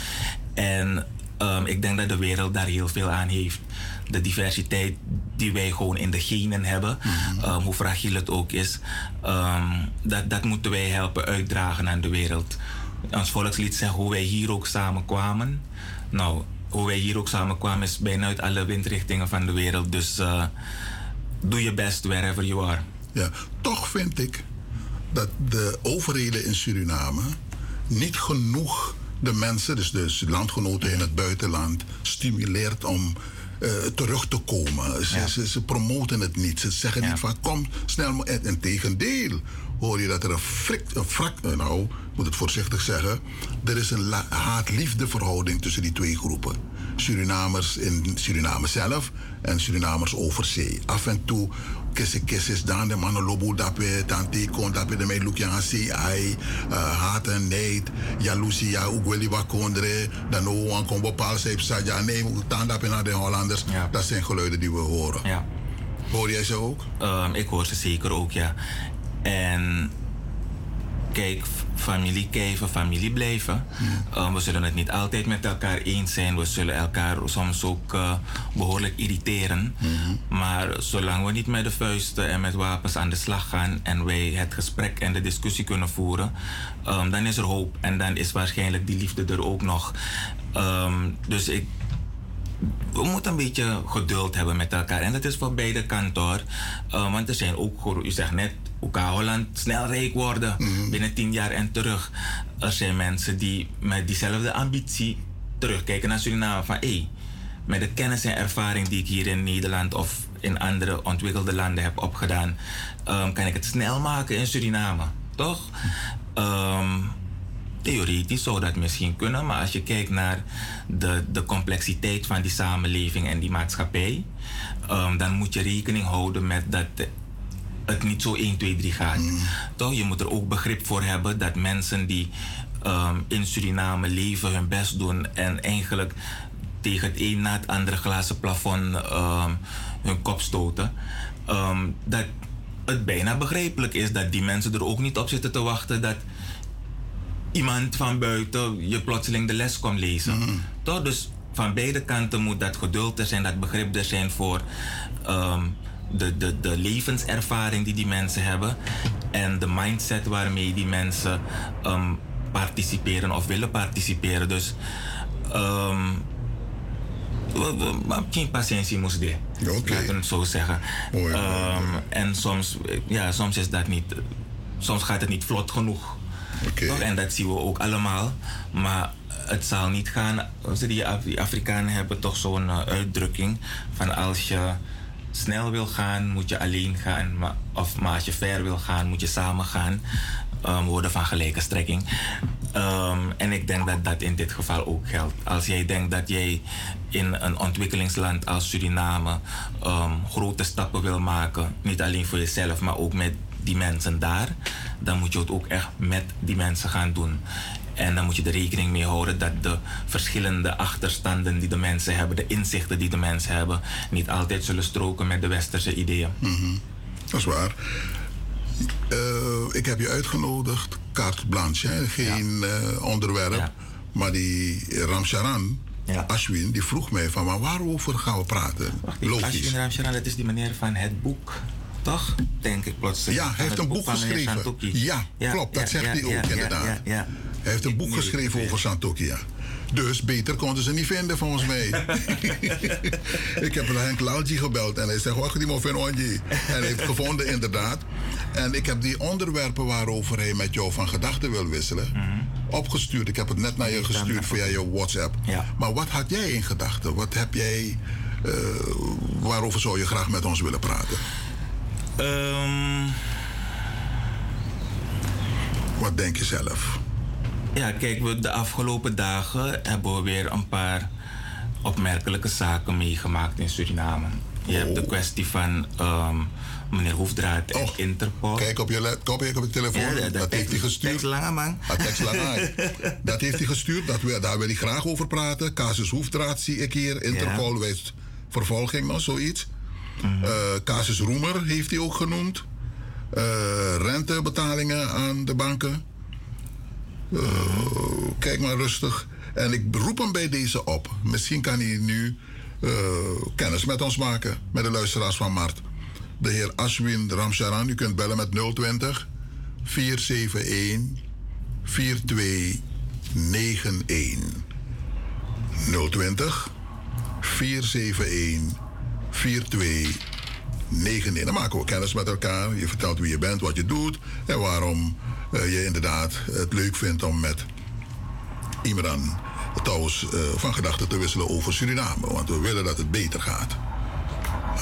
[SPEAKER 19] En ehm, ik denk dat de wereld daar heel veel aan heeft. De diversiteit die wij gewoon in de genen hebben, ehm, hoe fragiel het ook is, ehm, dat, dat moeten wij helpen uitdragen aan de wereld. Ons volkslied zegt hoe wij hier ook samen kwamen. Nou, hoe wij hier ook samen kwamen is bijna uit alle windrichtingen van de wereld. Dus eh, doe je best wherever you are.
[SPEAKER 6] Ja, toch vind ik dat de overheden in Suriname niet genoeg de mensen, dus de landgenoten in het buitenland, stimuleert om eh, terug te komen. Ze, ze, ze promoten het niet. Ze zeggen niet van kom snel. maar- En, en tegendeel hoor je dat er een, frik, een wrak, eh, nou, ik moet het voorzichtig zeggen, er is een haat-liefde verhouding tussen die twee groepen. Surinamers in Suriname zelf en Surinamers over zee. Af en toe kisse kisses dan de mannen lobo dape tanti kon dape de mij yang asi ai haat en neid jaloezie ja ook wel wat kondre? Dan no one kon bepaald zijn saja nee moet dan dape naar de Hollanders. Dat zijn geluiden die we horen.
[SPEAKER 19] Ja.
[SPEAKER 6] hoor jij ze ook?
[SPEAKER 19] Ehm, ik hoor ze zeker ook, ja. En kijk, familie kijven, familie blijven. Ehm, we zullen het niet altijd met elkaar eens zijn. We zullen elkaar soms ook eh, behoorlijk irriteren. Maar zolang we niet met de vuisten en met wapens aan de slag gaan en wij het gesprek en de discussie kunnen voeren, ehm, dan is er hoop. En dan is waarschijnlijk die liefde er ook nog. Ehm, dus ik, we moeten een beetje geduld hebben met elkaar. En dat is voor beide kanten hoor. Eh, want er zijn ook, u zegt net, kan Holland snel rijk worden binnen tien jaar en terug. Er zijn mensen die met diezelfde ambitie terugkijken naar Suriname. Van hé, met de kennis en ervaring die ik hier in Nederland of in andere ontwikkelde landen heb opgedaan, ehm, kan ik het snel maken in Suriname. Toch? Ehm, Theoretisch zou dat misschien kunnen, maar als je kijkt naar de, de complexiteit van die samenleving en die maatschappij, ehm, dan moet je rekening houden met dat het niet zo 1, 2, 3 gaat. Toch? Je moet er ook begrip voor hebben dat mensen die ehm, in Suriname leven, hun best doen en eigenlijk tegen het een na het andere glazen plafond ehm, hun kop stoten, dat het bijna begrijpelijk is dat die mensen er ook niet op zitten te wachten dat iemand van buiten je plotseling de les komt lezen. Toch? Dus van beide kanten moet dat geduld er zijn, dat begrip er zijn voor ehm, de, de, de levenservaring die die mensen hebben en de mindset waarmee die mensen ehm, participeren of willen participeren. Dus maar geen patiëntie moest dit. Laten we het zo zeggen. En soms, ja, soms is dat niet. Soms gaat het niet vlot genoeg. En dat zien we ook allemaal. Maar het zal niet gaan. Die, die Afrikanen hebben toch zo'n eh, uitdrukking van als je snel wil gaan, moet je alleen gaan. Maar, of maar als je ver wil gaan, moet je samen gaan. Ehm, woorden van gelijke strekking. Ehm, en ik denk dat dat in dit geval ook geldt. Als jij denkt dat jij in een ontwikkelingsland als Suriname ehm, grote stappen wil maken, niet alleen voor jezelf, maar ook met die mensen daar, dan moet je het ook echt met die mensen gaan doen. En dan moet je er rekening mee houden dat de verschillende achterstanden die de mensen hebben, de inzichten die de mensen hebben, niet altijd zullen stroken met de westerse ideeën.
[SPEAKER 6] Mhm. Dat is waar. Eh, ik heb je uitgenodigd, carte blanche, hè? geen eh, onderwerp. Maar die Ramcharan, Ashwin, die vroeg mij van maar waarover gaan we praten?
[SPEAKER 19] Logisch. Ashwin Ramcharan, dat is die meneer van het boek. Toch? Denk ik plotseling.
[SPEAKER 6] Ja, hij heeft een boek, geschreven. Ja, klopt, dat zegt hij ook inderdaad. Hij heeft een boek geschreven over Santokia. Dus beter konden ze niet vinden, volgens mij. ik heb Henk Lalji gebeld en hij zegt: Wacht, die van Onji. En hij heeft gevonden, inderdaad. En ik heb die onderwerpen waarover hij met jou van gedachten wil wisselen, mhm. opgestuurd. Ik heb het net naar je gestuurd via je WhatsApp. Maar wat had jij in gedachten? Wat heb jij. Uh, waarover zou je graag met ons willen praten?
[SPEAKER 19] Um...
[SPEAKER 6] Wat denk je zelf?
[SPEAKER 19] Ja, kijk, we de afgelopen dagen hebben we weer een paar opmerkelijke zaken meegemaakt in Suriname. Je hebt de oh. kwestie van um, meneer Hoefdraad en Interpol.
[SPEAKER 6] Kijk op je, kijk op je telefoon.
[SPEAKER 19] dat,
[SPEAKER 6] dat heeft hij gestuurd.
[SPEAKER 19] Tekst lange man.
[SPEAKER 6] Dat tekst lange. dat heeft hij gestuurd. Dat we, daar wil hij graag over praten. Casus Hoefdraad zie ik hier. Interpol ja. wijst vervolging nog, zoiets. Mm casus Roemer heeft hij ook genoemd. Uh, rentebetalingen aan de banken. Uh, kijk maar rustig. En ik roep hem bij deze op. Misschien kan hij nu kennis met ons maken, met de luisteraars van Mart. De heer Ashwin Ramcharan, u kunt bellen met 020 471 4291. 020 471 4291. Dan maken we kennis met elkaar. Je vertelt wie je bent, wat je doet en waarom uh, je inderdaad het leuk vindt om met Imran Touws uh, van gedachten te wisselen over Suriname. Want we willen dat het beter gaat.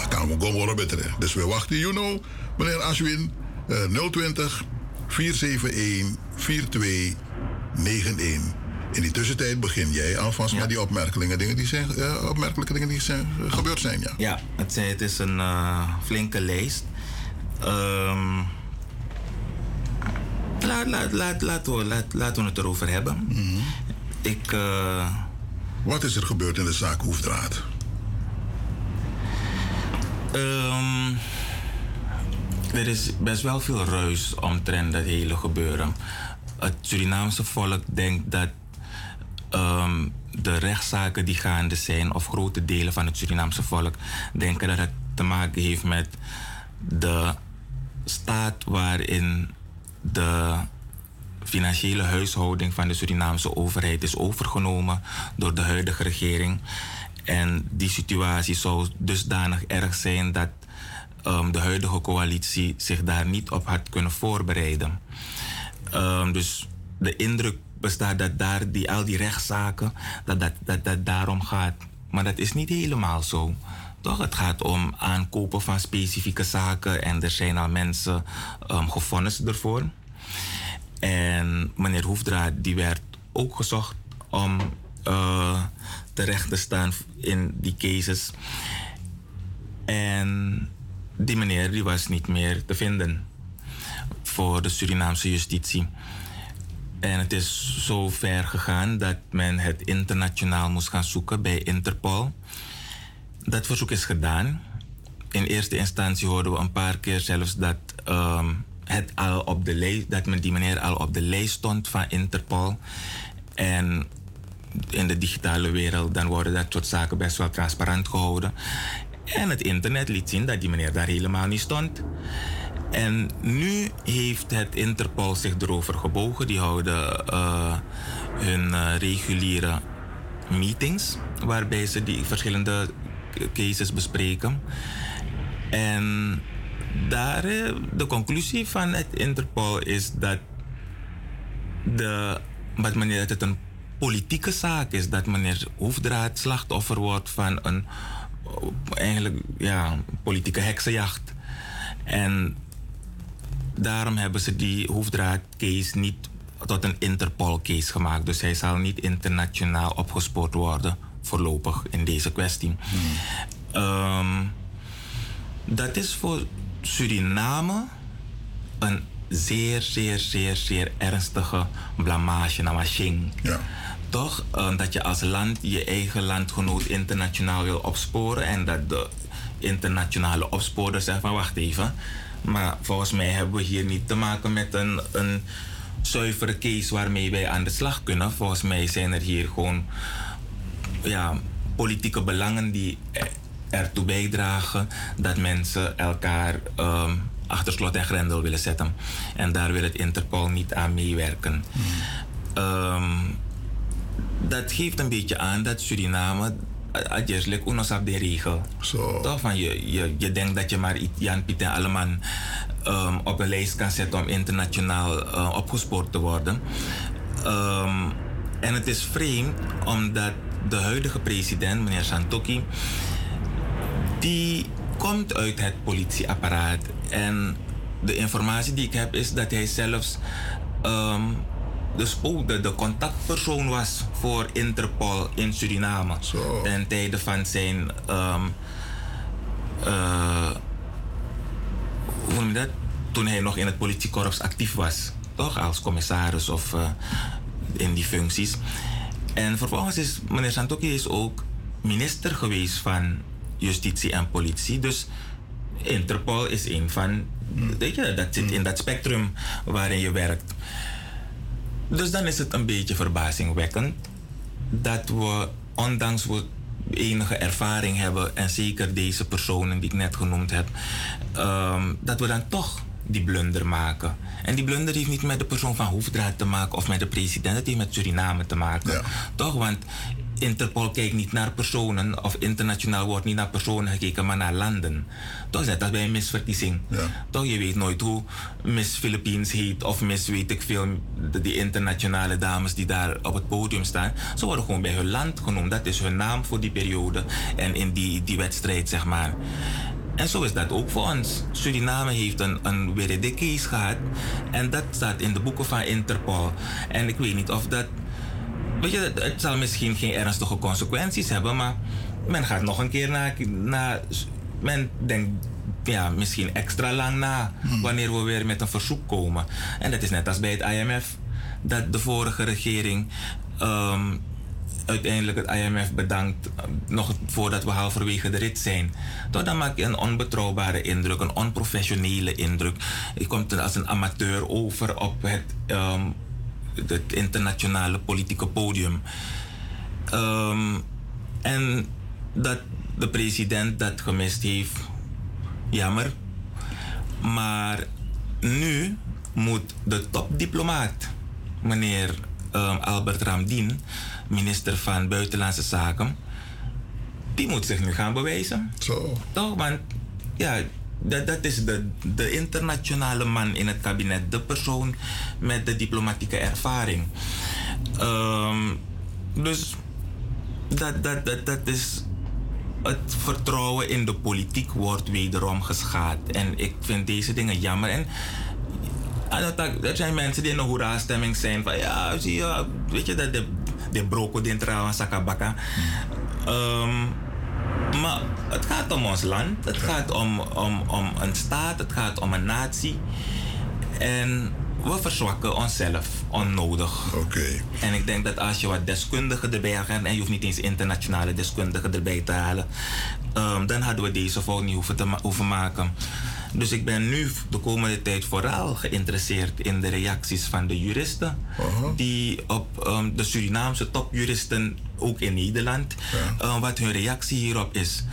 [SPEAKER 6] Kan we gewoon beter. Dus we wachten, you know, meneer Ashwin, uh, 020 471 4291. In die tussentijd begin jij alvast met die opmerkelijke dingen die zijn, uh, opmerkelijke dingen die zijn, uh, gebeurd zijn. Ja,
[SPEAKER 19] ja het, het is een uh, flinke lijst. Um, laat, laat, laat, laten, we, laat, laten we het erover hebben. Mm -hmm. Ik.
[SPEAKER 6] Wat is er gebeurd in de zaak Hoefdraad?
[SPEAKER 19] Um, er is best wel veel ruis omtrent dat hele gebeuren. Het Surinaamse volk denkt dat um, de rechtszaken die gaande zijn, of grote delen van het Surinaamse volk, denken dat het te maken heeft met de staat waarin de financiële huishouding van de Surinaamse overheid is overgenomen door de huidige regering. En die situatie zou dusdanig erg zijn dat um, de huidige coalitie zich daar niet op had kunnen voorbereiden. Um, dus de indruk bestaat dat daar die, al die rechtszaken, dat dat, dat daarom gaat. Maar dat is niet helemaal zo. Toch? Het gaat om aankopen van specifieke zaken en er zijn al mensen um, ervoor. En meneer Hoefdraad die werd ook gezocht om uh, terecht te staan in die cases. En die meneer die was niet meer te vinden voor de Surinaamse justitie. En het is zo ver gegaan dat men het internationaal moest gaan zoeken bij Interpol. Dat verzoek is gedaan. In eerste instantie hoorden we een paar keer zelfs dat, um, het al op de lijst, dat men die meneer al op de lijst stond van Interpol. En in de digitale wereld dan worden dat soort zaken best wel transparant gehouden. En het internet liet zien dat die meneer daar helemaal niet stond. En nu heeft het Interpol zich erover gebogen. Die houden uh, hun uh, reguliere meetings, waarbij ze die verschillende cases bespreken. En daar, uh, de conclusie van het Interpol is dat, de, het een politieke zaak is. Dat meneer Hoefdraad slachtoffer wordt van een eigenlijk ja, politieke heksenjacht. En daarom hebben ze die hoefdraadcase niet tot een Interpol-case gemaakt. Dus hij zal niet internationaal opgespoord worden, voorlopig, in deze kwestie. Um, dat is voor Suriname een zeer, zeer, zeer, zeer ernstige blamage naar Machine.
[SPEAKER 6] Ja.
[SPEAKER 19] Toch? Eh, dat je als land je eigen landgenoot internationaal wil opsporen en dat de internationale opsporers zeggen van wacht even. Maar volgens mij hebben we hier niet te maken met een, een zuivere case waarmee wij aan de slag kunnen. Volgens mij zijn er hier gewoon ja, politieke belangen die ertoe bijdragen dat mensen elkaar ehm, achter slot en grendel willen zetten. En daar wil het Interpol niet aan meewerken. Ehm, dat geeft een beetje aan dat Suriname Adjeslik unosap de regel.
[SPEAKER 6] Zo.
[SPEAKER 19] Toch? Van je, je, je denkt dat je maar Jan Piet en Alleman um, op een lijst kan zetten om internationaal uh, opgespoord te worden. Um, en het is vreemd omdat de huidige president, meneer Santoki, die komt uit het politieapparaat. En de informatie die ik heb is dat hij zelfs um, dus ook de, de contactpersoon was voor Interpol in Suriname.
[SPEAKER 6] Zo.
[SPEAKER 19] Ten tijde van zijn. Um, uh, hoe noem je dat? Toen hij nog in het politiekorps actief was. Toch? Als commissaris of uh, in die functies. En vervolgens is meneer Santoki is ook minister geweest van Justitie en Politie. Dus Interpol is een van. Weet je, dat zit in dat spectrum waarin je werkt. Dus dan is het een beetje verbazingwekkend dat we, ondanks we enige ervaring hebben, en zeker deze personen die ik net genoemd heb, um, dat we dan toch die blunder maken. En die blunder heeft niet met de persoon van Hoefdraad te maken of met de president, het heeft met Suriname te maken. Toch? Want Interpol kijkt niet naar personen, of internationaal wordt niet naar personen gekeken, maar naar landen. Toch is net als bij een misverkiezing.
[SPEAKER 6] Ja.
[SPEAKER 19] Toch, je weet nooit hoe Miss Philippines heet, of Miss weet ik veel, die internationale dames die daar op het podium staan. Ze worden gewoon bij hun land genoemd. Dat is hun naam voor die periode en in die, die wedstrijd, zeg maar. En zo is dat ook voor ons. Suriname heeft een, een case gehad. En dat staat in de boeken van Interpol. En ik weet niet of dat weet je, het zal misschien geen ernstige consequenties hebben, maar men gaat nog een keer naar. naar men denkt ja, misschien extra lang na wanneer we weer met een verzoek komen. En dat is net als bij het IMF, dat de vorige regering. Um, uiteindelijk het IMF bedankt nog voordat we halverwege de rit zijn. Toch dan maak je een onbetrouwbare indruk, een onprofessionele indruk. Je komt als een amateur over op het um, het internationale politieke podium. Um, en dat de president dat gemist heeft, jammer. Maar nu moet de topdiplomaat, meneer um, Albert Ramdien, minister van Buitenlandse Zaken, die moet zich nu gaan bewijzen.
[SPEAKER 6] Zo.
[SPEAKER 19] Toch? Want ja, dat, dat is de, de internationale man in het kabinet, de persoon met de diplomatieke ervaring. Um, dus dat, dat, dat, dat is. Het vertrouwen in de politiek wordt wederom geschaad. En ik vind deze dingen jammer. En er zijn mensen die in een hoera-stemming zijn van ja, zie je, weet je dat de, de broko dintra sakabaka. Um, maar het gaat om ons land, het gaat om, om, om een staat, het gaat om een natie. En we verzwakken onszelf onnodig.
[SPEAKER 6] Oké.
[SPEAKER 19] En ik denk dat als je wat deskundigen erbij gaat, en je hoeft niet eens internationale deskundigen erbij te halen, um, dan hadden we deze fout niet hoeven, te ma hoeven maken. Dus ik ben nu de komende tijd vooral geïnteresseerd in de reacties van de juristen. Die op um, de Surinaamse topjuristen, ook in Nederland, ja. uh, wat hun reactie hierop is.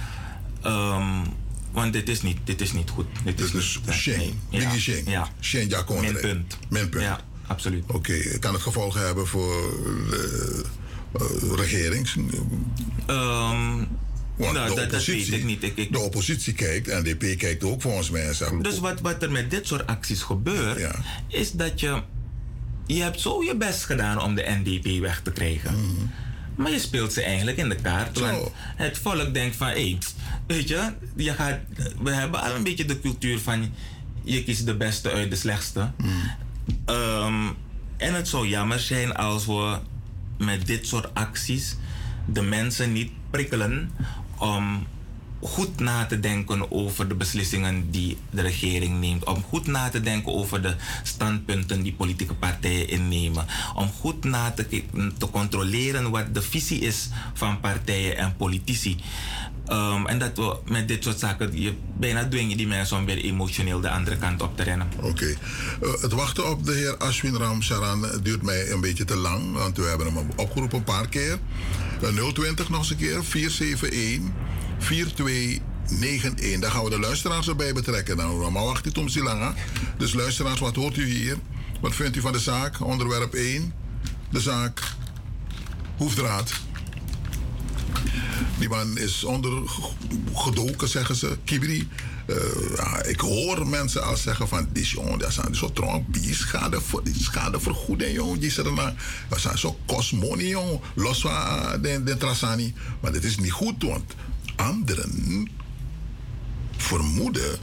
[SPEAKER 19] Um, want dit is niet, dit is niet goed. Dit,
[SPEAKER 6] dit is dus shame.
[SPEAKER 19] Ja.
[SPEAKER 6] shame.
[SPEAKER 19] Ja.
[SPEAKER 6] Shame, ja,
[SPEAKER 19] Mijn punt.
[SPEAKER 6] Mijn punt.
[SPEAKER 19] Ja, absoluut.
[SPEAKER 6] Oké, okay. kan het gevolgen hebben voor de uh, regering?
[SPEAKER 19] Um,
[SPEAKER 6] want
[SPEAKER 19] nou,
[SPEAKER 6] de,
[SPEAKER 19] dat,
[SPEAKER 6] oppositie,
[SPEAKER 19] dat weet ik niet. Ik, ik...
[SPEAKER 6] de oppositie kijkt, en de NDP kijkt ook volgens mij. Zeg,
[SPEAKER 19] dus wat, wat er met dit soort acties gebeurt, ja. is dat je. Je hebt zo je best gedaan om de NDP weg te krijgen. Mm -hmm. Maar je speelt ze eigenlijk in de kaart.
[SPEAKER 6] Zo.
[SPEAKER 19] Want het volk denkt van, hé, hey, weet je, je gaat, we hebben al een beetje de cultuur van je kiest de beste uit de slechtste.
[SPEAKER 6] Mm.
[SPEAKER 19] Um, en het zou jammer zijn als we met dit soort acties de mensen niet prikkelen om goed na te denken over de beslissingen die de regering neemt. Om goed na te denken over de standpunten die politieke partijen innemen. Om goed na te, te controleren wat de visie is van partijen en politici. Um, en dat met dit soort zaken, je, bijna dwing je die mensen om weer emotioneel de andere kant op te rennen.
[SPEAKER 6] Oké. Uh, het wachten op de heer Ashwin Ram Sharan duurt mij een beetje te lang, want we hebben hem opgeroepen een paar keer. Uh, 020 nog eens een keer, 471 4291. Daar gaan we de luisteraars erbij betrekken. Nou, maar wacht niet om lang. Dus luisteraars, wat hoort u hier? Wat vindt u van de zaak? Onderwerp 1. De zaak Hoefdraad. Die man is ondergedoken, zeggen ze. Kibri. Uh, ja, ik hoor mensen al zeggen van die jongen, dat zijn zo tronk, die schade, die schadevergoeding, jongen. Die dan, dat zijn zo kost money, jongen. Los van de, de trasani. Maar dat is niet goed, want anderen vermoeden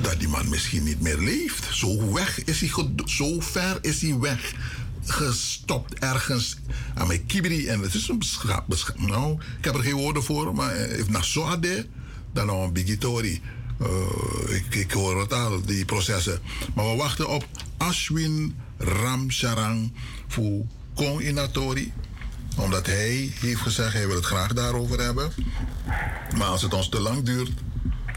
[SPEAKER 6] dat die man misschien niet meer leeft. Zo weg is hij, zo ver is hij weg gestopt ergens aan mijn kibri. En het is een beschap. Nou, ik heb er geen woorden voor, maar if na zo hadden, dan een bigitori. Uh, ik, hoor het al, die processen. Maar we wachten op Ashwin Ramcharang voor Kong Inatori omdat hij heeft gezegd, hij wil het graag daarover hebben. Maar als het ons te lang duurt,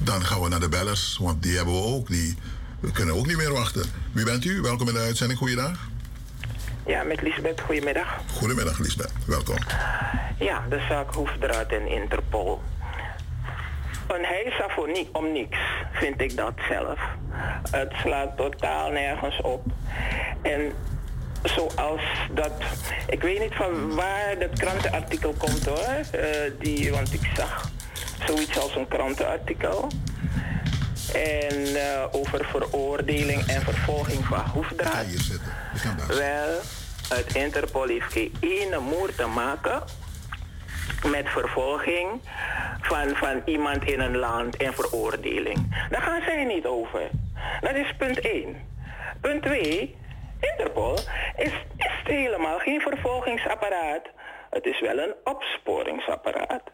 [SPEAKER 6] dan gaan we naar de bellers. Want die hebben we ook. Die, we kunnen ook niet meer wachten. Wie bent u? Welkom in de uitzending. Goeiedag.
[SPEAKER 20] Ja, met Lisbeth. Goedemiddag.
[SPEAKER 6] Goedemiddag, Lisbeth. Welkom.
[SPEAKER 20] Ja, de zaak Hoefdraad en Interpol. Een heisafonie om niks, vind ik dat zelf. Het slaat totaal nergens op. En zoals dat. Ik weet niet van waar dat krantenartikel komt hoor. Uh, die, want ik zag zoiets als een krantenartikel. En uh, over veroordeling en vervolging van hoefdraad. Wel, het Interpol heeft geen ene moer te maken met vervolging van, van iemand in een land en veroordeling. Daar gaan zij niet over. Dat is punt 1. Punt 2. Interpol is, is helemaal geen vervolgingsapparaat. Het is wel een opsporingsapparaat.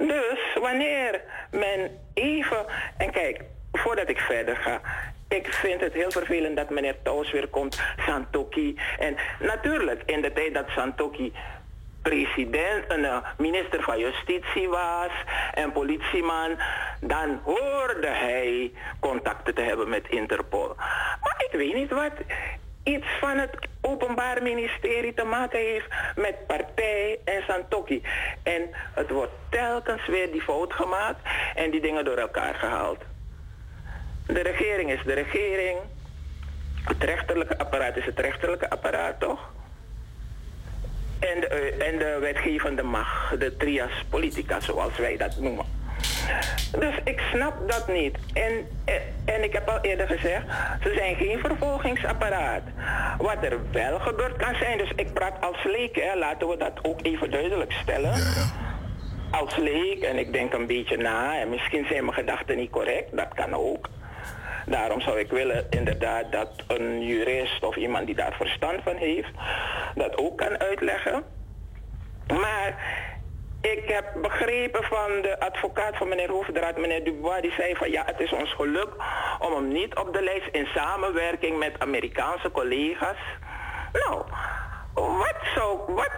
[SPEAKER 20] Dus wanneer men even. En kijk, voordat ik verder ga. Ik vind het heel vervelend dat meneer Toos weer komt, Santoki. En natuurlijk, in de tijd dat Santoki president, een eh, minister van Justitie was en politieman, dan hoorde hij contacten te hebben met Interpol. Maar ik weet niet wat iets van het Openbaar Ministerie te maken heeft met partij en Santoki. En het wordt telkens weer die fout gemaakt en die dingen door elkaar gehaald. De regering is de regering. Het rechterlijke apparaat is het rechterlijke apparaat, toch? En de, en de wetgevende macht, de trias politica, zoals wij dat noemen. Dus ik snap dat niet. En, en ik heb al eerder gezegd, ze zijn geen vervolgingsapparaat. Wat er wel gebeurd kan zijn, dus ik praat als leek, hè, laten we dat ook even duidelijk stellen. Ja, ja. Als leek, en ik denk een beetje na, en misschien zijn mijn gedachten niet correct, dat kan ook. Daarom zou ik willen inderdaad dat een jurist of iemand die daar verstand van heeft, dat ook kan uitleggen. Maar ik heb begrepen van de advocaat van meneer Hoefdraad, meneer Dubois, die zei van ja, het is ons geluk om hem niet op de lijst in samenwerking met Amerikaanse collega's. Nou, wat, zou, wat,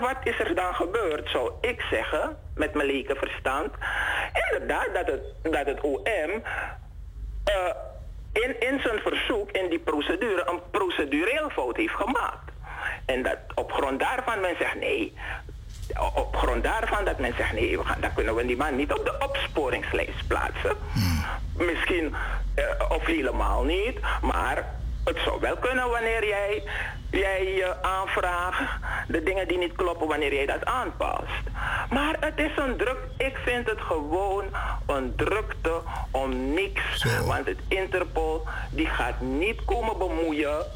[SPEAKER 20] wat, is er dan gebeurd, zou ik zeggen, met mijn leken verstand? Inderdaad, dat het, dat het OM uh, in, in zijn verzoek, in die procedure, een procedureel fout heeft gemaakt. En dat op grond daarvan men zegt nee. Op grond daarvan dat men zegt nee, we gaan, dan kunnen we die man niet op de opsporingslijst plaatsen. Hmm. Misschien, uh, of helemaal niet, maar het zou wel kunnen wanneer jij, jij je aanvraagt, de dingen die niet kloppen, wanneer jij dat aanpast. Maar het is een druk, ik vind het gewoon een drukte om niks. Want het Interpol, die gaat niet komen bemoeien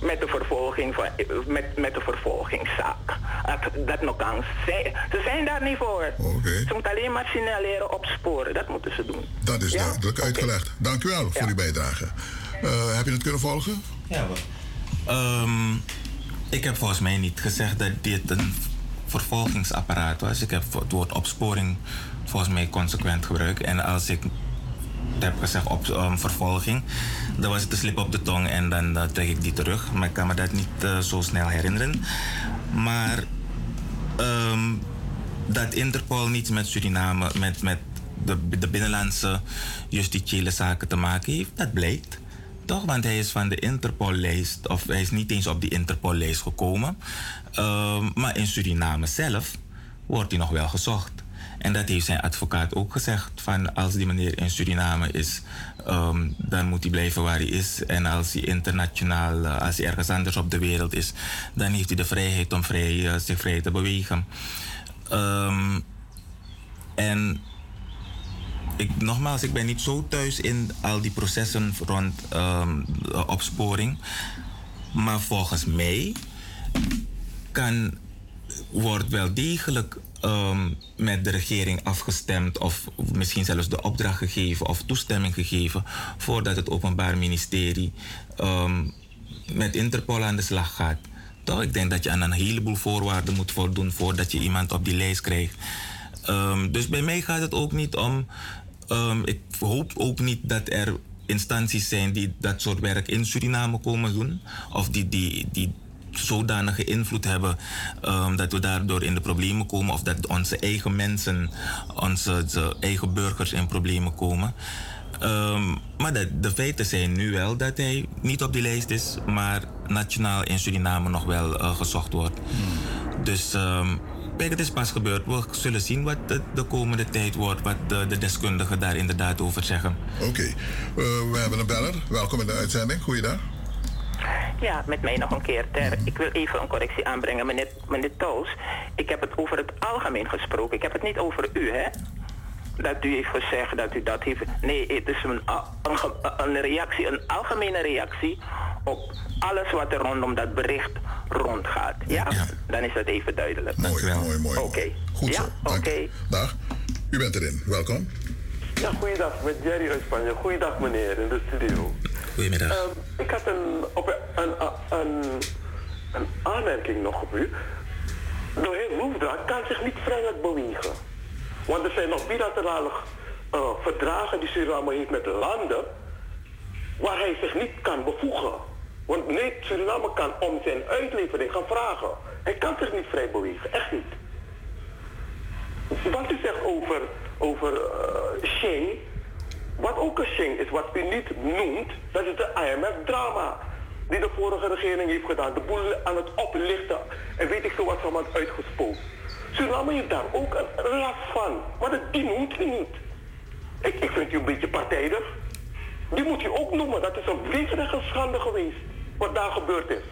[SPEAKER 20] met de vervolging van, met, met de vervolgingszaak. Dat, dat nog kan. Ze, ze zijn daar niet voor. Ze moeten alleen maar signaleren opsporen. Dat moeten ze doen.
[SPEAKER 6] Dat is duidelijk uitgelegd. Dank u wel voor uw bijdrage. Uh, heb je het kunnen volgen?
[SPEAKER 19] Ja, um, ik heb volgens mij niet gezegd dat dit een vervolgingsapparaat was. Ik heb het woord opsporing volgens mij consequent gebruikt. En als ik heb gezegd op ehm, vervolging, dan was het een slip op de tong en dan uh, trek ik die terug. Maar ik kan me dat niet uh, zo snel herinneren. Maar ehm, dat Interpol niets met Suriname, met, met de, de binnenlandse justitiële zaken te maken heeft, dat blijkt. Toch, want hij is van de Interpol-lijst, of hij is niet eens op die Interpol-lijst gekomen. Um, maar in Suriname zelf wordt hij nog wel gezocht. En dat heeft zijn advocaat ook gezegd. Van als die meneer in Suriname is, um, dan moet hij blijven waar hij is. En als hij internationaal, uh, als hij ergens anders op de wereld is, dan heeft hij de vrijheid om vrij, uh, zich vrij te bewegen. Um, en ik, nogmaals, ik ben niet zo thuis in al die processen rond um, opsporing. Maar volgens mij kan, wordt wel degelijk um, met de regering afgestemd of misschien zelfs de opdracht gegeven of toestemming gegeven voordat het Openbaar Ministerie um, met Interpol aan de slag gaat. Toch, ik denk dat je aan een heleboel voorwaarden moet voldoen voordat je iemand op die lijst krijgt. Um, dus bij mij gaat het ook niet om. Ik hoop ook niet dat er instanties zijn die dat soort werk in Suriname komen doen. Of die, die, die zodanige invloed hebben um, dat we daardoor in de problemen komen. Of dat onze eigen mensen, onze, onze eigen burgers in problemen komen. Um, maar de, de, feiten zijn nu wel dat hij niet op die lijst is, maar nationaal in Suriname nog wel uh, gezocht wordt. Hmm. Dus um, kijk, het is pas gebeurd. We zullen zien wat de, de komende tijd wordt, wat de, de, deskundigen daar inderdaad over zeggen.
[SPEAKER 6] Oké, okay. uh, we hebben een beller. Welkom in de uitzending. Goeiedag.
[SPEAKER 20] Ja, met mij nog een keer. Ter, ik wil even een correctie aanbrengen, meneer, meneer Toos. Ik heb het over het algemeen gesproken. Ik heb het niet over u, hè? Dat u heeft gezegd dat u dat heeft. Nee, het is een, een, een reactie, een algemene reactie op alles wat er rondom dat bericht rondgaat. Ja? ja. Dan is dat even duidelijk.
[SPEAKER 6] Mooi, mooi, mooi.
[SPEAKER 20] Oké. Okay.
[SPEAKER 6] Goed
[SPEAKER 20] ja?
[SPEAKER 6] zo. Oké.
[SPEAKER 20] Okay.
[SPEAKER 6] Dag. U bent erin. Welkom.
[SPEAKER 21] Ja, goeiedag. Met Jerry uit Spanje. Goeiedag meneer in de studio. Um, ik had een, op een, een, een, aanmerking nog op u. De heer Woefdra kan zich niet vrijelijk bewegen. Want er zijn nog bilaterale uh, verdragen die Suriname heeft met landen waar hij zich niet kan bevoegen. Want nee, Suriname kan om zijn uitlevering gaan vragen. Hij kan zich niet vrij bewegen, echt niet. Wat u zegt over, over uh, wat ook een Shane is, wat u niet noemt, dat is de IMF-drama. Die de vorige regering heeft gedaan. De boel aan het oplichten. En weet ik veel wat van het uitgespoeld. Suriname heeft daar ook een last van. Maar dat, die noemt u niet. Ik, ik vind u een beetje partijdig. Die moet u ook noemen. Dat is een wezenlijke schande geweest. Wat daar gebeurd is.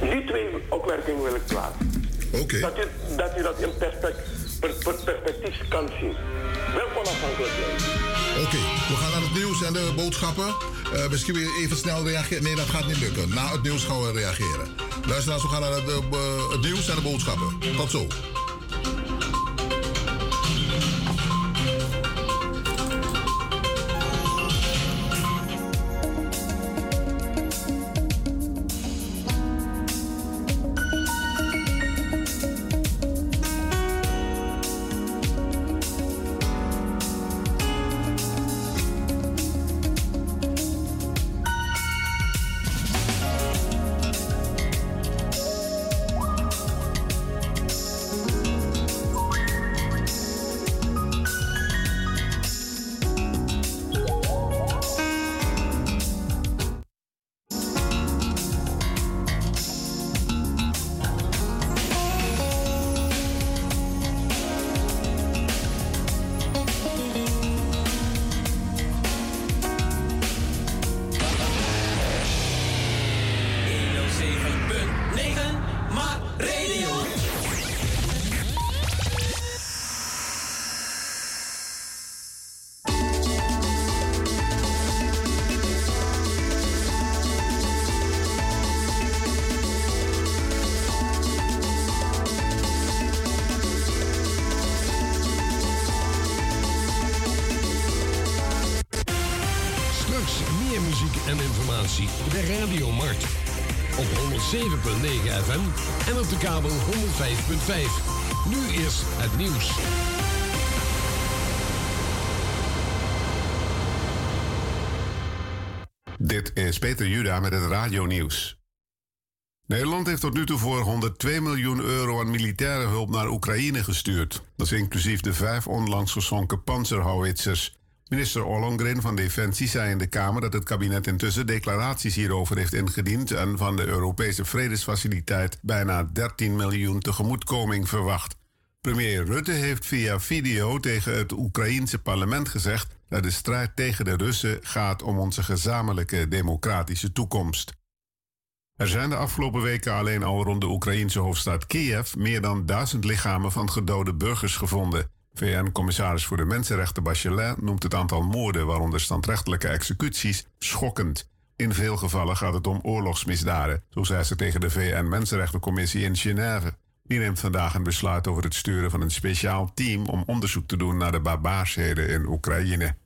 [SPEAKER 21] Die twee opmerkingen wil ik plaatsen.
[SPEAKER 6] Okay.
[SPEAKER 21] Dat, u, dat u dat in perspectief, per, per, perspectief kan zien. Wel onafhankelijk
[SPEAKER 6] Oké, we gaan naar het nieuws en de boodschappen. Uh, misschien weer even snel reageren. Nee, dat gaat niet lukken. Na het nieuws gaan we reageren. Luisteraars, we gaan naar het, uh, het nieuws en de boodschappen. Tot zo.
[SPEAKER 2] Met het Radio-nieuws. Nederland heeft tot nu toe voor 102 miljoen euro aan militaire hulp naar Oekraïne gestuurd. Dat is inclusief de vijf onlangs gezonken panzerhouwitsers. Minister Ollongren van Defensie zei in de Kamer dat het kabinet intussen declaraties hierover heeft ingediend en van de Europese Vredesfaciliteit bijna 13 miljoen tegemoetkoming verwacht. Premier Rutte heeft via video tegen het Oekraïense parlement gezegd dat de strijd tegen de Russen gaat om onze gezamenlijke democratische toekomst. Er zijn de afgelopen weken alleen al rond de Oekraïense hoofdstad Kiev meer dan duizend lichamen van gedode burgers gevonden. VN-commissaris voor de Mensenrechten Bachelet noemt het aantal moorden, waaronder standrechtelijke executies, schokkend. In veel gevallen gaat het om oorlogsmisdaden, zo zei ze tegen de VN-Mensenrechtencommissie in Genève. Die neemt vandaag een besluit over het sturen van een speciaal team om onderzoek te doen naar de barbaarsheden in Oekraïne.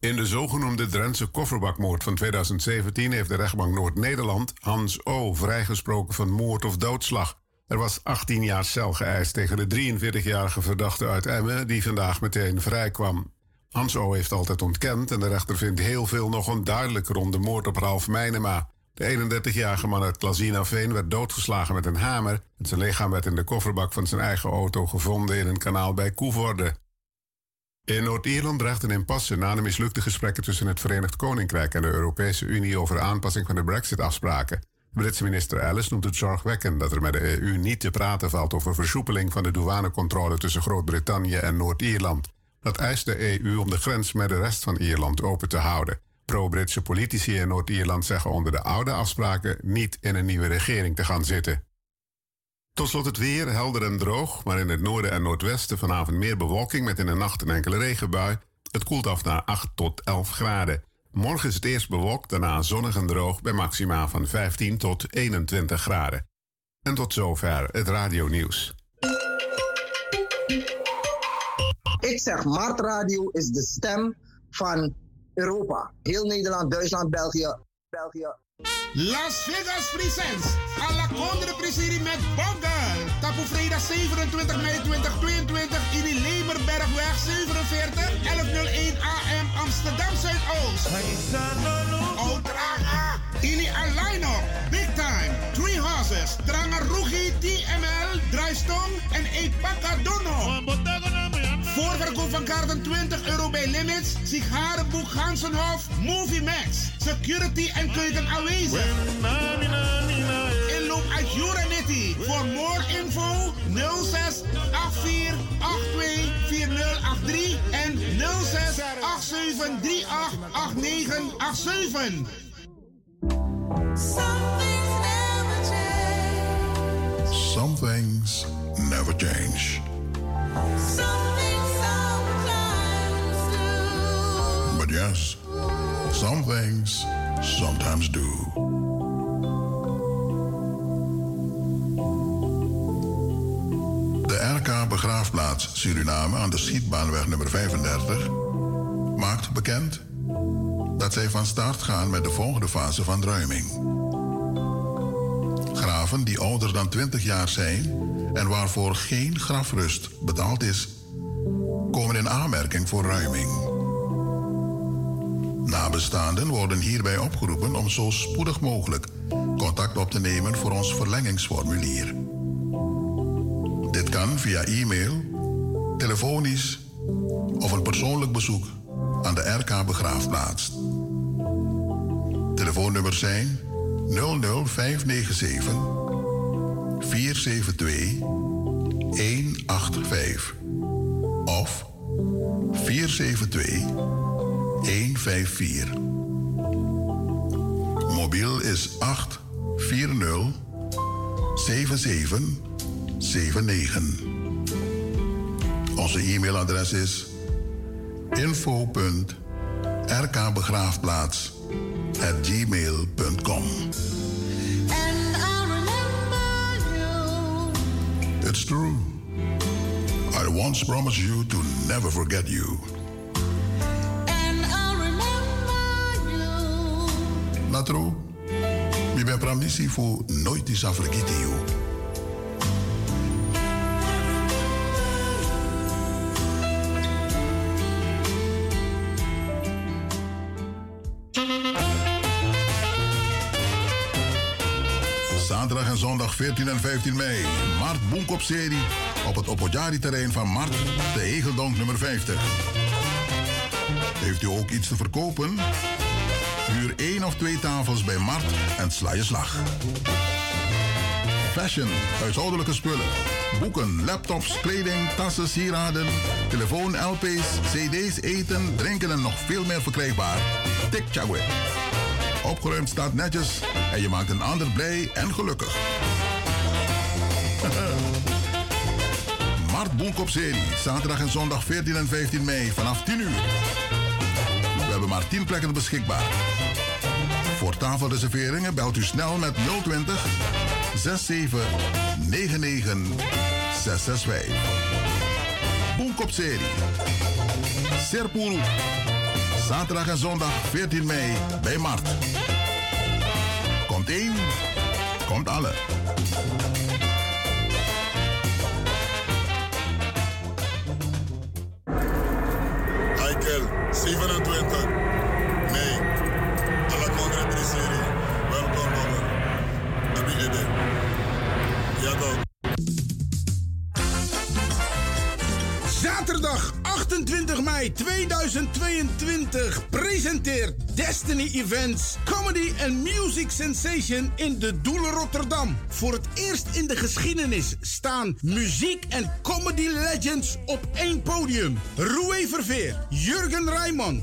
[SPEAKER 2] In de zogenoemde Drentse kofferbakmoord van 2017 heeft de rechtbank Noord-Nederland Hans O. vrijgesproken van moord of doodslag. Er was 18 jaar cel geëist tegen de 43-jarige verdachte uit Emmen, die vandaag meteen vrijkwam. Hans O. heeft altijd ontkend en de rechter vindt heel veel nog onduidelijk rond de moord op Ralf Meinema. De 31-jarige man uit Veen werd doodgeslagen met een hamer en zijn lichaam werd in de kofferbak van zijn eigen auto gevonden in een kanaal bij Koevoorde. In Noord-Ierland dreigt een impasse na de mislukte gesprekken tussen het Verenigd Koninkrijk en de Europese Unie over aanpassing van de Brexit-afspraken. Britse minister Ellis noemt het zorgwekkend dat er met de EU niet te praten valt over versoepeling van de douanecontrole tussen Groot-Brittannië en Noord-Ierland. Dat eist de EU om de grens met de rest van Ierland open te houden. Pro-Britse politici in Noord-Ierland zeggen onder de oude afspraken niet in een nieuwe regering te gaan zitten. Tot slot het weer, helder en droog, maar in het noorden en noordwesten vanavond meer bewolking met in de nacht een enkele regenbui. Het koelt af naar 8 tot 11 graden. Morgen is het eerst bewolkt, daarna zonnig en droog bij maxima van 15 tot 21 graden. En tot zover het radionieuws.
[SPEAKER 3] Ik zeg, Mart Radio is de stem van Europa. Heel Nederland, Duitsland, België, België.
[SPEAKER 5] Las Vegas presents Alla Condre Presiri met Boggle. Tapu vrijdag 27 mei 2022 in de Lemerbergweg 47 1101 AM Amsterdam Zuidoost. Oudraga. Ili Alaino, Big Time, Three Horses, Trangarugi, TML, Draaistong en Epaka Dono. Voorverkoop van kaarten 20 euro bij Limits, Sigarenboek Gansenhof, Movie Max, Security en keuken aanwezig. Inloop uit Juranetti. Voor more info 06 84 82 4083 en 06 87 38 8987.
[SPEAKER 6] Some things never change. But yes, some things sometimes do. De RK Begraafplaats Suriname aan de Schietbaanweg nummer 35 maakt bekend dat zij van start gaan met de volgende fase van ruiming. Graven die ouder dan 20 jaar zijn en waarvoor geen grafrust betaald is, komen in aanmerking voor ruiming. Nabestaanden worden hierbij opgeroepen om zo spoedig mogelijk contact op te nemen voor ons verlengingsformulier. Dit kan via e-mail, telefonisch of een persoonlijk bezoek aan de RK Begraafplaats. Telefoonnummers zijn 00597 472 185 of 472 154. Mobiel is 840 7779. Onze e-mailadres is info.rkbegraafplaats at gmail.com. It's true. I once promised you to never forget you. True? Mi ben pramisi nooit is afregiti you. Zaterdag en zondag 14 en 15 mei. Mart Boenkop-serie op het Opojari-terrein van Mart, de Egeldonk nummer 50. Heeft u ook iets te verkopen? Huur één of twee tafels bij Mart en sla je slag. Fashion, huishoudelijke spullen. Boeken, laptops, kleding, tassen, sieraden, telefoon, LP's, CD's, eten, drinken en nog veel meer verkrijgbaar. Tik Chagwe. Opgeruimd staat netjes en je maakt een ander blij en gelukkig. Mart Boenkop serie, zaterdag en zondag 14 en 15 mei vanaf 10 uur. We hebben maar 10 plekken beschikbaar. Voor tafelreserveringen belt u snel met 020 67 99 665. Boenkop serie. Serpul. Zaterdag en zondag 14 mei bij Mart. Komt één, komt alle.
[SPEAKER 22] Michael, 27.
[SPEAKER 7] Zaterdag 28 mei 2022 presenteert Destiny Events Comedy and Music Sensation in de Doelen Rotterdam. Voor het eerst in de geschiedenis staan muziek en comedy legends op één podium. Roué Verveer, Jurgen Rijman,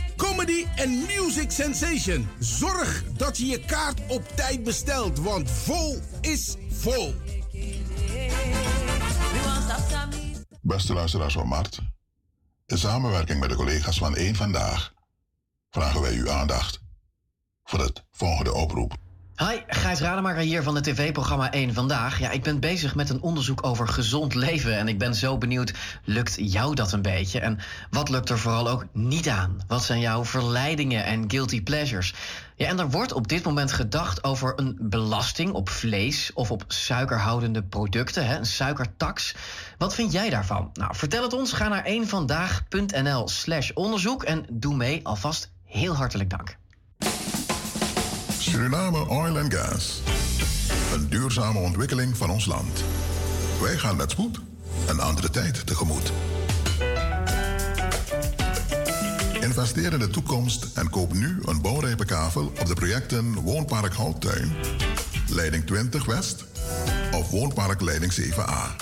[SPEAKER 7] Comedy and Music Sensation. Zorg dat je je kaart op tijd bestelt, want vol is vol.
[SPEAKER 6] Beste luisteraars van Mart, in samenwerking met de collega's van Eén Vandaag vragen wij uw aandacht voor het volgende oproep.
[SPEAKER 8] Hi, Gijs Rademaker hier van het tv-programma 1 Vandaag. Ja, ik ben bezig met een onderzoek over gezond leven en ik ben zo benieuwd, lukt jou dat een beetje? En wat lukt er vooral ook niet aan? Wat zijn jouw verleidingen en guilty pleasures? Ja, en er wordt op dit moment gedacht over een belasting op vlees of op suikerhoudende producten, hè, een suikertax. Wat vind jij daarvan? Nou, vertel het ons. Ga naar eenvandaag.nl slash onderzoek en doe mee. Alvast heel hartelijk dank.
[SPEAKER 6] Suriname Oil and Gas. Een duurzame ontwikkeling van ons land. Wij gaan met spoed een andere tijd tegemoet. Investeer in de toekomst en koop nu een bouwrijpe kavel op de projecten Woonpark Houttuin, Leiding 20 West of Woonpark Leiding 7A.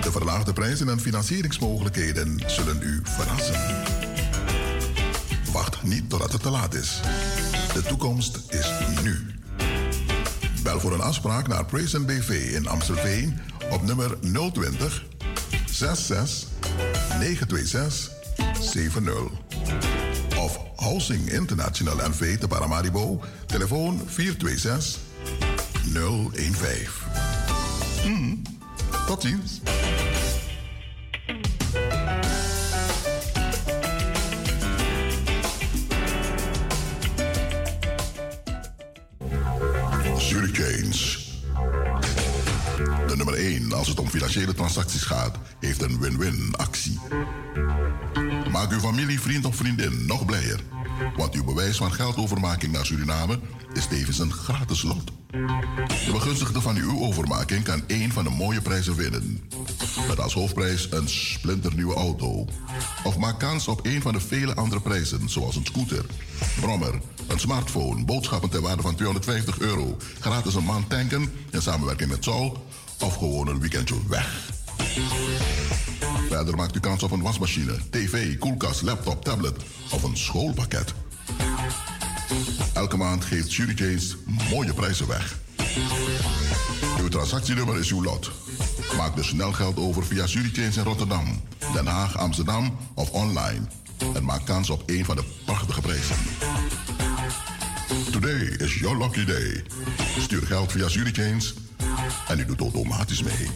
[SPEAKER 6] De verlaagde prijzen en financieringsmogelijkheden zullen u verrassen. Wacht niet totdat het te laat is. De toekomst is nu. Bel voor een afspraak naar Praisen BV in Amstelveen op nummer 020 66 926 70. Of Housing International NV te Paramaribo, telefoon 426 015. Mm, tot ziens. Financiële transacties gaat, heeft een win-win actie. Maak uw familie, vriend of vriendin nog blijer. Want uw bewijs van geldovermaking naar Suriname is tevens een gratis lot. De begunstigde van uw overmaking kan één van de mooie prijzen winnen. Met als hoofdprijs een splinternieuwe auto. Of maak kans op een van de vele andere prijzen, zoals een scooter, brommer, een smartphone, boodschappen ter waarde van 250 euro, gratis een maand tanken in samenwerking met Sol of gewoon een weekendje weg. Verder maakt u kans op een wasmachine, tv, koelkast, laptop, tablet of een schoolpakket. Elke maand geeft Jury mooie prijzen weg. Uw transactienummer is uw lot. Maak dus snel geld over via Zurichains in Rotterdam, Den Haag, Amsterdam of online. En maak kans op een van de prachtige prijzen. Today is your lucky day. Stuur geld via Zurichains en u doet automatisch mee.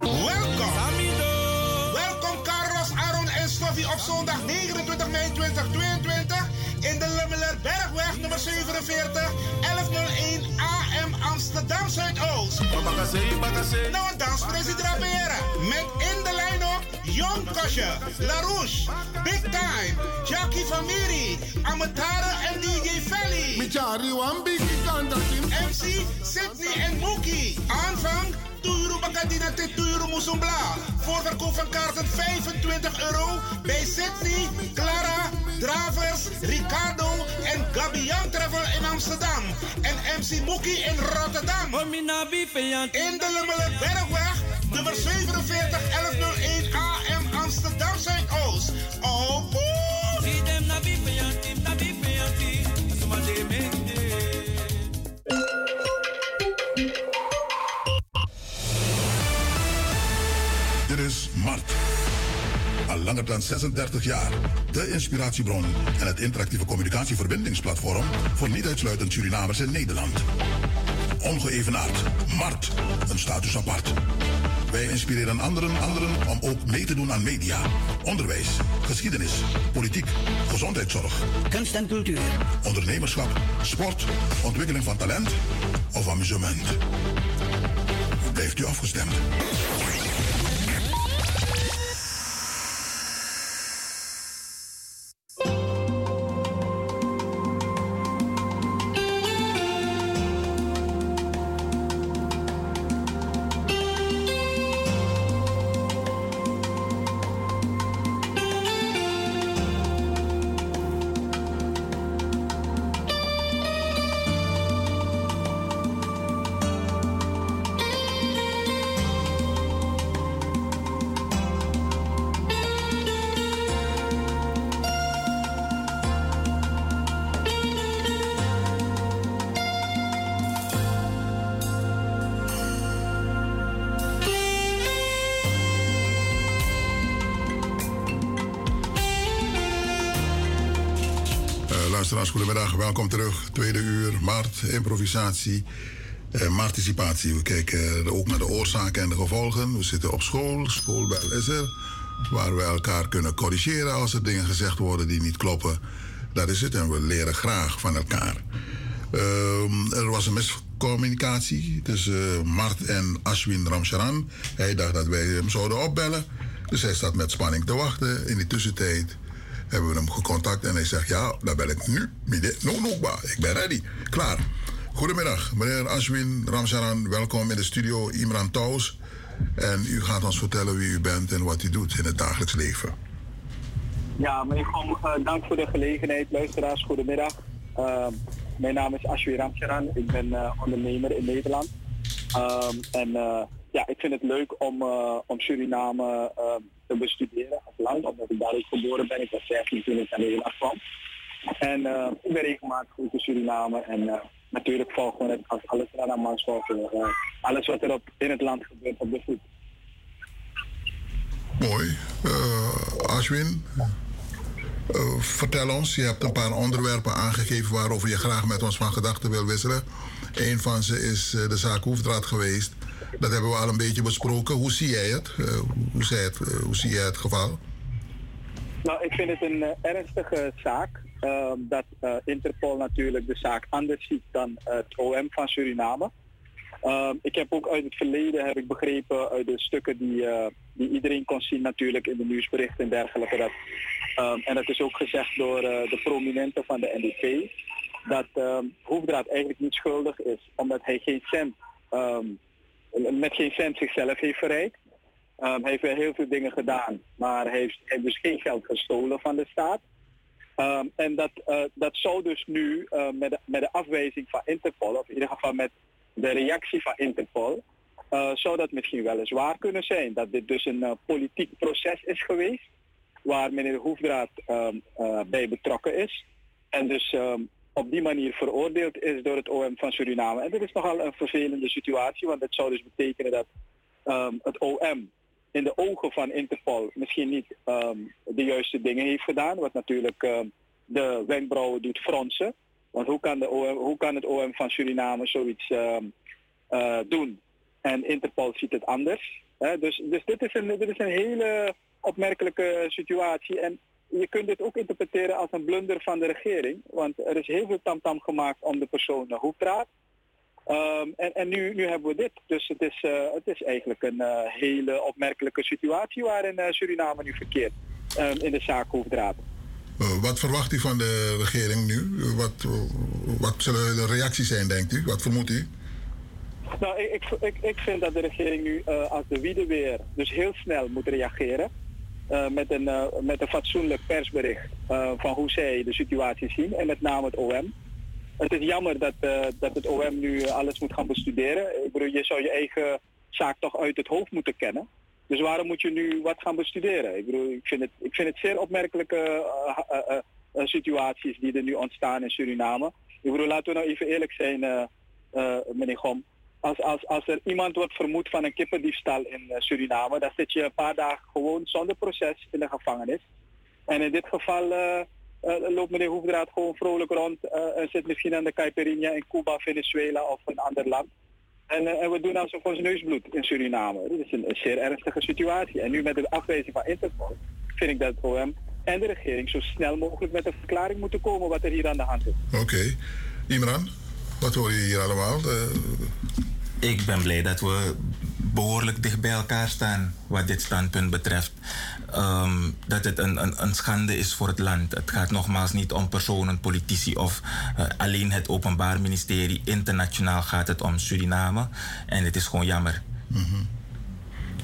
[SPEAKER 5] Welkom. Welkom Carlos, Aaron en Stoffie op zondag 29 mei 2022 in de Lummeler Bergweg nummer 47 1101 AM Amsterdam Zuidoost. Nou, een danspresident Met in de lijn ook Jon Kosje, LaRouche, Big Time, Jackie Famiri, Amatara en DJ Felly. MC Sydney en Mookie. Aanvang Tuyuru Bakadina te Tuyuru Musumbla. Voorverkoop van kaarten 25 euro bij Sydney, Clara, Dravers, Ricardo en Gabian Travel in Amsterdam. En MC Mookie in Rotterdam. In de Lummelenbergweg, nummer 47 1101 Zuidoost. Oh, boy.
[SPEAKER 6] Dit is Mart. Al langer dan 36 jaar. De inspiratiebron en het interactieve communicatieverbindingsplatform voor niet uitsluitend Surinamers in Nederland. Ongeëvenaard. Mart. Een status apart. Wij inspireren anderen, anderen om ook mee te doen aan media, onderwijs, geschiedenis, politiek, gezondheidszorg,
[SPEAKER 23] kunst en cultuur,
[SPEAKER 6] ondernemerschap, sport, ontwikkeling van talent of amusement. Blijft u afgestemd? Welkom terug. Tweede uur, maart, improvisatie, eh, participatie. We kijken eh, ook naar de oorzaken en de gevolgen. We zitten op school, schoolbel is er. Waar we elkaar kunnen corrigeren als er dingen gezegd worden die niet kloppen. Dat is het en we leren graag van elkaar. Ehm, er was een miscommunicatie tussen Mart en Ashwin Ramcharan. Hij dacht dat wij hem zouden opbellen. Dus hij staat met spanning te wachten. In die tussentijd hebben we hem gecontact en hij zegt: Ja, daar ben ik nu. No, no. Ik ben ready. Klaar. Goedemiddag, meneer Ashwin Ramcharan. Welkom in de studio Imran Taus. En u gaat ons vertellen wie u bent en wat u doet in het dagelijks leven.
[SPEAKER 24] Ja, meneer Gom, eh, dank voor de gelegenheid. Luisteraars, goedemiddag. Uh, mijn naam is Ashwi Ramcharan. Ik ben uh, ondernemer in Nederland. Um, en ja, ik vind het leuk om, om Suriname te bestuderen als land, omdat ik daar ook geboren ben. Ik was 16 toen ik naar Nederland kwam. En ik ben regelmatig goed in Suriname. En natuurlijk volgen we het als alles eraan aan mans volgen. alles wat er op, in het land gebeurt op de voet.
[SPEAKER 6] Mooi. Ashwin, uh, vertel ons, je hebt een paar onderwerpen aangegeven waarover je graag met ons van gedachten wil wisselen. Een van ze is uh, de zaak Hoefdraad geweest. Dat hebben we al een beetje besproken. Hoe zie jij het? Uh, hoe, zie het hoe zie jij het geval?
[SPEAKER 24] Nou, ik vind het een ernstige zaak. dat Interpol natuurlijk de zaak anders ziet dan het OM van Suriname. Um, ik heb ook uit het verleden, heb ik begrepen, uit de stukken die, die iedereen kon zien natuurlijk in de nieuwsberichten en dergelijke. Dat, um, en dat is ook gezegd door de prominenten van de NDP. Dat Hoefdraad eigenlijk niet schuldig is, omdat hij geen cent, met geen cent zichzelf heeft verrijkt. hij heeft heel veel dingen gedaan, maar heeft, heeft dus geen geld gestolen van de staat. en dat, uh, dat zou dus nu met, de, met de afwijzing van Interpol, of in ieder geval met de reactie van Interpol, uh, zou dat misschien wel eens waar kunnen zijn. Dat dit dus een politiek proces is geweest. waar meneer Hoefdraad ehm, eh, bij betrokken is. En dus ehm, op die manier veroordeeld is door het OM van Suriname. En dat is nogal een vervelende situatie, want dat zou dus betekenen dat ehm, het OM in de ogen van Interpol misschien niet de juiste dingen heeft gedaan. Wat natuurlijk de wenkbrauwen doet fronsen. Want hoe kan, de OM, hoe kan het OM van Suriname zoiets uh, doen? En Interpol ziet het anders. Dus, dus dit, is een, dit is een hele opmerkelijke situatie. En je kunt dit ook interpreteren als een blunder van de regering. Want er is heel veel tamtam gemaakt om de persoon Hoefdraad. Um, en en nu, nu hebben we dit. Dus het is, uh, het is eigenlijk een uh, hele opmerkelijke situatie waarin uh, Suriname nu verkeert um, in de zaak Hoefdraad.
[SPEAKER 6] wat verwacht u van de regering nu? Wat, wat zullen de reacties zijn, denkt u? Wat vermoedt u?
[SPEAKER 24] Nou, ik, ik, ik vind dat de regering nu als de wiede weer dus heel snel moet reageren. Uh, met, een, uh, met een fatsoenlijk persbericht van hoe zij de situatie zien en met name het OM. Het is jammer dat, dat het OM nu alles moet gaan bestuderen. Ik bedoel, je zou je eigen zaak toch uit het hoofd moeten kennen. Dus waarom moet je nu wat gaan bestuderen? Ik bedoel, ik vind het, ik vind het zeer opmerkelijke situaties die er nu ontstaan in Suriname. Ik bedoel, laten we nou even eerlijk zijn, meneer Gom als, als, als er iemand wordt vermoed van een kippendiefstal in uh, Suriname, dan zit je een paar dagen gewoon zonder proces in de gevangenis. En in dit geval uh, uh, loopt meneer Hoefdraad gewoon vrolijk rond en zit misschien aan de Caipirinha in Cuba, Venezuela of een ander land. En, en we doen alsof ons neusbloed in Suriname. Dit is een, zeer ernstige situatie. En nu met de afwijzing van Interpol vind ik dat het OM en de regering zo snel mogelijk met een verklaring moeten komen wat er hier aan de hand is.
[SPEAKER 6] Oké. Imran, wat hoor je hier allemaal?
[SPEAKER 19] Ik ben blij dat we behoorlijk dicht bij elkaar staan wat dit standpunt betreft. Um, dat het een, een, een, schande is voor het land. Het gaat nogmaals niet om personen, politici of uh, alleen het Openbaar Ministerie. Internationaal gaat het om Suriname. En het is gewoon jammer.
[SPEAKER 6] Mm -hmm.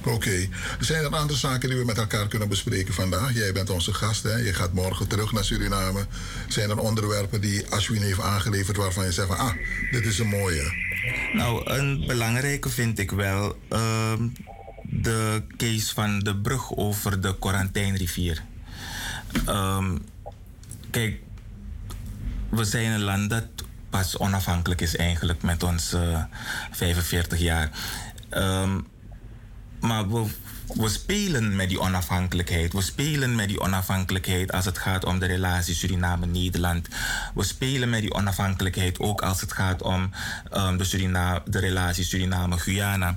[SPEAKER 6] Oké. Okay. Zijn er andere zaken die we met elkaar kunnen bespreken vandaag? Jij bent onze gast, hè? Je gaat morgen terug naar Suriname. Zijn er onderwerpen die Ashwin heeft aangeleverd waarvan je zegt van... ah, dit is een mooie?
[SPEAKER 19] Nou, een belangrijke vind ik wel... Uh, de case van de brug over de Quarantijnrivier. Um, kijk, we zijn een land dat pas onafhankelijk is eigenlijk met ons uh, eh, 45 jaar. Um, maar we, spelen met die onafhankelijkheid. We spelen met die onafhankelijkheid als het gaat om de relatie Suriname-Nederland. We spelen met die onafhankelijkheid ook als het gaat om um, de, Surina de relatie Suriname-Guyana.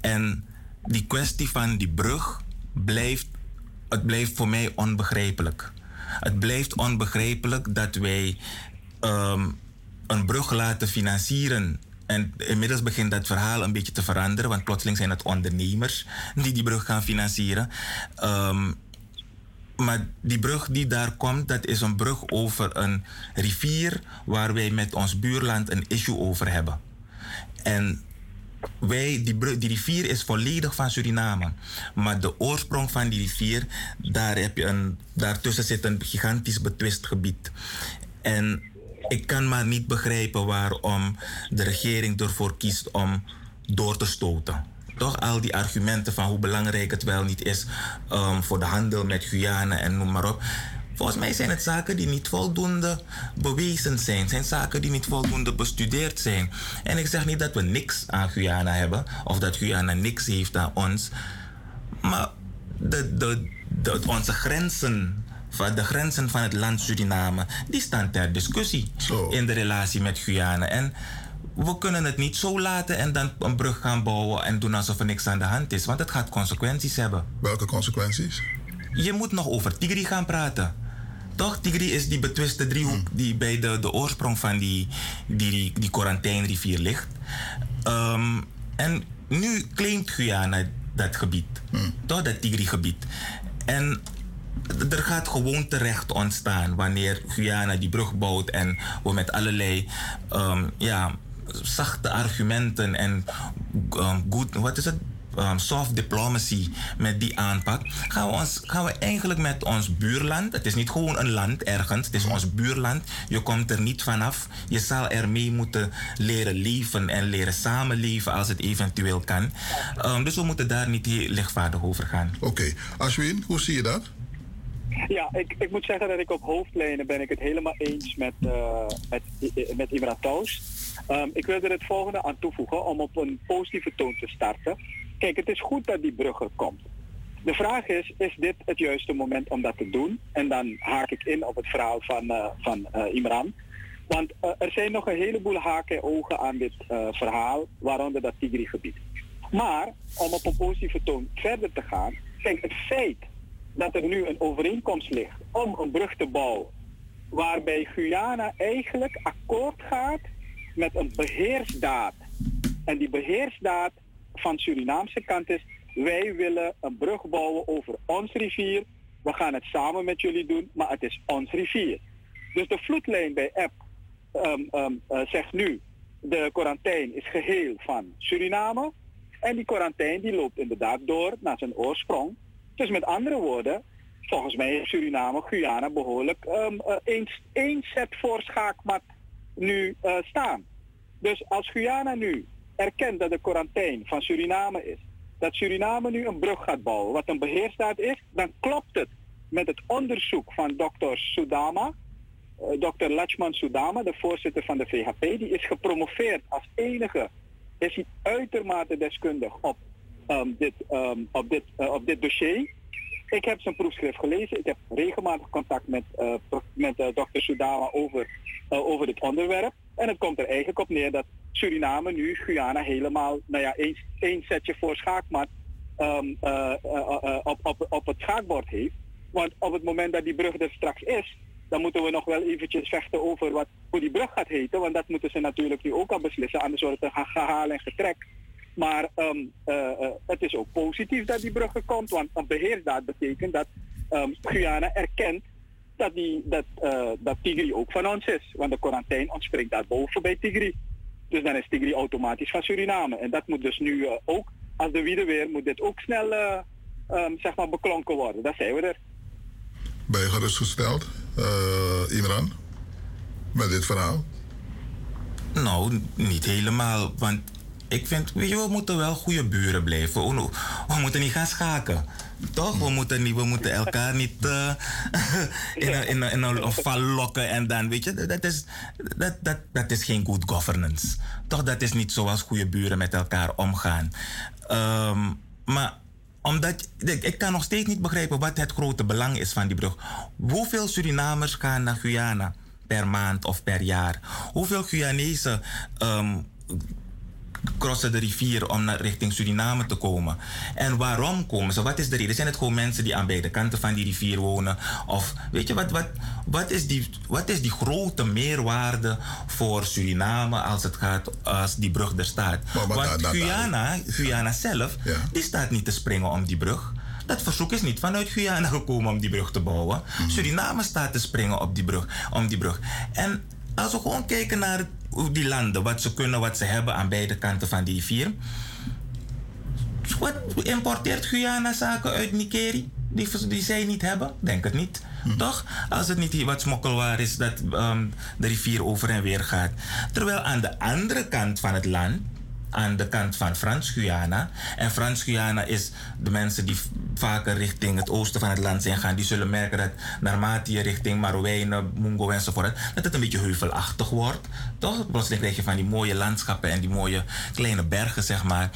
[SPEAKER 19] En die kwestie van die brug blijft, het blijft voor mij onbegrijpelijk. Het blijft onbegrijpelijk dat wij um, een brug laten financieren en inmiddels begint dat verhaal een beetje te veranderen, want plotseling zijn het ondernemers die die brug gaan financieren. Um, maar die brug die daar komt, dat is een brug over een rivier waar wij met ons buurland een issue over hebben. En wij, die, die rivier is volledig van Suriname. Maar de oorsprong van die rivier, daar heb je een, daartussen zit een gigantisch betwist gebied. En ik kan maar niet begrijpen waarom de regering ervoor kiest om door te stoten. Toch al die argumenten van hoe belangrijk het wel niet is um, voor de handel met Guyana en noem maar op. Volgens mij zijn het zaken die niet voldoende bewezen zijn. zijn zaken die niet voldoende bestudeerd zijn. En ik zeg niet dat we niks aan Guyana hebben. Of dat Guyana niks heeft aan ons. Maar de, de, onze grenzen van de grenzen van het land Suriname, die staan ter discussie in de relatie met Guyana. En we kunnen het niet zo laten en dan een brug gaan bouwen en doen alsof er niks aan de hand is, want het gaat consequenties hebben.
[SPEAKER 6] Welke consequenties?
[SPEAKER 19] Je moet nog over Tigri gaan praten. Toch, Tigri is die betwiste driehoek hmm. die bij de, de oorsprong van die, die, die quarantijnrivier ligt. Um, en nu claimt Guyana dat gebied. Hmm. Toch, dat Tigri-gebied. En er gaat gewoon terecht ontstaan wanneer Guyana die brug bouwt en we met allerlei um, ja, zachte argumenten en um, goed, wat is het? Um, soft diplomacy met die aanpak, gaan we, ons, gaan we eigenlijk met ons buurland, het is niet gewoon een land ergens, het is ons buurland, je komt er niet vanaf, je zal ermee moeten leren leven en leren samenleven als het eventueel kan. Dus we moeten daar niet lichtvaardig over gaan.
[SPEAKER 6] Oké, okay. Ashwin, hoe zie je dat?
[SPEAKER 24] Ja, ik, ik moet zeggen dat ik op hoofdlijnen ben ik het helemaal eens met, uh, met, met Imran. Um, ik wil er het volgende aan toevoegen om op een positieve toon te starten. Kijk, het is goed dat die brug er komt. De vraag is, is dit het juiste moment om dat te doen? En dan haak ik in op het verhaal van, uh, van uh, Imran. Want er zijn nog een heleboel haken en ogen aan dit verhaal, waaronder dat Tigri-gebied. Maar om op een positieve toon verder te gaan, kijk, het feit dat er nu een overeenkomst ligt om een brug te bouwen, waarbij Guyana eigenlijk akkoord gaat met een beheersdaad. En die beheersdaad van Surinaamse kant is, wij willen een brug bouwen over ons rivier. We gaan het samen met jullie doen, maar het is ons rivier. Dus de vloedlijn bij App um, um, uh, zegt nu, de quarantaine is geheel van Suriname. En die quarantaine die loopt inderdaad door naar zijn oorsprong. Dus met andere woorden, volgens mij heeft Suriname, Guyana behoorlijk um, uh, één, één set voor schaakmat nu uh, staan. Dus als Guyana nu erkent dat de quarantaine van Suriname is, dat Suriname nu een brug gaat bouwen, wat een beheerstaat is, dan klopt het met het onderzoek van dokter Sudama, uh, dokter Lachman Sudama, de voorzitter van de VHP, die is gepromoveerd als enige, is hij uitermate deskundig op um, dit, um, op, dit, op dit dossier. Ik heb zijn proefschrift gelezen. Ik heb regelmatig contact met, uh, met uh, dokter Sudama over, over dit onderwerp. En het komt er eigenlijk op neer dat Suriname nu Guyana helemaal, nou ja, één, setje voor schaakmat um, op, op, op het schaakbord heeft. Want op het moment dat die brug er straks is, dan moeten we nog wel eventjes vechten over wat, hoe die brug gaat heten. Want dat moeten ze natuurlijk nu ook al beslissen, anders wordt het een gehaal en getrek. Maar um, uh, uh, het is ook positief dat die brug er komt, want een beheersdaad betekent dat um, Guyana erkent dat, die, dat, uh, dat Tigri ook van ons is. Want de quarantaine ontspringt daarboven bij Tigri. Dus dan is Tigri automatisch van Suriname. En dat moet dus nu ook, als de wiede weer, moet dit ook snel um, zeg maar beklonken worden. Daar zijn we er.
[SPEAKER 6] Ben je gerustgesteld, Imran, met dit verhaal?
[SPEAKER 19] Nou, niet helemaal, want ik vind, weet je, we moeten wel goede buren blijven. We, moeten niet gaan schaken. Toch? We moeten, niet, we moeten elkaar niet uh, in, een, in, val lokken en dan, weet je, dat is, dat, dat, dat is geen good governance. Toch, dat is niet zoals goede buren met elkaar omgaan. Um, maar omdat, ik, kan nog steeds niet begrijpen wat het grote belang is van die brug. Hoeveel Surinamers gaan naar Guyana per maand of per jaar? Hoeveel Guyanese um, crossen de rivier om naar richting Suriname te komen. En waarom komen ze? Wat is de reden? Zijn het gewoon mensen die aan beide kanten van die rivier wonen? Of weet je, wat, wat, wat, is, die, wat is die grote meerwaarde voor Suriname als het gaat, als die brug er staat? Maar, maar, Want Guyana, Guyana zelf, ja. die staat niet te springen om die brug. Dat verzoek is niet vanuit Guyana gekomen om die brug te bouwen. Mm. Suriname staat te springen op die brug, om die brug. En als we gewoon kijken naar die landen, wat ze kunnen, wat ze hebben aan beide kanten van die rivier. Wat importeert Guyana zaken uit Nigeria? Die, die zij niet hebben? Denk het niet. Hm. Toch? Als het niet wat smokkelwaar is dat um, de rivier over en weer gaat. Terwijl aan de andere kant van het land aan de kant van Frans-Guyana. En Frans-Guyana is de mensen die vaker richting het oosten van het land zijn gaan, die zullen merken dat naarmate je richting Marowijnen, Mungo enzovoort, dat het een beetje heuvelachtig wordt. Toch? Plotseling krijg je van die mooie landschappen en die mooie kleine bergen, zeg maar.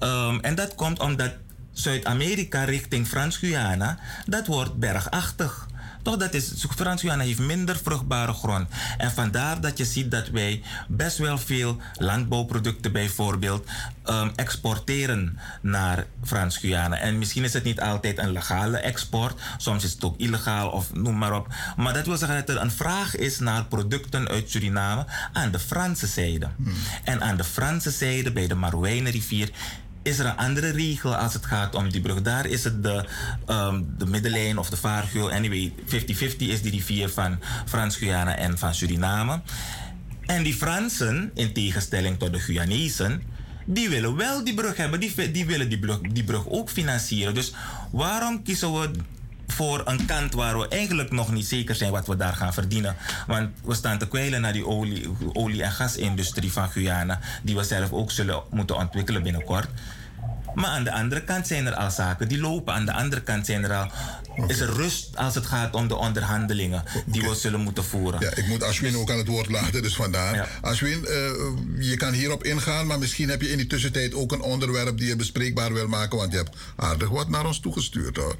[SPEAKER 19] Um, en dat komt omdat Zuid-Amerika richting Frans-Guyana, dat wordt bergachtig. Toch, dat is, Frans-Guyana heeft minder vruchtbare grond. En vandaar dat je ziet dat wij best wel veel landbouwproducten bijvoorbeeld um, exporteren naar Frans-Guyana. En misschien is het niet altijd een legale export. Soms is het ook illegaal of noem maar op. Maar dat wil zeggen dat er een vraag is naar producten uit Suriname aan de Franse zijde. Hmm. En aan de Franse zijde, bij de Marouwijnenrivier, is er een andere regel als het gaat om die brug. Daar is het de, um, de middellijn of de vaargeul. Anyway, 50-50 is die rivier van Frans-Guyana en van Suriname. En die Fransen, in tegenstelling tot de Guyanezen, die willen wel die brug hebben. Die, die willen die brug, ook financieren. Dus waarom kiezen we voor een kant waar we eigenlijk nog niet zeker zijn wat we daar gaan verdienen. Want we staan te kwijlen naar die olie, olie- en gasindustrie van Guyana, die we zelf ook zullen moeten ontwikkelen binnenkort. Maar aan de andere kant zijn er al zaken die lopen. Aan de andere kant zijn er al, is er rust als het gaat om de onderhandelingen die we zullen moeten voeren.
[SPEAKER 6] Ja, ik moet Ashwin ook aan het woord laten, dus vandaar.
[SPEAKER 19] Ja.
[SPEAKER 6] Ashwin, eh, je kan hierop ingaan, maar misschien heb je in die tussentijd ook een onderwerp die je bespreekbaar wil maken, want je hebt aardig wat naar ons toegestuurd hoor.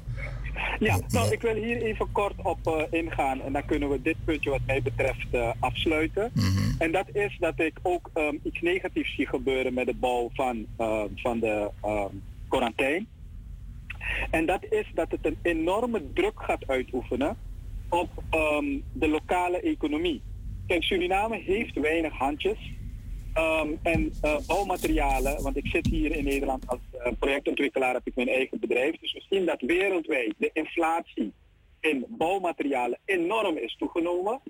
[SPEAKER 24] Ja, nou, ik wil hier even kort op eh, ingaan en dan kunnen we dit puntje wat mij betreft eh, afsluiten. En dat is dat ik ook ehm, iets negatiefs zie gebeuren met de bouw van, ehm, van de ehm, quarantaine. En dat is dat het een enorme druk gaat uitoefenen op de lokale economie. Kijk, Suriname heeft weinig handjes. Ehm, en eh, bouwmaterialen, want ik zit hier in Nederland als eh, projectontwikkelaar, heb ik mijn eigen bedrijf. Dus we zien dat wereldwijd de inflatie in bouwmaterialen enorm is toegenomen.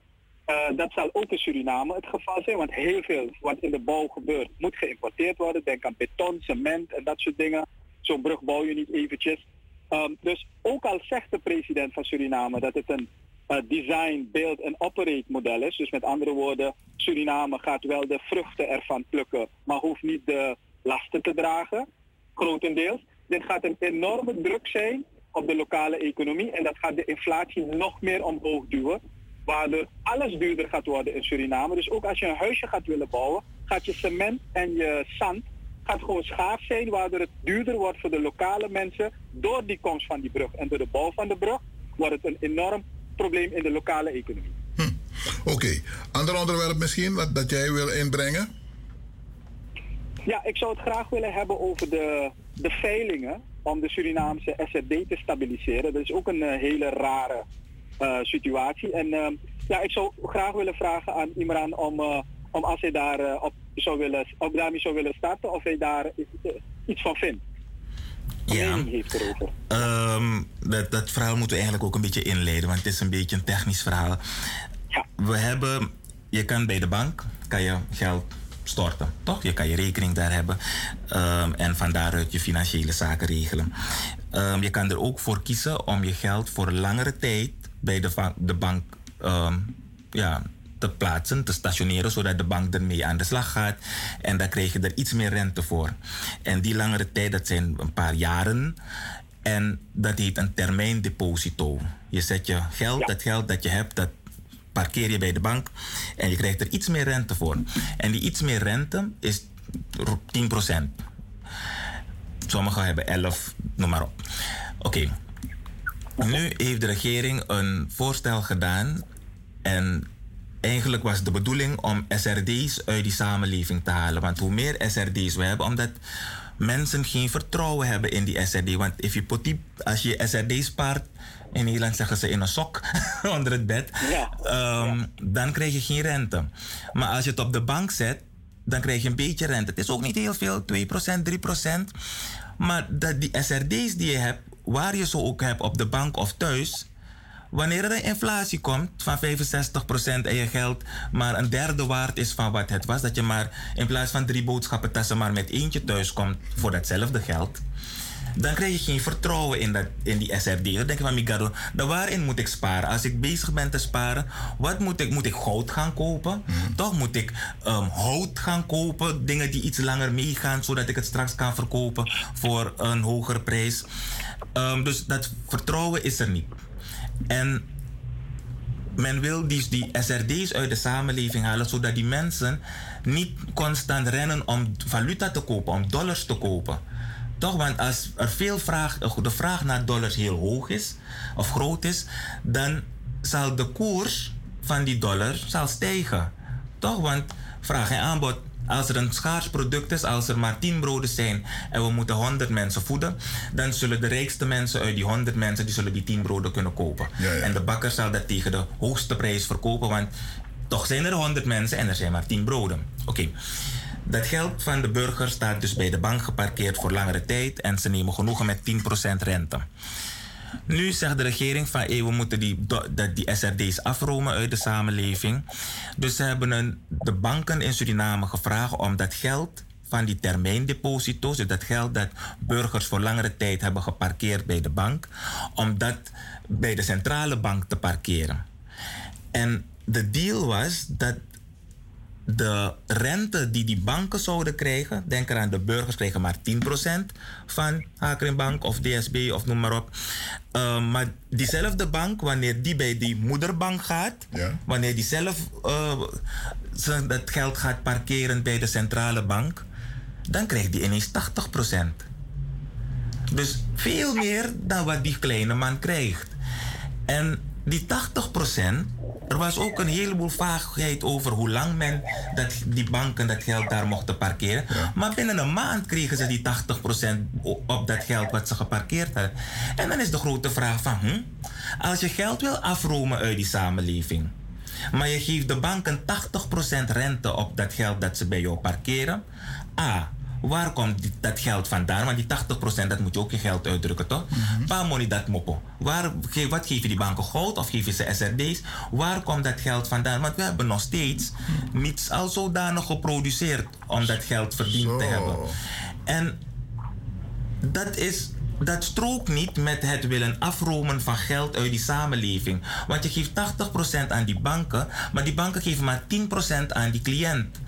[SPEAKER 24] Eh, dat zal ook in Suriname het geval zijn, want heel veel wat in de bouw gebeurt moet geïmporteerd worden. Denk aan beton, cement en dat soort dingen. Zo'n brug bouw je niet eventjes. Ehm, dus ook al zegt de president van Suriname dat het een design, build en operate model is. Dus met andere woorden, Suriname gaat wel de vruchten ervan plukken, maar hoeft niet de lasten te dragen, grotendeels. Dit gaat een enorme druk zijn op de lokale economie en dat gaat de inflatie nog meer omhoog duwen. Waardoor alles duurder gaat worden in Suriname. Dus ook als je een huisje gaat willen bouwen, gaat je cement en je zand gaat gewoon schaars zijn, waardoor het duurder wordt voor de lokale mensen door die komst van die brug. En door de bouw van de brug wordt het een enorm probleem in de lokale economie.
[SPEAKER 6] Oké, ander onderwerp misschien wat, dat jij wil inbrengen?
[SPEAKER 24] Ja, ik zou het graag willen hebben over de, de veilingen om de Surinaamse SRD te stabiliseren. Dat is ook een eh, hele rare eh, situatie. En ehm, ja, ik zou graag willen vragen aan Imran om, eh, om als hij daar eh, op, zou willen, op daarmee zou willen starten, of hij daar eh, iets van vindt.
[SPEAKER 19] Ja. Ehm, dat, dat verhaal moeten we eigenlijk ook een beetje inleiden, want het is een beetje een technisch verhaal. We hebben, je kan bij de bank kan je geld storten, toch? Je kan je rekening daar hebben ehm, en van daaruit je financiële zaken regelen. Ehm, je kan er ook voor kiezen om je geld voor langere tijd bij de, de bank ja, te plaatsen, te stationeren, zodat de bank ermee aan de slag gaat. En dan krijg je er iets meer rente voor. En die langere tijd, dat zijn een paar jaren. En dat heet een termijndeposito. Je zet je geld, dat geld dat je hebt, dat parkeer je bij de bank en je krijgt er iets meer rente voor. En die iets meer rente is 10%. Sommigen hebben 11, noem maar op. Oké. Nu heeft de regering een voorstel gedaan en eigenlijk was de bedoeling om SRD's uit die samenleving te halen. Want hoe meer SRD's we hebben, omdat mensen geen vertrouwen hebben in die SRD. Want if you put die, als je SRD spaart, in Nederland zeggen ze in een sok onder het bed, ehm, dan krijg je geen rente. Maar als je het op de bank zet, dan krijg je een beetje rente. Het is ook niet heel veel, 2%, 3%. Maar dat die SRD's die je hebt, waar je ze ook hebt op de bank of thuis, wanneer er een inflatie komt van 65% en je geld maar een derde waard is van wat het was, dat je maar in plaats van drie boodschappentassen maar met eentje thuis komt voor datzelfde geld, dan krijg je geen vertrouwen in, dat, in die SRD. Dan denk je van Migado, dan waarin moet ik sparen? Als ik bezig ben te sparen, wat moet ik? Moet ik goud gaan kopen? Toch moet ik ehm, hout gaan kopen? Dingen die iets langer meegaan, zodat ik het straks kan verkopen voor een hogere prijs. Ehm, dus dat vertrouwen is er niet. En men wil die, die SRD's uit de samenleving halen, zodat die mensen niet constant rennen om valuta te kopen, om dollars te kopen. Toch, want als er veel vraag, de vraag naar dollars heel hoog is, of groot is, dan zal de koers van die dollar zal stijgen. Toch, want vraag en aanbod. Als er een schaars product is, als er maar 10 broden zijn en we moeten 100 mensen voeden, dan zullen de rijkste mensen uit die 100 mensen die zullen die 10 broden kunnen kopen. En de bakker zal dat tegen de hoogste prijs verkopen, want toch zijn er 100 mensen en er zijn maar 10 broden. Oké. Dat geld van de burger staat dus bij de bank geparkeerd voor langere tijd en ze nemen genoegen met 10% rente. Nu zegt de regering van hey, we moeten die, die SRD's afromen uit de samenleving. Dus ze hebben de banken in Suriname gevraagd om dat geld van die termijndeposito's, dus dat geld dat burgers voor langere tijd hebben geparkeerd bij de bank, om dat bij de centrale bank te parkeren. En de deal was dat de rente die die banken zouden krijgen, denk eraan, de burgers krijgen maar 10% van Bank of DSB of noem maar op. Uh, maar diezelfde bank, wanneer die bij die moederbank gaat, wanneer die zelf uh, dat geld gaat parkeren bij de centrale bank, dan krijgt die ineens 80%. Dus veel meer dan wat die kleine man krijgt. En die 80%, er was ook een heleboel vaagheid over hoe lang men dat, die banken dat geld daar mochten parkeren. Maar binnen een maand kregen ze die 80% op dat geld wat ze geparkeerd hadden. En dan is de grote vraag van, hm, als je geld wil afromen uit die samenleving, maar je geeft de banken 80% rente op dat geld dat ze bij jou parkeren, A, Waar komt dat geld vandaan? Want die 80% dat moet je ook je geld uitdrukken, toch? Mm Waar moet je dat moppen? Waar, wat geef je die banken goud of geef je ze SRD's? Waar komt dat geld vandaan? Want we hebben nog steeds niets al zodanig geproduceerd om dat geld verdiend te hebben. En dat is dat strookt niet met het willen afromen van geld uit die samenleving. Want je geeft 80% aan die banken, maar die banken geven maar 10% aan die cliënt.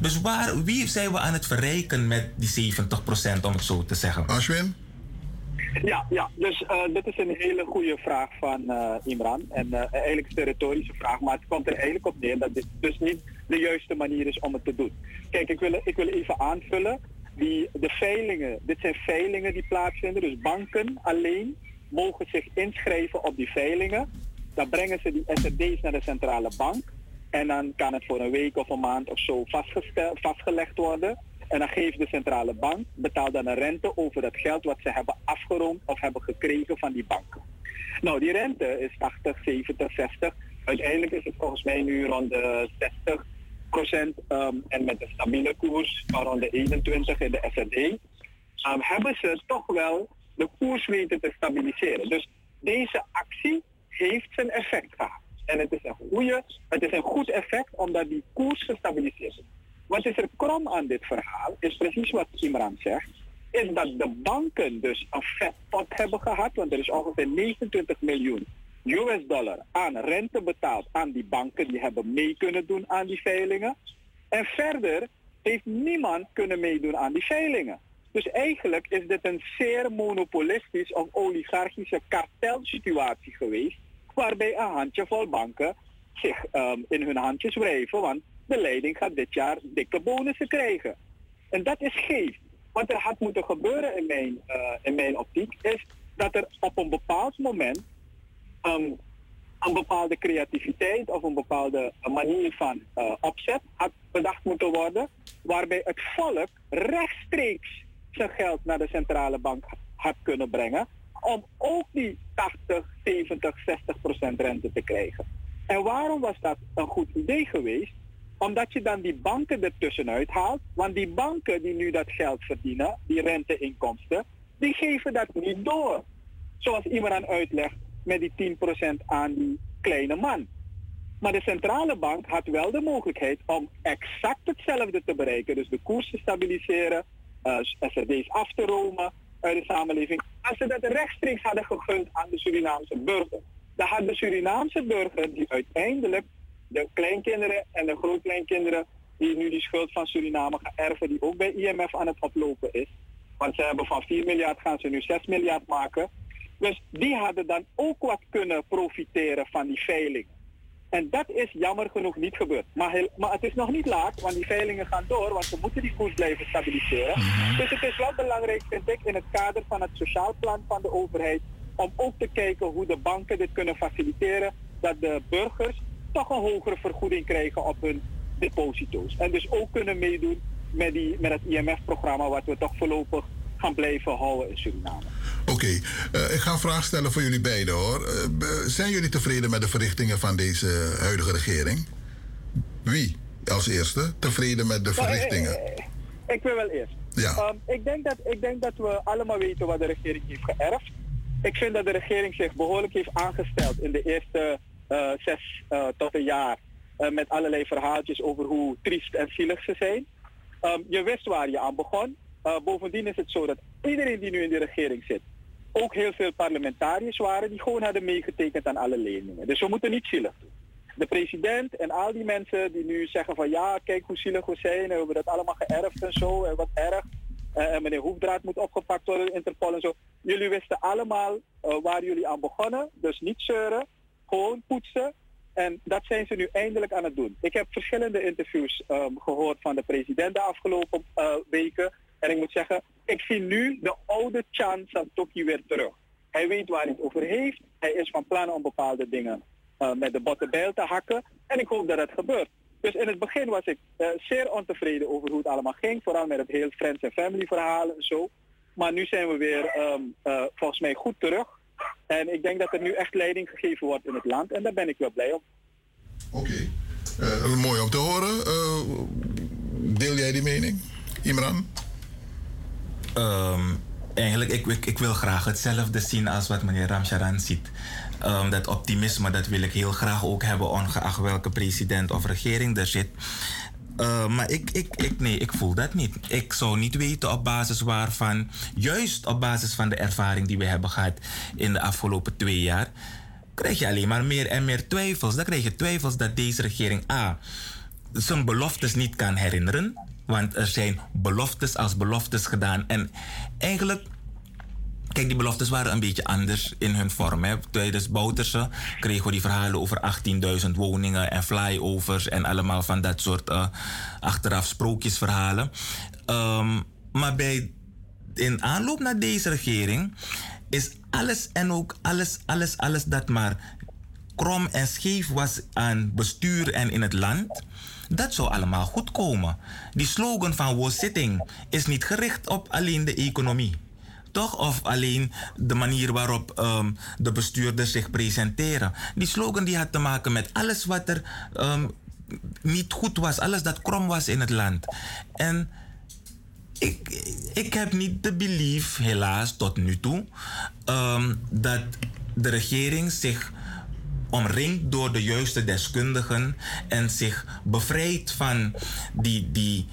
[SPEAKER 19] Dus waar, wie zijn we aan het verrijken met die 70%, om het zo te zeggen?
[SPEAKER 6] Ashwin?
[SPEAKER 24] Ja, ja, dus uh, dit is een hele goede vraag van uh, Imran. En uh, eigenlijk is het een retorische vraag, maar het komt er eigenlijk op neer dat dit dus niet de juiste manier is om het te doen. Kijk, ik wil, ik wil even aanvullen. Die, de veilingen, dit zijn veilingen die plaatsvinden. Dus banken alleen mogen zich inschrijven op die veilingen. Dan brengen ze die SRD's naar de centrale bank. En dan kan het voor een week of een maand of zo vastgelegd worden. En dan geeft de centrale bank, betaalt dan een rente over dat geld wat ze hebben afgeroomd of hebben gekregen van die banken. Nou, die rente is 80, 70, 60. Uiteindelijk is het volgens mij nu rond de 60 procent. Ehm, en met een stabiele koers rond de 21 in de SRD. Um, hebben ze toch wel de koers weten te stabiliseren. Dus deze actie heeft zijn effect gehad. En het is een goede, het is een goed effect omdat die koers gestabiliseerd is. Wat is er krom aan dit verhaal, is precies wat Imran zegt, is dat de banken dus een vetpot hebben gehad, want er is ongeveer 29 miljoen US dollar aan rente betaald aan die banken die hebben mee kunnen doen aan die veilingen. En verder heeft niemand kunnen meedoen aan die veilingen. Dus eigenlijk is dit een zeer monopolistisch of oligarchische kartelsituatie geweest waarbij een handjevol banken zich um, in hun handjes wrijven, want de leiding gaat dit jaar dikke bonussen krijgen. En dat is geef. Wat er had moeten gebeuren in mijn, uh, in mijn optiek is dat er op een bepaald moment een bepaalde creativiteit of een bepaalde manier van uh, opzet had bedacht moeten worden, waarbij het volk rechtstreeks zijn geld naar de centrale bank had kunnen brengen om ook die 80, 70, 60 procent rente te krijgen. En waarom was dat een goed idee geweest? Omdat je dan die banken ertussenuit haalt. Want die banken die nu dat geld verdienen, die renteinkomsten, die geven dat niet door. Zoals iemand uitlegt met die 10% aan die kleine man. Maar de centrale bank had wel de mogelijkheid om exact hetzelfde te bereiken. Dus de koers te stabiliseren, uh, eh, SRD's af te romen, uit de samenleving. Als ze dat rechtstreeks hadden gegund aan de Surinaamse burger, dan had de Surinaamse burger die uiteindelijk de kleinkinderen en de grootkleinkinderen die nu die schuld van Suriname gaan erven, die ook bij IMF aan het oplopen is. Want ze hebben van 4 miljard gaan ze nu 6 miljard maken. Dus die hadden dan ook wat kunnen profiteren van die veiling. En dat is jammer genoeg niet gebeurd. Maar, maar het is nog niet laat, want die veilingen gaan door, want we moeten die koers blijven stabiliseren. Mhm. Dus het is wel belangrijk, vind ik, in het kader van het sociaal plan van de overheid, om ook te kijken hoe de banken dit kunnen faciliteren, dat de burgers toch een hogere vergoeding krijgen op hun deposito's. En dus ook kunnen meedoen met, die, met het IMF-programma, wat we toch voorlopig gaan blijven houden in Suriname.
[SPEAKER 6] Oké, eh, ik ga een vraag stellen voor jullie beiden hoor. Uh, zijn jullie tevreden met de verrichtingen van deze huidige regering? Wie als eerste tevreden met de nou, verrichtingen?
[SPEAKER 24] ik, ik, wil wel eerst.
[SPEAKER 6] Ja.
[SPEAKER 24] Um, ik, denk dat, ik denk dat we allemaal weten wat de regering heeft geërfd. Ik vind dat de regering zich behoorlijk heeft aangesteld in de eerste uh, zes tot een jaar. met allerlei verhaaltjes over hoe triest en zielig ze zijn. Um, je wist waar je aan begon. Bovendien is het zo dat iedereen die nu in de regering zit, ook heel veel parlementariërs waren die gewoon hadden meegetekend aan alle leningen. Dus we moeten niet zielig doen. de president en al die mensen die nu zeggen van ja, kijk hoe zielig we zijn. En we hebben dat allemaal geërfd en zo. En wat erg. Eh, en meneer Hoefdraad moet opgepakt worden, Interpol en zo. Jullie wisten allemaal eh, waar jullie aan begonnen. Dus niet zeuren, gewoon poetsen. En dat zijn ze nu eindelijk aan het doen. Ik heb verschillende interviews ehm, gehoord van de president de afgelopen eh, weken. En ik moet zeggen, ik zie nu de oude Chan Santoki weer terug. Hij weet waar hij het over heeft. Hij is van plan om bepaalde dingen met de bottenbijl te hakken. En ik hoop dat het gebeurt. Dus in het begin was ik uh, zeer ontevreden over hoe het allemaal ging. Vooral met het heel friends en family verhaal en zo. Maar nu zijn we weer um, uh, volgens mij goed terug. En ik denk dat er nu echt leiding gegeven wordt in het land. En daar ben ik wel blij om.
[SPEAKER 6] Oké. Mooi om te horen. deel jij die mening, Imran?
[SPEAKER 19] Um, eigenlijk, ik, ik, wil graag hetzelfde zien als wat meneer Ramcharan ziet. Um, dat optimisme, dat wil ik heel graag ook hebben, ongeacht welke president of regering er zit. Uh, maar ik, ik, ik, nee, ik voel dat niet. Ik zou niet weten op basis waarvan, juist op basis van de ervaring die we hebben gehad in de afgelopen twee jaar, krijg je alleen maar meer en meer twijfels. Dan krijg je twijfels dat deze regering A. zijn beloftes niet kan herinneren. Want er zijn beloftes als beloftes gedaan. En eigenlijk Kijk, die beloftes waren een beetje anders in hun vorm. Hè. Tijdens Bouterse kregen we die verhalen over 18.000 woningen en flyovers en allemaal van dat soort uh, achteraf sprookjesverhalen. Um, maar bij, in aanloop naar deze regering is alles en ook alles, alles, alles dat maar krom en scheef was aan bestuur en in het land. Dat zou allemaal goed komen. Die slogan van was sitting is niet gericht op alleen de economie toch? Of alleen de manier waarop um, de bestuurders zich presenteren. Die slogan die had te maken met alles wat er um, niet goed was, alles dat krom was in het land. En ik, ik heb niet de belief, helaas tot nu toe, um, dat de regering zich omringt door de juiste deskundigen en zich bevrijdt van die, die,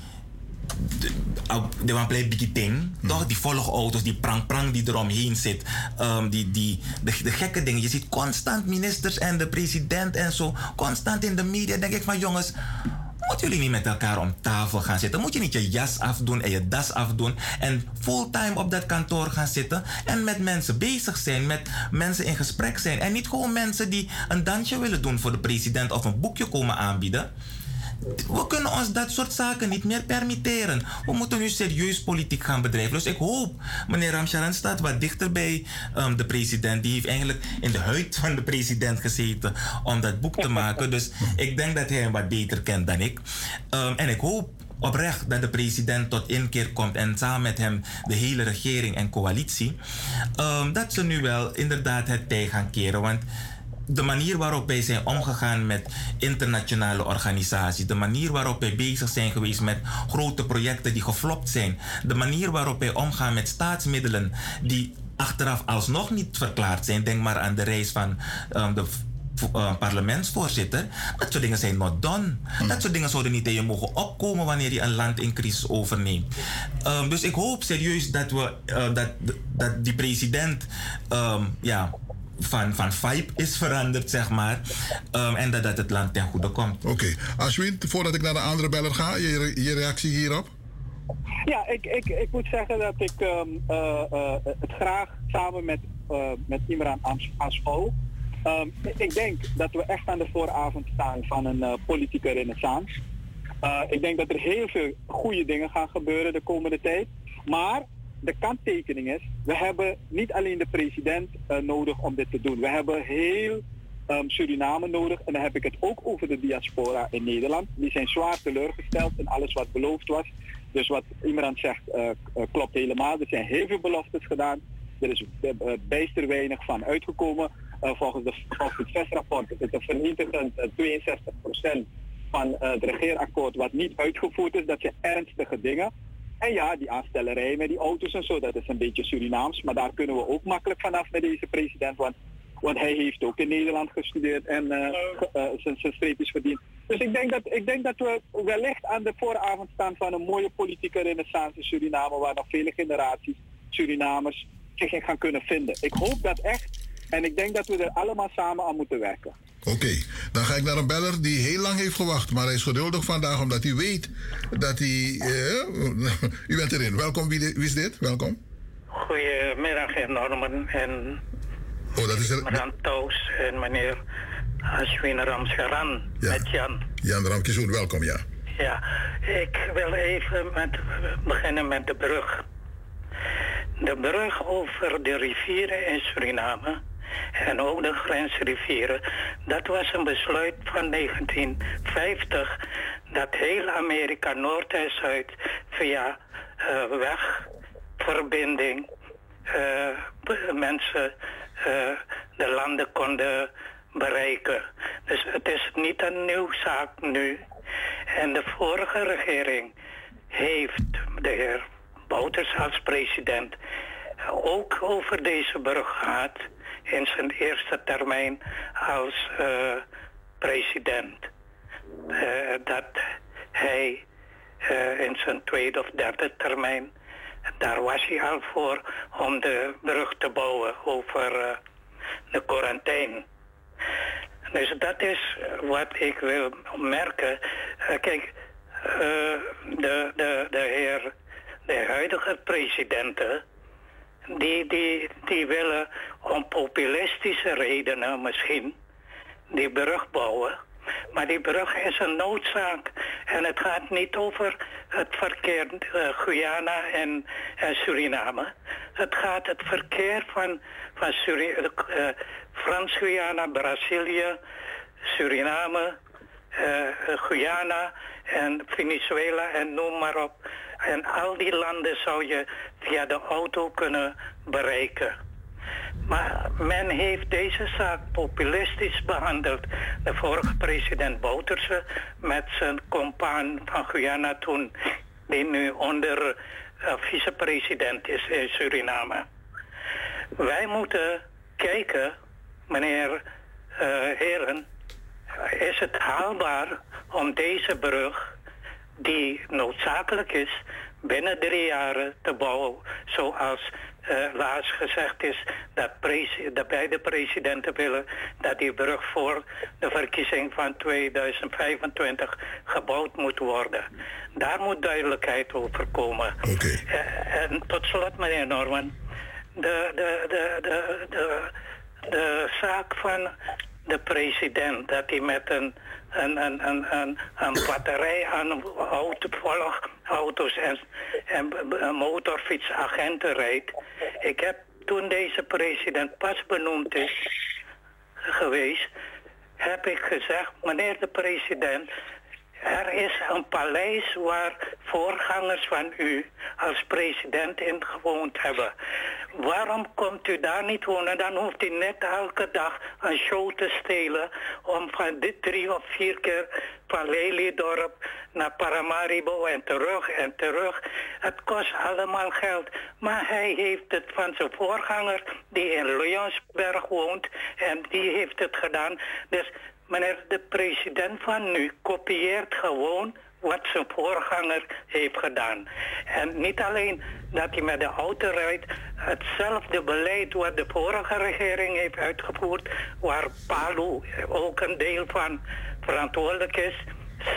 [SPEAKER 19] de wan play biggie ding. Toch? Die volgauto's, die prang-prang die eromheen zit. Um, die, die, de, de, gekke dingen. Je ziet constant ministers en de president en zo. Constant in de media. denk ik van jongens. Moeten jullie niet met elkaar om tafel gaan zitten? Moet je niet je jas afdoen en je das afdoen en fulltime op dat kantoor gaan zitten en met mensen bezig zijn, met mensen in gesprek zijn en niet gewoon mensen die een dansje willen doen voor de president of een boekje komen aanbieden? We kunnen ons dat soort zaken niet meer permitteren. We moeten nu serieus politiek gaan bedrijven. Dus ik hoop, meneer Ramcharan staat wat dichter bij um, de president. Die heeft eigenlijk in de huid van de president gezeten om dat boek te maken. Dus ik denk dat hij hem wat beter kent dan ik. Um, en ik hoop oprecht dat de president tot inkeer komt en samen met hem de hele regering en coalitie, um, dat ze nu wel inderdaad het tij gaan keren. Want de manier waarop wij zijn omgegaan met internationale organisaties, de manier waarop wij bezig zijn geweest met grote projecten die geflopt zijn, de manier waarop wij omgaan met staatsmiddelen die achteraf alsnog niet verklaard zijn. Denk maar aan de reis van um, de uh, parlementsvoorzitter. Dat soort dingen zijn not done. Hmm. Dat soort dingen zouden niet in je mogen opkomen wanneer je een land in crisis overneemt. Um, dus ik hoop serieus dat, we, uh, dat, dat die president um, ja, van, van vibe is veranderd, zeg maar. Um, en dat, dat het land ten goede komt.
[SPEAKER 6] Oké. Okay. Ashwin, voordat ik naar de andere beller ga, je, je reactie hierop?
[SPEAKER 24] Ja, ik, ik, ik moet zeggen dat ik um, uh, uh, het graag samen met, uh, met Imran Aspo... Um, ik denk dat we echt aan de vooravond staan van een politieke renaissance. ik denk dat er heel veel goede dingen gaan gebeuren de komende tijd. Maar de kanttekening is, we hebben niet alleen de president uh, nodig om dit te doen. We hebben heel um, Suriname nodig. En dan heb ik het ook over de diaspora in Nederland. Die zijn zwaar teleurgesteld in alles wat beloofd was. Dus wat Imran zegt uh, uh, klopt helemaal. Er zijn heel veel beloftes gedaan. Er is bijster weinig van uitgekomen. volgens, de, volgens het VES-rapport is het een vernietigend 62% van het regeerakkoord wat niet uitgevoerd is. Dat zijn ernstige dingen. En ja, die aanstellerij met die auto's en zo, dat is een beetje Surinaams. Maar daar kunnen we ook makkelijk vanaf met deze president. Want, want hij heeft ook in Nederland gestudeerd en uh, uh, zijn streepjes verdiend. Dus ik denk, dat, ik denk dat we wellicht aan de vooravond staan van een mooie politieke renaissance in Suriname. Waar nog vele generaties Surinamers zich in gaan kunnen vinden. Ik hoop dat echt En ik denk dat we er allemaal samen aan moeten werken.
[SPEAKER 6] Oké, dan ga ik naar een beller die heel lang heeft gewacht, maar hij is geduldig vandaag omdat hij weet dat hij. eh, u bent erin. Welkom, wie, wie is dit? Welkom.
[SPEAKER 25] Goedemiddag, heer Norman en
[SPEAKER 6] Oh, dat is er.
[SPEAKER 25] En meneer Ashwin Ramsgaran met Jan.
[SPEAKER 6] Jan Ramkezoen, welkom, ja.
[SPEAKER 25] Ja, ik wil even met, beginnen met de brug. De brug over de rivieren in Suriname en ook de grensrivieren, dat was een besluit van 1950 dat heel Amerika, Noord en Zuid, via eh, wegverbinding eh, mensen eh, de landen konden bereiken. Dus het is niet een nieuwe zaak nu. En de vorige regering heeft de heer Bouters als president ook over deze brug gehad in zijn eerste termijn als eh, president. Eh, dat hij eh, in zijn tweede of derde termijn, daar was hij al voor om de brug te bouwen over de quarantaine. Dus dat is wat ik wil merken. Kijk, de, de, de heer, de huidige presidenten, die, die, die willen om populistische redenen misschien die brug bouwen. Maar die brug is een noodzaak. En het gaat niet over het verkeer uh, Guyana en, en Suriname. Het gaat het verkeer van, van uh, Frans-Guyana, Brazilië, Suriname, Guyana en Venezuela en noem maar op. En al die landen zou je via de auto kunnen bereiken. Maar men heeft deze zaak populistisch behandeld. De vorige president Bouterse met zijn compaan van Guyana toen, die nu onder uh, vicepresident is in Suriname. Wij moeten kijken, meneer uh, Heren, is het haalbaar om deze brug, die noodzakelijk is, binnen drie jaren te bouwen, zoals uh, laatst gezegd is dat de beide presidenten willen dat die brug voor de verkiezing van 2025 gebouwd moet worden. Daar moet duidelijkheid over komen.
[SPEAKER 6] Okay.
[SPEAKER 25] Uh, en tot slot, meneer Norman, de, de, de, de, de, de zaak van de president dat hij met een een, een, een, een, een batterij aan auto, volgauto's en, en motorfietsagenten rijdt. Ik heb toen deze president pas benoemd is geweest, heb ik gezegd, meneer de president, er is een paleis waar voorgangers van u als president in gewoond hebben. Waarom komt u daar niet wonen? Dan hoeft u net elke dag een show te stelen om van dit drie of vier keer van Lelydorp naar Paramaribo en terug en terug. Het kost allemaal geld. Maar hij heeft het van zijn voorganger die in Leonsberg woont en die heeft het gedaan. Dus meneer de president van nu kopieert gewoon wat zijn voorganger heeft gedaan. En niet alleen dat hij met de auto rijdt, hetzelfde beleid wat de vorige regering heeft uitgevoerd, waar Palu ook een deel van verantwoordelijk is,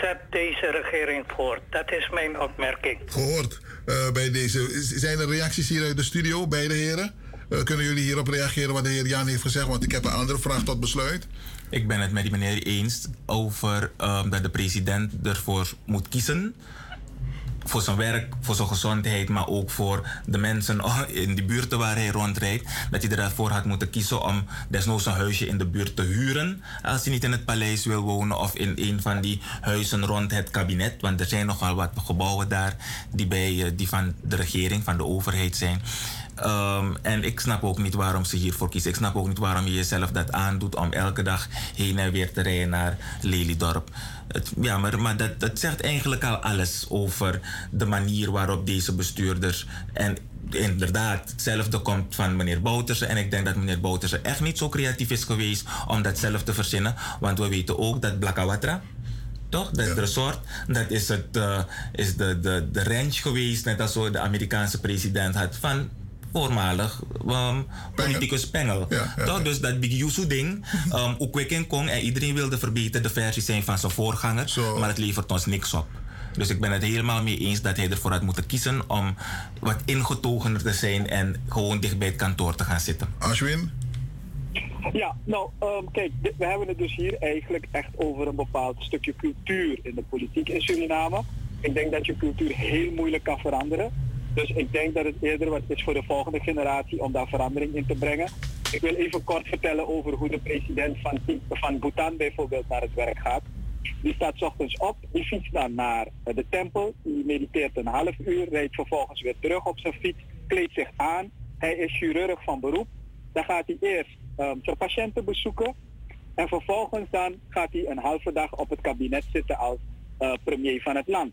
[SPEAKER 25] zet deze regering voort. Dat is mijn opmerking.
[SPEAKER 6] Gehoord uh, bij deze. Zijn er reacties hier uit de studio, beide heren? Uh, kunnen jullie hierop reageren wat de heer Jan heeft gezegd? Want ik heb een andere vraag tot besluit.
[SPEAKER 19] Ik ben het met die meneer eens over um, dat de president ervoor moet kiezen. Voor zijn werk, voor zijn gezondheid, maar ook voor de mensen in die buurten waar hij rondrijdt. Dat hij ervoor had moeten kiezen om desnoods een huisje in de buurt te huren. Als hij niet in het paleis wil wonen of in een van die huizen rond het kabinet. Want er zijn nogal wat gebouwen daar die, bij, die van de regering, van de overheid zijn. Um, en ik snap ook niet waarom ze hiervoor kiezen. Ik snap ook niet waarom je jezelf dat aandoet om elke dag heen en weer te rijden naar Lelydorp. Het, ja, maar, maar dat, dat zegt eigenlijk al alles over de manier waarop deze bestuurders. En inderdaad, hetzelfde komt van meneer Bouterse. En ik denk dat meneer Bouterse echt niet zo creatief is geweest om dat zelf te verzinnen. Want we weten ook dat Blakawatra toch? Dat ja. resort, dat is, het, uh, is de, de, de range geweest, net als de Amerikaanse president had van voormalig um, politicus Pengel. Toch? Dus dat Big Yusu ding, um, ook kon en iedereen wilde verbeterde versie zijn van zijn voorganger, maar het levert ons niks op. Dus ik ben het helemaal mee eens dat hij ervoor had moeten kiezen om wat ingetogener te zijn en gewoon dicht bij het kantoor te gaan zitten.
[SPEAKER 6] Ashwin?
[SPEAKER 24] Ja, nou, ehm, kijk, we hebben het dus hier eigenlijk echt over een bepaald stukje cultuur in de politiek in Suriname. Ik denk dat je cultuur heel moeilijk kan veranderen. Dus ik denk dat het eerder wat is voor de volgende generatie om daar verandering in te brengen. Ik wil even kort vertellen over hoe de president van, van Bhutan bijvoorbeeld naar het werk gaat. Die staat ochtends op, die fietst dan naar de tempel, die mediteert een half uur, rijdt vervolgens weer terug op zijn fiets, kleedt zich aan. Hij is chirurg van beroep. Dan gaat hij eerst um, zijn patiënten bezoeken en vervolgens dan gaat hij een halve dag op het kabinet zitten als uh, premier van het land.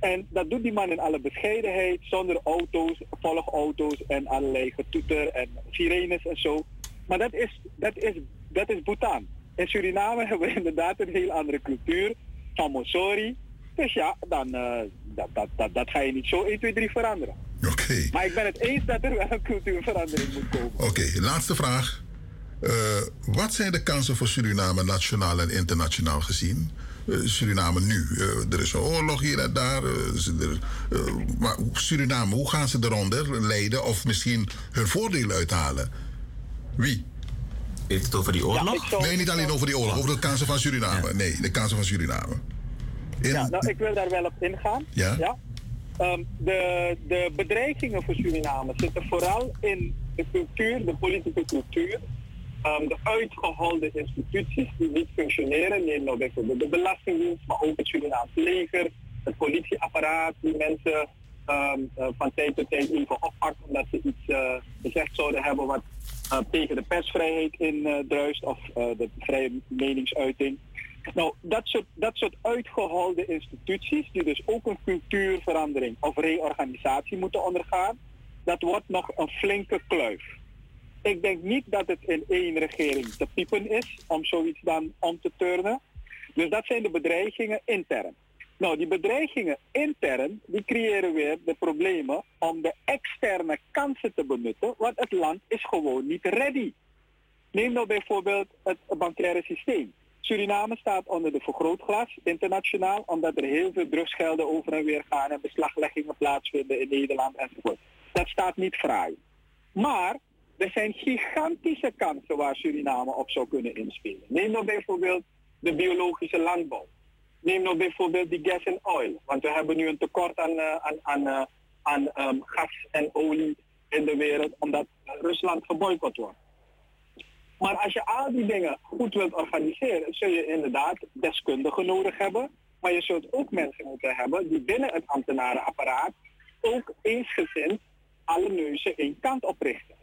[SPEAKER 24] En dat doet die man in alle bescheidenheid, zonder auto's, volgauto's en allerlei getoeter en sirenes en zo. Maar dat is, dat is, dat is Bhutan. In Suriname hebben we inderdaad een heel andere cultuur van Mosori. Dus ja, dan, uh, dat, dat, dat, dat ga je niet zo 1, 2, 3 veranderen.
[SPEAKER 6] Oké.
[SPEAKER 24] Maar ik ben het eens dat er wel een cultuurverandering moet komen.
[SPEAKER 6] Oké, laatste vraag. Uh, wat zijn de kansen voor Suriname nationaal en internationaal gezien? Uh, Suriname nu. Uh, er is een oorlog hier en daar. Er, maar Suriname, hoe gaan ze eronder leiden of misschien hun voordeel uithalen? Wie?
[SPEAKER 19] Heeft het over die oorlog?
[SPEAKER 6] Ja, nee, niet alleen over die oorlog, over de kansen van Suriname. Nee, de kansen van Suriname.
[SPEAKER 24] In... Ja, nou, ik wil daar wel op ingaan.
[SPEAKER 6] Ja?
[SPEAKER 24] ja? Um, de, de bedreigingen voor Suriname zitten vooral in de cultuur, de politieke cultuur. Um, de uitgeholde instituties die niet functioneren. Neem nou bijvoorbeeld de Belastingdienst, maar ook het Surinaamse leger, het politieapparaat, die mensen um, uh, van tijd tot tijd even oppakt omdat ze iets uh, gezegd zouden hebben wat uh, tegen de persvrijheid in druist of de vrije meningsuiting. Nou, dat soort, dat soort uitgeholde instituties, die dus ook een cultuurverandering of reorganisatie moeten ondergaan, dat wordt nog een flinke kluif. Ik denk niet dat het in één regering te piepen is om zoiets dan om te turnen. Dus dat zijn de bedreigingen intern. Nou, die bedreigingen intern, die creëren weer de problemen om de externe kansen te benutten, want het land is gewoon niet ready. Neem nou bijvoorbeeld het bankaire systeem. Suriname staat onder de vergrootglas internationaal, omdat er heel veel drugsgelden over en weer gaan en beslagleggingen plaatsvinden in Nederland enzovoort. Dat staat niet fraai. Maar er zijn gigantische kansen waar Suriname op zou kunnen inspelen. Neem nou bijvoorbeeld de biologische landbouw. Neem nou bijvoorbeeld die gas en oil. Want we hebben nu een tekort aan, uh, aan, aan, aan um, gas en olie in de wereld, omdat Rusland geboycott wordt. Maar als je al die dingen goed wilt organiseren, zul je inderdaad deskundigen nodig hebben. Maar je zult ook mensen moeten hebben die binnen het ambtenarenapparaat ook eensgezind alle neuzen één kant oprichten.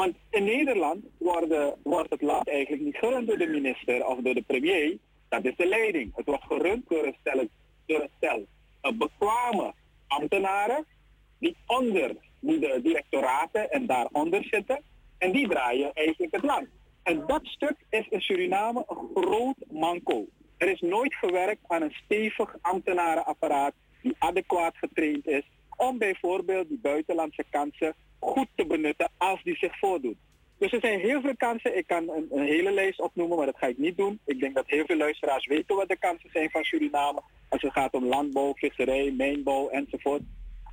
[SPEAKER 24] Want in Nederland wordt het land eigenlijk niet gerund door de minister of door de premier. Dat is de leiding. Het wordt gerund door een stel, door een stel bekwame ambtenaren die onder die de directoraten en daaronder zitten. En die draaien eigenlijk het land. En dat stuk is in Suriname een groot manco. Er is nooit gewerkt aan een stevig ambtenarenapparaat die adequaat getraind is om bijvoorbeeld die buitenlandse kansen goed te benutten als die zich voordoen. Dus er zijn heel veel kansen. Ik kan een, hele lijst opnoemen, maar dat ga ik niet doen. Ik denk dat heel veel luisteraars weten wat de kansen zijn van Suriname. Als het gaat om landbouw, visserij, mijnbouw enzovoort.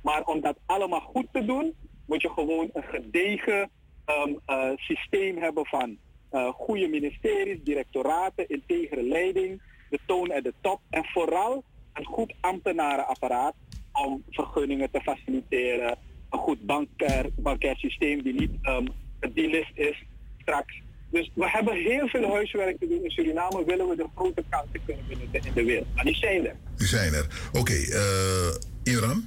[SPEAKER 24] Maar om dat allemaal goed te doen, moet je gewoon een gedegen um, uh, systeem hebben van uh, goede ministeries, directoraten, integere leiding, de toon at de top en vooral een goed ambtenarenapparaat om vergunningen te faciliteren, een goed bankair, bankair systeem die niet um, het list is straks. Dus we hebben heel veel huiswerk te doen in Suriname, willen we de grote kansen kunnen benutten in de wereld. Maar die zijn er.
[SPEAKER 6] Die zijn er. Oké, okay, uh, Iran?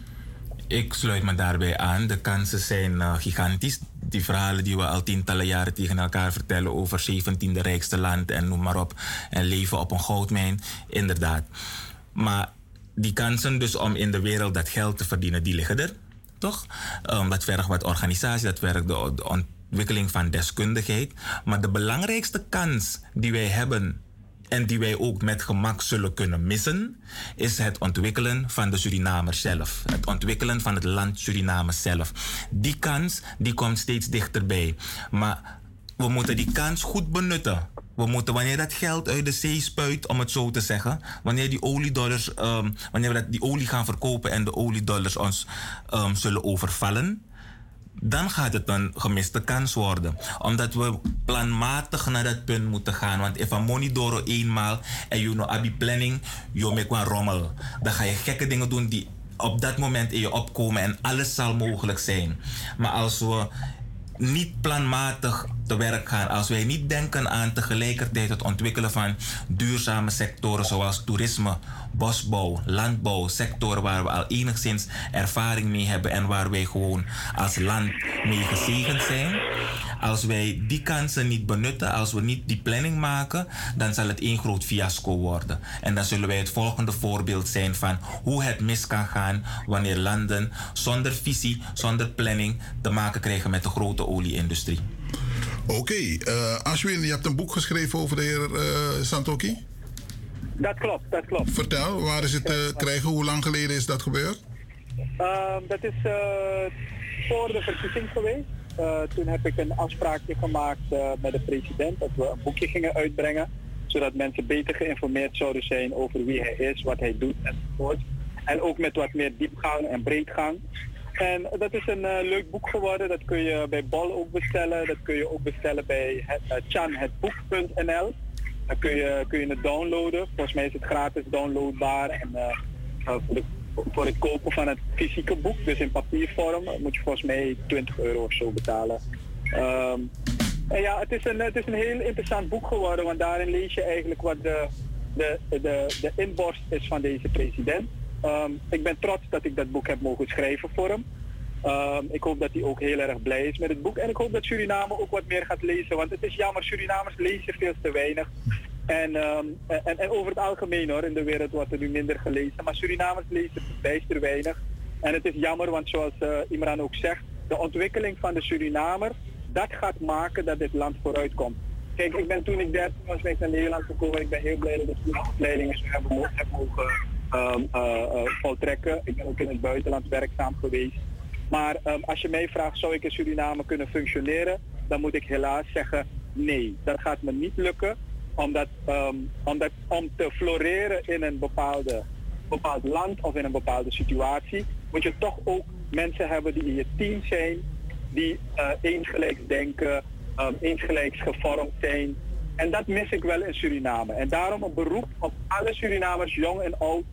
[SPEAKER 19] Ik sluit me daarbij aan. De kansen zijn uh, gigantisch die verhalen die we al tientallen jaren tegen elkaar vertellen over 17e rijkste land en noem maar op. En leven op een goudmijn, inderdaad. Maar die kansen dus om in de wereld dat geld te verdienen, die liggen er, toch? Um, dat vergt wat organisatie, dat vergt de, de ontwikkeling van deskundigheid. Maar de belangrijkste kans die wij hebben en die wij ook met gemak zullen kunnen missen, is het ontwikkelen van de Surinamers zelf. Het ontwikkelen van het land Suriname zelf. Die kans die komt steeds dichterbij. Maar we moeten die kans goed benutten. We moeten, wanneer dat geld uit de zee spuit, om het zo te zeggen, wanneer die oliedollars, um, wanneer we dat, die olie gaan verkopen en de oliedollars ons um, zullen overvallen, dan gaat het een gemiste kans worden. Omdat we planmatig naar dat punt moeten gaan. Want if een money door eenmaal en je know abi planning, je maakt een rommel. Dan ga je gekke dingen doen die op dat moment in je opkomen en alles zal mogelijk zijn. Maar als we niet planmatig werk gaan, als wij niet denken aan tegelijkertijd het ontwikkelen van duurzame sectoren zoals toerisme, bosbouw, landbouw, sectoren waar we al enigszins ervaring mee hebben en waar wij gewoon als land mee gezegend zijn. Als wij die kansen niet benutten, als we niet die planning maken, dan zal het één groot fiasco worden. En dan zullen wij het volgende voorbeeld zijn van hoe het mis kan gaan wanneer landen zonder visie, zonder planning te maken krijgen met de grote olieindustrie.
[SPEAKER 6] Oké, okay, uh, Ashwin, je hebt een boek geschreven over de heer uh, Santoki?
[SPEAKER 24] Dat klopt, dat klopt.
[SPEAKER 6] Vertel, waar is het te uh, krijgen? Hoe lang geleden is dat gebeurd?
[SPEAKER 24] Ehm, dat is voor de verkiezing geweest. toen heb ik een afspraakje gemaakt met de president dat we een boekje gingen uitbrengen. Zodat mensen beter geïnformeerd zouden zijn over wie hij is, wat hij doet enzovoort. En ook met wat meer diepgang en breedgang. En dat is een uh, leuk boek geworden. Dat kun je bij Bol ook bestellen. Dat kun je ook bestellen bij uh, chanhetboek.nl. Dan kun je, kun je het downloaden. Volgens mij is het gratis downloadbaar. En uh, voor, voor, het kopen van het fysieke boek, dus in papiervorm, moet je volgens mij 20 euro of zo betalen. Um, en ja, het is, een, het is een heel interessant boek geworden, want daarin lees je eigenlijk wat de, de, de, de inborst is van deze president. Um, ik ben trots dat ik dat boek heb mogen schrijven voor hem. Um, ik hoop dat hij ook heel erg blij is met het boek. En ik hoop dat Suriname ook wat meer gaat lezen. Want het is jammer, Surinamers lezen veel te weinig. En, um, en, en, over het algemeen hoor, in de wereld wordt er nu minder gelezen. Maar Surinamers lezen bijster weinig. En het is jammer, want zoals uh, Imran ook zegt, de ontwikkeling van de Surinamer, dat gaat maken dat dit land vooruit komt. Kijk, ik ben toen ik 13 was, ben ik naar Nederland gekomen. Ik ben heel blij dat ik die opleidingen heb mogen um, uh, uh, voltrekken. Ik ben ook in het buitenland werkzaam geweest. Maar um, als je mij vraagt, zou ik in Suriname kunnen functioneren? Dan moet ik helaas zeggen, nee, dat gaat me niet lukken. Omdat, um, omdat om te floreren in een bepaalde, bepaald land of in een bepaalde situatie, moet je toch ook mensen hebben die in je team zijn, die uh, eensgelijks denken, um, eensgelijks gevormd zijn. En dat mis ik wel in Suriname. En daarom een beroep op alle Surinamers, jong en oud,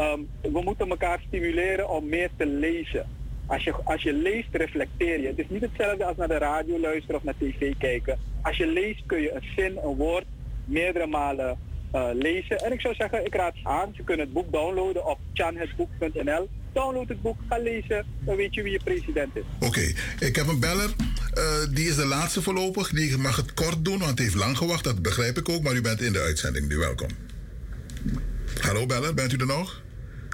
[SPEAKER 24] Um, we moeten elkaar stimuleren om meer te lezen. Als je, als je leest, reflecteer je. Het is niet hetzelfde als naar de radio luisteren of naar tv kijken. Als je leest kun je een zin, een woord meerdere malen uh, lezen. En ik zou zeggen, ik raad aan. Je kunt het boek downloaden op chanhetboek.nl. Download het boek, ga lezen, dan weet je wie je president is.
[SPEAKER 6] Oké, ik heb een beller. Uh, die is de laatste voorlopig. Die mag het kort doen, want het heeft lang gewacht. Dat begrijp ik ook, maar u bent in de uitzending. Nu welkom. Hallo beller, bent u er nog?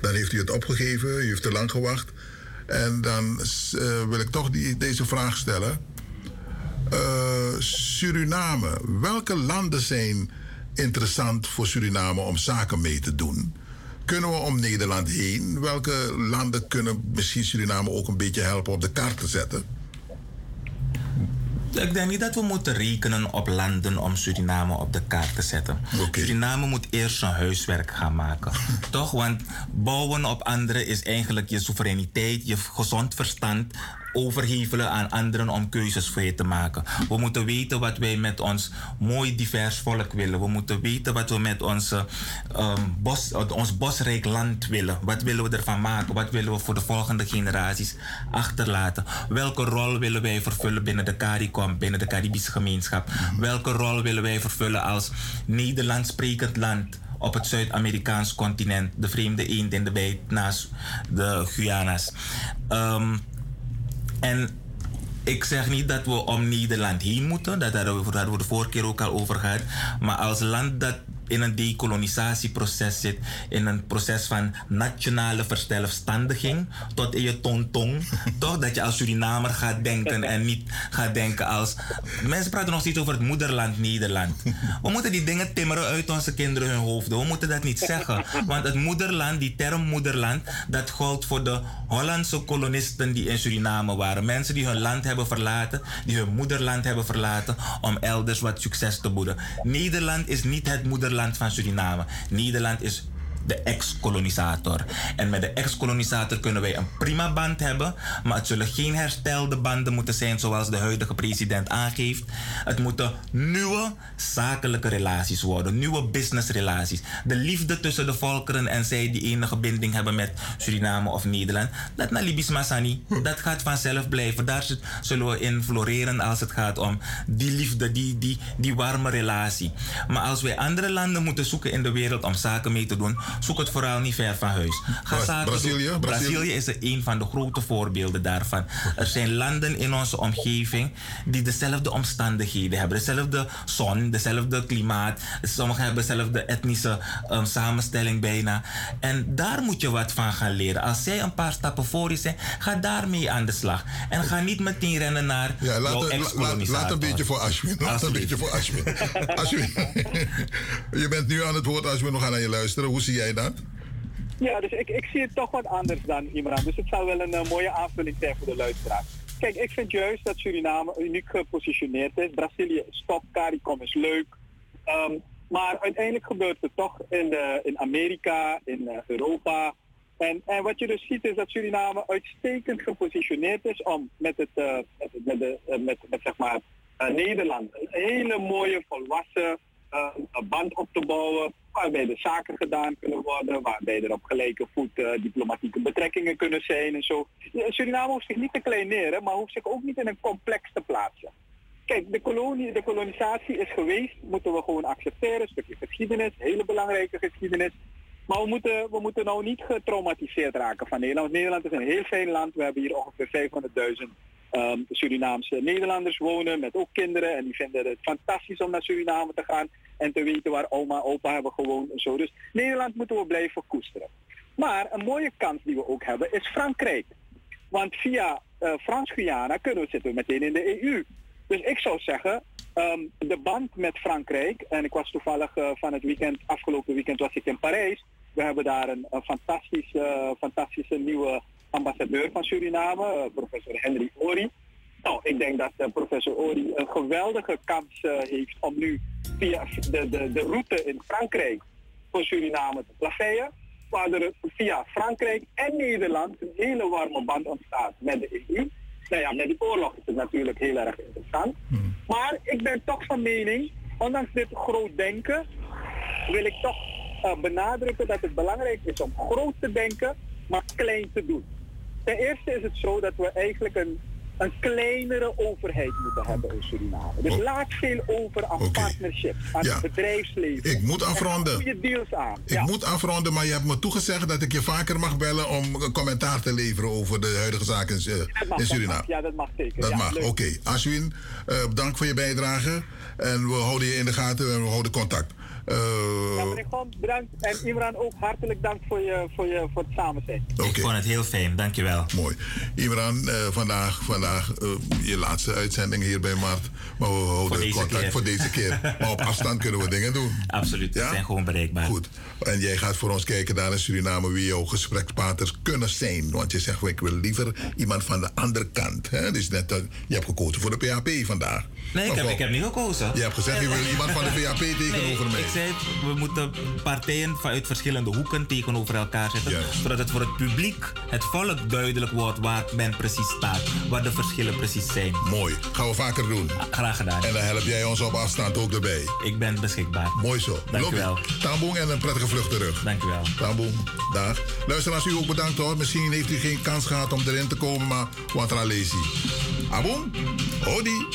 [SPEAKER 6] Dan heeft u het opgegeven, u heeft te lang gewacht. En dan uh, wil ik toch die, deze vraag stellen. Uh, Suriname, welke landen zijn interessant voor Suriname om zaken mee te doen? Kunnen we om Nederland heen? Welke landen kunnen misschien Suriname ook een beetje helpen op de kaart te zetten?
[SPEAKER 19] Ik denk niet dat we moeten rekenen op landen om Suriname op de kaart te zetten. Suriname moet eerst zijn huiswerk gaan maken. Toch? Want bouwen op anderen is eigenlijk je soevereiniteit, je gezond verstand overhevelen aan anderen om keuzes voor je te maken. We moeten weten wat wij met ons mooi divers volk willen. We moeten weten wat we met onze, um, bos, ons bosrijk land willen. Wat willen we ervan maken? Wat willen we voor de volgende generaties achterlaten? Welke rol willen wij vervullen binnen de CARICOM, binnen de Caribische gemeenschap? Welke rol willen wij vervullen als Nederlands sprekend land? op het Zuid-Amerikaans continent, de vreemde eend in de bijt naast de Guyana's. Um, en ik zeg niet dat we om Nederland heen moeten. Dat daar we de vorige keer ook al over gehad. Maar als land dat in een decolonisatieproces zit, in een proces van nationale verzelfstandiging, tot in je tong-tong, toch dat je als Surinamer gaat denken en niet gaat denken als. Mensen praten nog steeds over het moederland Nederland. We moeten die dingen timmeren uit onze kinderen hun hoofden. We moeten dat niet zeggen. Want het moederland, die term moederland, dat geldt voor de Hollandse kolonisten die in Suriname waren. Mensen die hun land hebben verlaten, die hun moederland hebben verlaten om elders wat succes te boeden. Nederland is niet het moederland van Suriname. Nederland is de ex-kolonisator. En met de ex-kolonisator kunnen wij een prima band hebben, maar het zullen geen herstelde banden moeten zijn zoals de huidige president aangeeft. Het moeten nieuwe zakelijke relaties worden, nieuwe businessrelaties. De liefde tussen de volkeren en zij die enige binding hebben met Suriname of Nederland, dat naar Libis Masani, dat gaat vanzelf blijven. Daar zullen we in floreren als het gaat om die liefde, die, die, die warme relatie. Maar als wij andere landen moeten zoeken in de wereld om zaken mee te doen, zoek het vooral niet ver van huis. Ga zaken
[SPEAKER 6] Brazilië? Brazilië?
[SPEAKER 19] Brazilië is er een van de grote voorbeelden daarvan. Er zijn landen in onze omgeving die dezelfde omstandigheden hebben. Dezelfde zon, dezelfde klimaat. Sommigen hebben dezelfde etnische um, samenstelling bijna. En daar moet je wat van gaan leren. Als zij een paar stappen voor je zijn, ga daarmee aan de slag. En ga niet meteen rennen naar
[SPEAKER 6] Ja, laat,
[SPEAKER 19] jouw
[SPEAKER 6] laat, een beetje voor Ashwin. Laat een beetje voor Ashwin. Ashwin, je bent nu aan het woord, Ashwin. We gaan naar je luisteren. Hoe zie jij dat?
[SPEAKER 24] Ja, dus ik, ik zie het toch wat anders dan Imran. Dus het zou wel een eh, mooie aanvulling zijn voor de luisteraar. Kijk, ik vind juist dat Suriname uniek gepositioneerd is. Brazilië is top, CARICOM is leuk. Ehm, maar uiteindelijk gebeurt het toch in, de, in Amerika, in eh, Europa. En, en wat je dus ziet is dat Suriname uitstekend gepositioneerd is om met, het, eh, met, de, eh, met, met zeg maar, eh, Nederland een hele mooie volwassen eh, een band op te bouwen waarbij de zaken gedaan kunnen worden, waarbij er op gelijke voet eh, diplomatieke betrekkingen kunnen zijn en zo. Suriname hoeft zich niet te kleineren, maar hoeft zich ook niet in een complex te plaatsen. Kijk, de, kolonie, de kolonisatie is geweest, moeten we gewoon accepteren, een stukje geschiedenis, hele belangrijke geschiedenis. Maar we moeten, we moeten nou niet getraumatiseerd raken van Nederland. Nederland is een heel fijn land. We hebben hier ongeveer 500.000 ehm, Surinaamse Nederlanders wonen met ook kinderen. En die vinden het fantastisch om naar Suriname te gaan en te weten waar oma opa hebben gewoond en zo. Dus Nederland moeten we blijven koesteren. Maar een mooie kans die we ook hebben is Frankrijk. Want via eh, Frans-Guyana kunnen we zitten meteen in de EU. Dus ik zou zeggen, ehm, de band met Frankrijk, en ik was toevallig eh, van het weekend, afgelopen weekend was ik in Parijs. We hebben daar een, een fantastisch, eh, fantastische nieuwe ambassadeur van Suriname, eh, professor Henry Ori. Nou, ik denk dat eh, professor Ori een geweldige kans heeft om nu via de, de, de route in Frankrijk voor Suriname te plaveien. Waardoor er via Frankrijk en Nederland een hele warme band ontstaat met de EU. Nou ja, met die oorlog is het natuurlijk heel erg interessant. Maar ik ben toch van mening, ondanks dit groot denken, wil ik toch eh, benadrukken dat het belangrijk is om groot te denken, maar klein te doen. Ten eerste is het zo dat we eigenlijk een, een kleinere overheid moeten hebben in Suriname. Dus laat veel over aan partnership, aan het bedrijfsleven.
[SPEAKER 6] Ik moet
[SPEAKER 24] En
[SPEAKER 6] afronden.
[SPEAKER 24] goede deals aan.
[SPEAKER 6] Ik moet afronden, maar je hebt me toegezegd dat ik je vaker mag bellen om een commentaar te leveren over de huidige zaken in, eh,
[SPEAKER 24] mag,
[SPEAKER 6] in Suriname.
[SPEAKER 24] mag. Ja, dat mag zeker.
[SPEAKER 6] Dat
[SPEAKER 24] Ja,
[SPEAKER 6] mag, oké. Ashwin, eh, bedankt voor je bijdrage. En we houden je in de gaten en we houden contact. Eh,
[SPEAKER 24] Ja, meneer Gom, bedankt. En Imran ook hartelijk dank voor, je, voor, je, voor het samen zijn.
[SPEAKER 19] Ik vond het heel fijn, dankjewel.
[SPEAKER 6] Mooi. Imran, eh, vandaag, vandaag eh, je laatste uitzending hier bij Mart. Maar we houden contact
[SPEAKER 19] keer.
[SPEAKER 6] voor deze keer. maar op afstand kunnen we dingen doen.
[SPEAKER 19] Absoluut, we zijn gewoon bereikbaar.
[SPEAKER 6] Goed. En jij gaat voor ons kijken daar in Suriname wie jouw gesprekspartners kunnen zijn. Want je zegt, ik wil liever iemand van de andere kant. Hè? Dus net, eh, je hebt gekozen voor de PHP vandaag.
[SPEAKER 19] Nee, ik heb, ik heb niet gekozen.
[SPEAKER 6] Je hebt gezegd, je wil iemand van de PHP tegenover
[SPEAKER 19] nee,
[SPEAKER 6] mij.
[SPEAKER 19] Zei, we moeten partijen vanuit verschillende hoeken tegenover elkaar zetten. Zodat het voor het publiek, het volk duidelijk wordt waar men precies staat. Waar de verschillen precies zijn.
[SPEAKER 6] Mooi. Gaan we vaker doen.
[SPEAKER 19] Graag gedaan.
[SPEAKER 6] En dan help jij ons op afstand ook erbij.
[SPEAKER 19] Ik ben beschikbaar.
[SPEAKER 6] Mooi zo.
[SPEAKER 19] Dank u wel.
[SPEAKER 6] En een prettige vlucht terug.
[SPEAKER 19] Dank u wel.
[SPEAKER 6] Dag. Luisteraars, u ook bedankt hoor. Misschien heeft u geen kans gehad om erin te komen, maar wat lazy. Abon, hodi.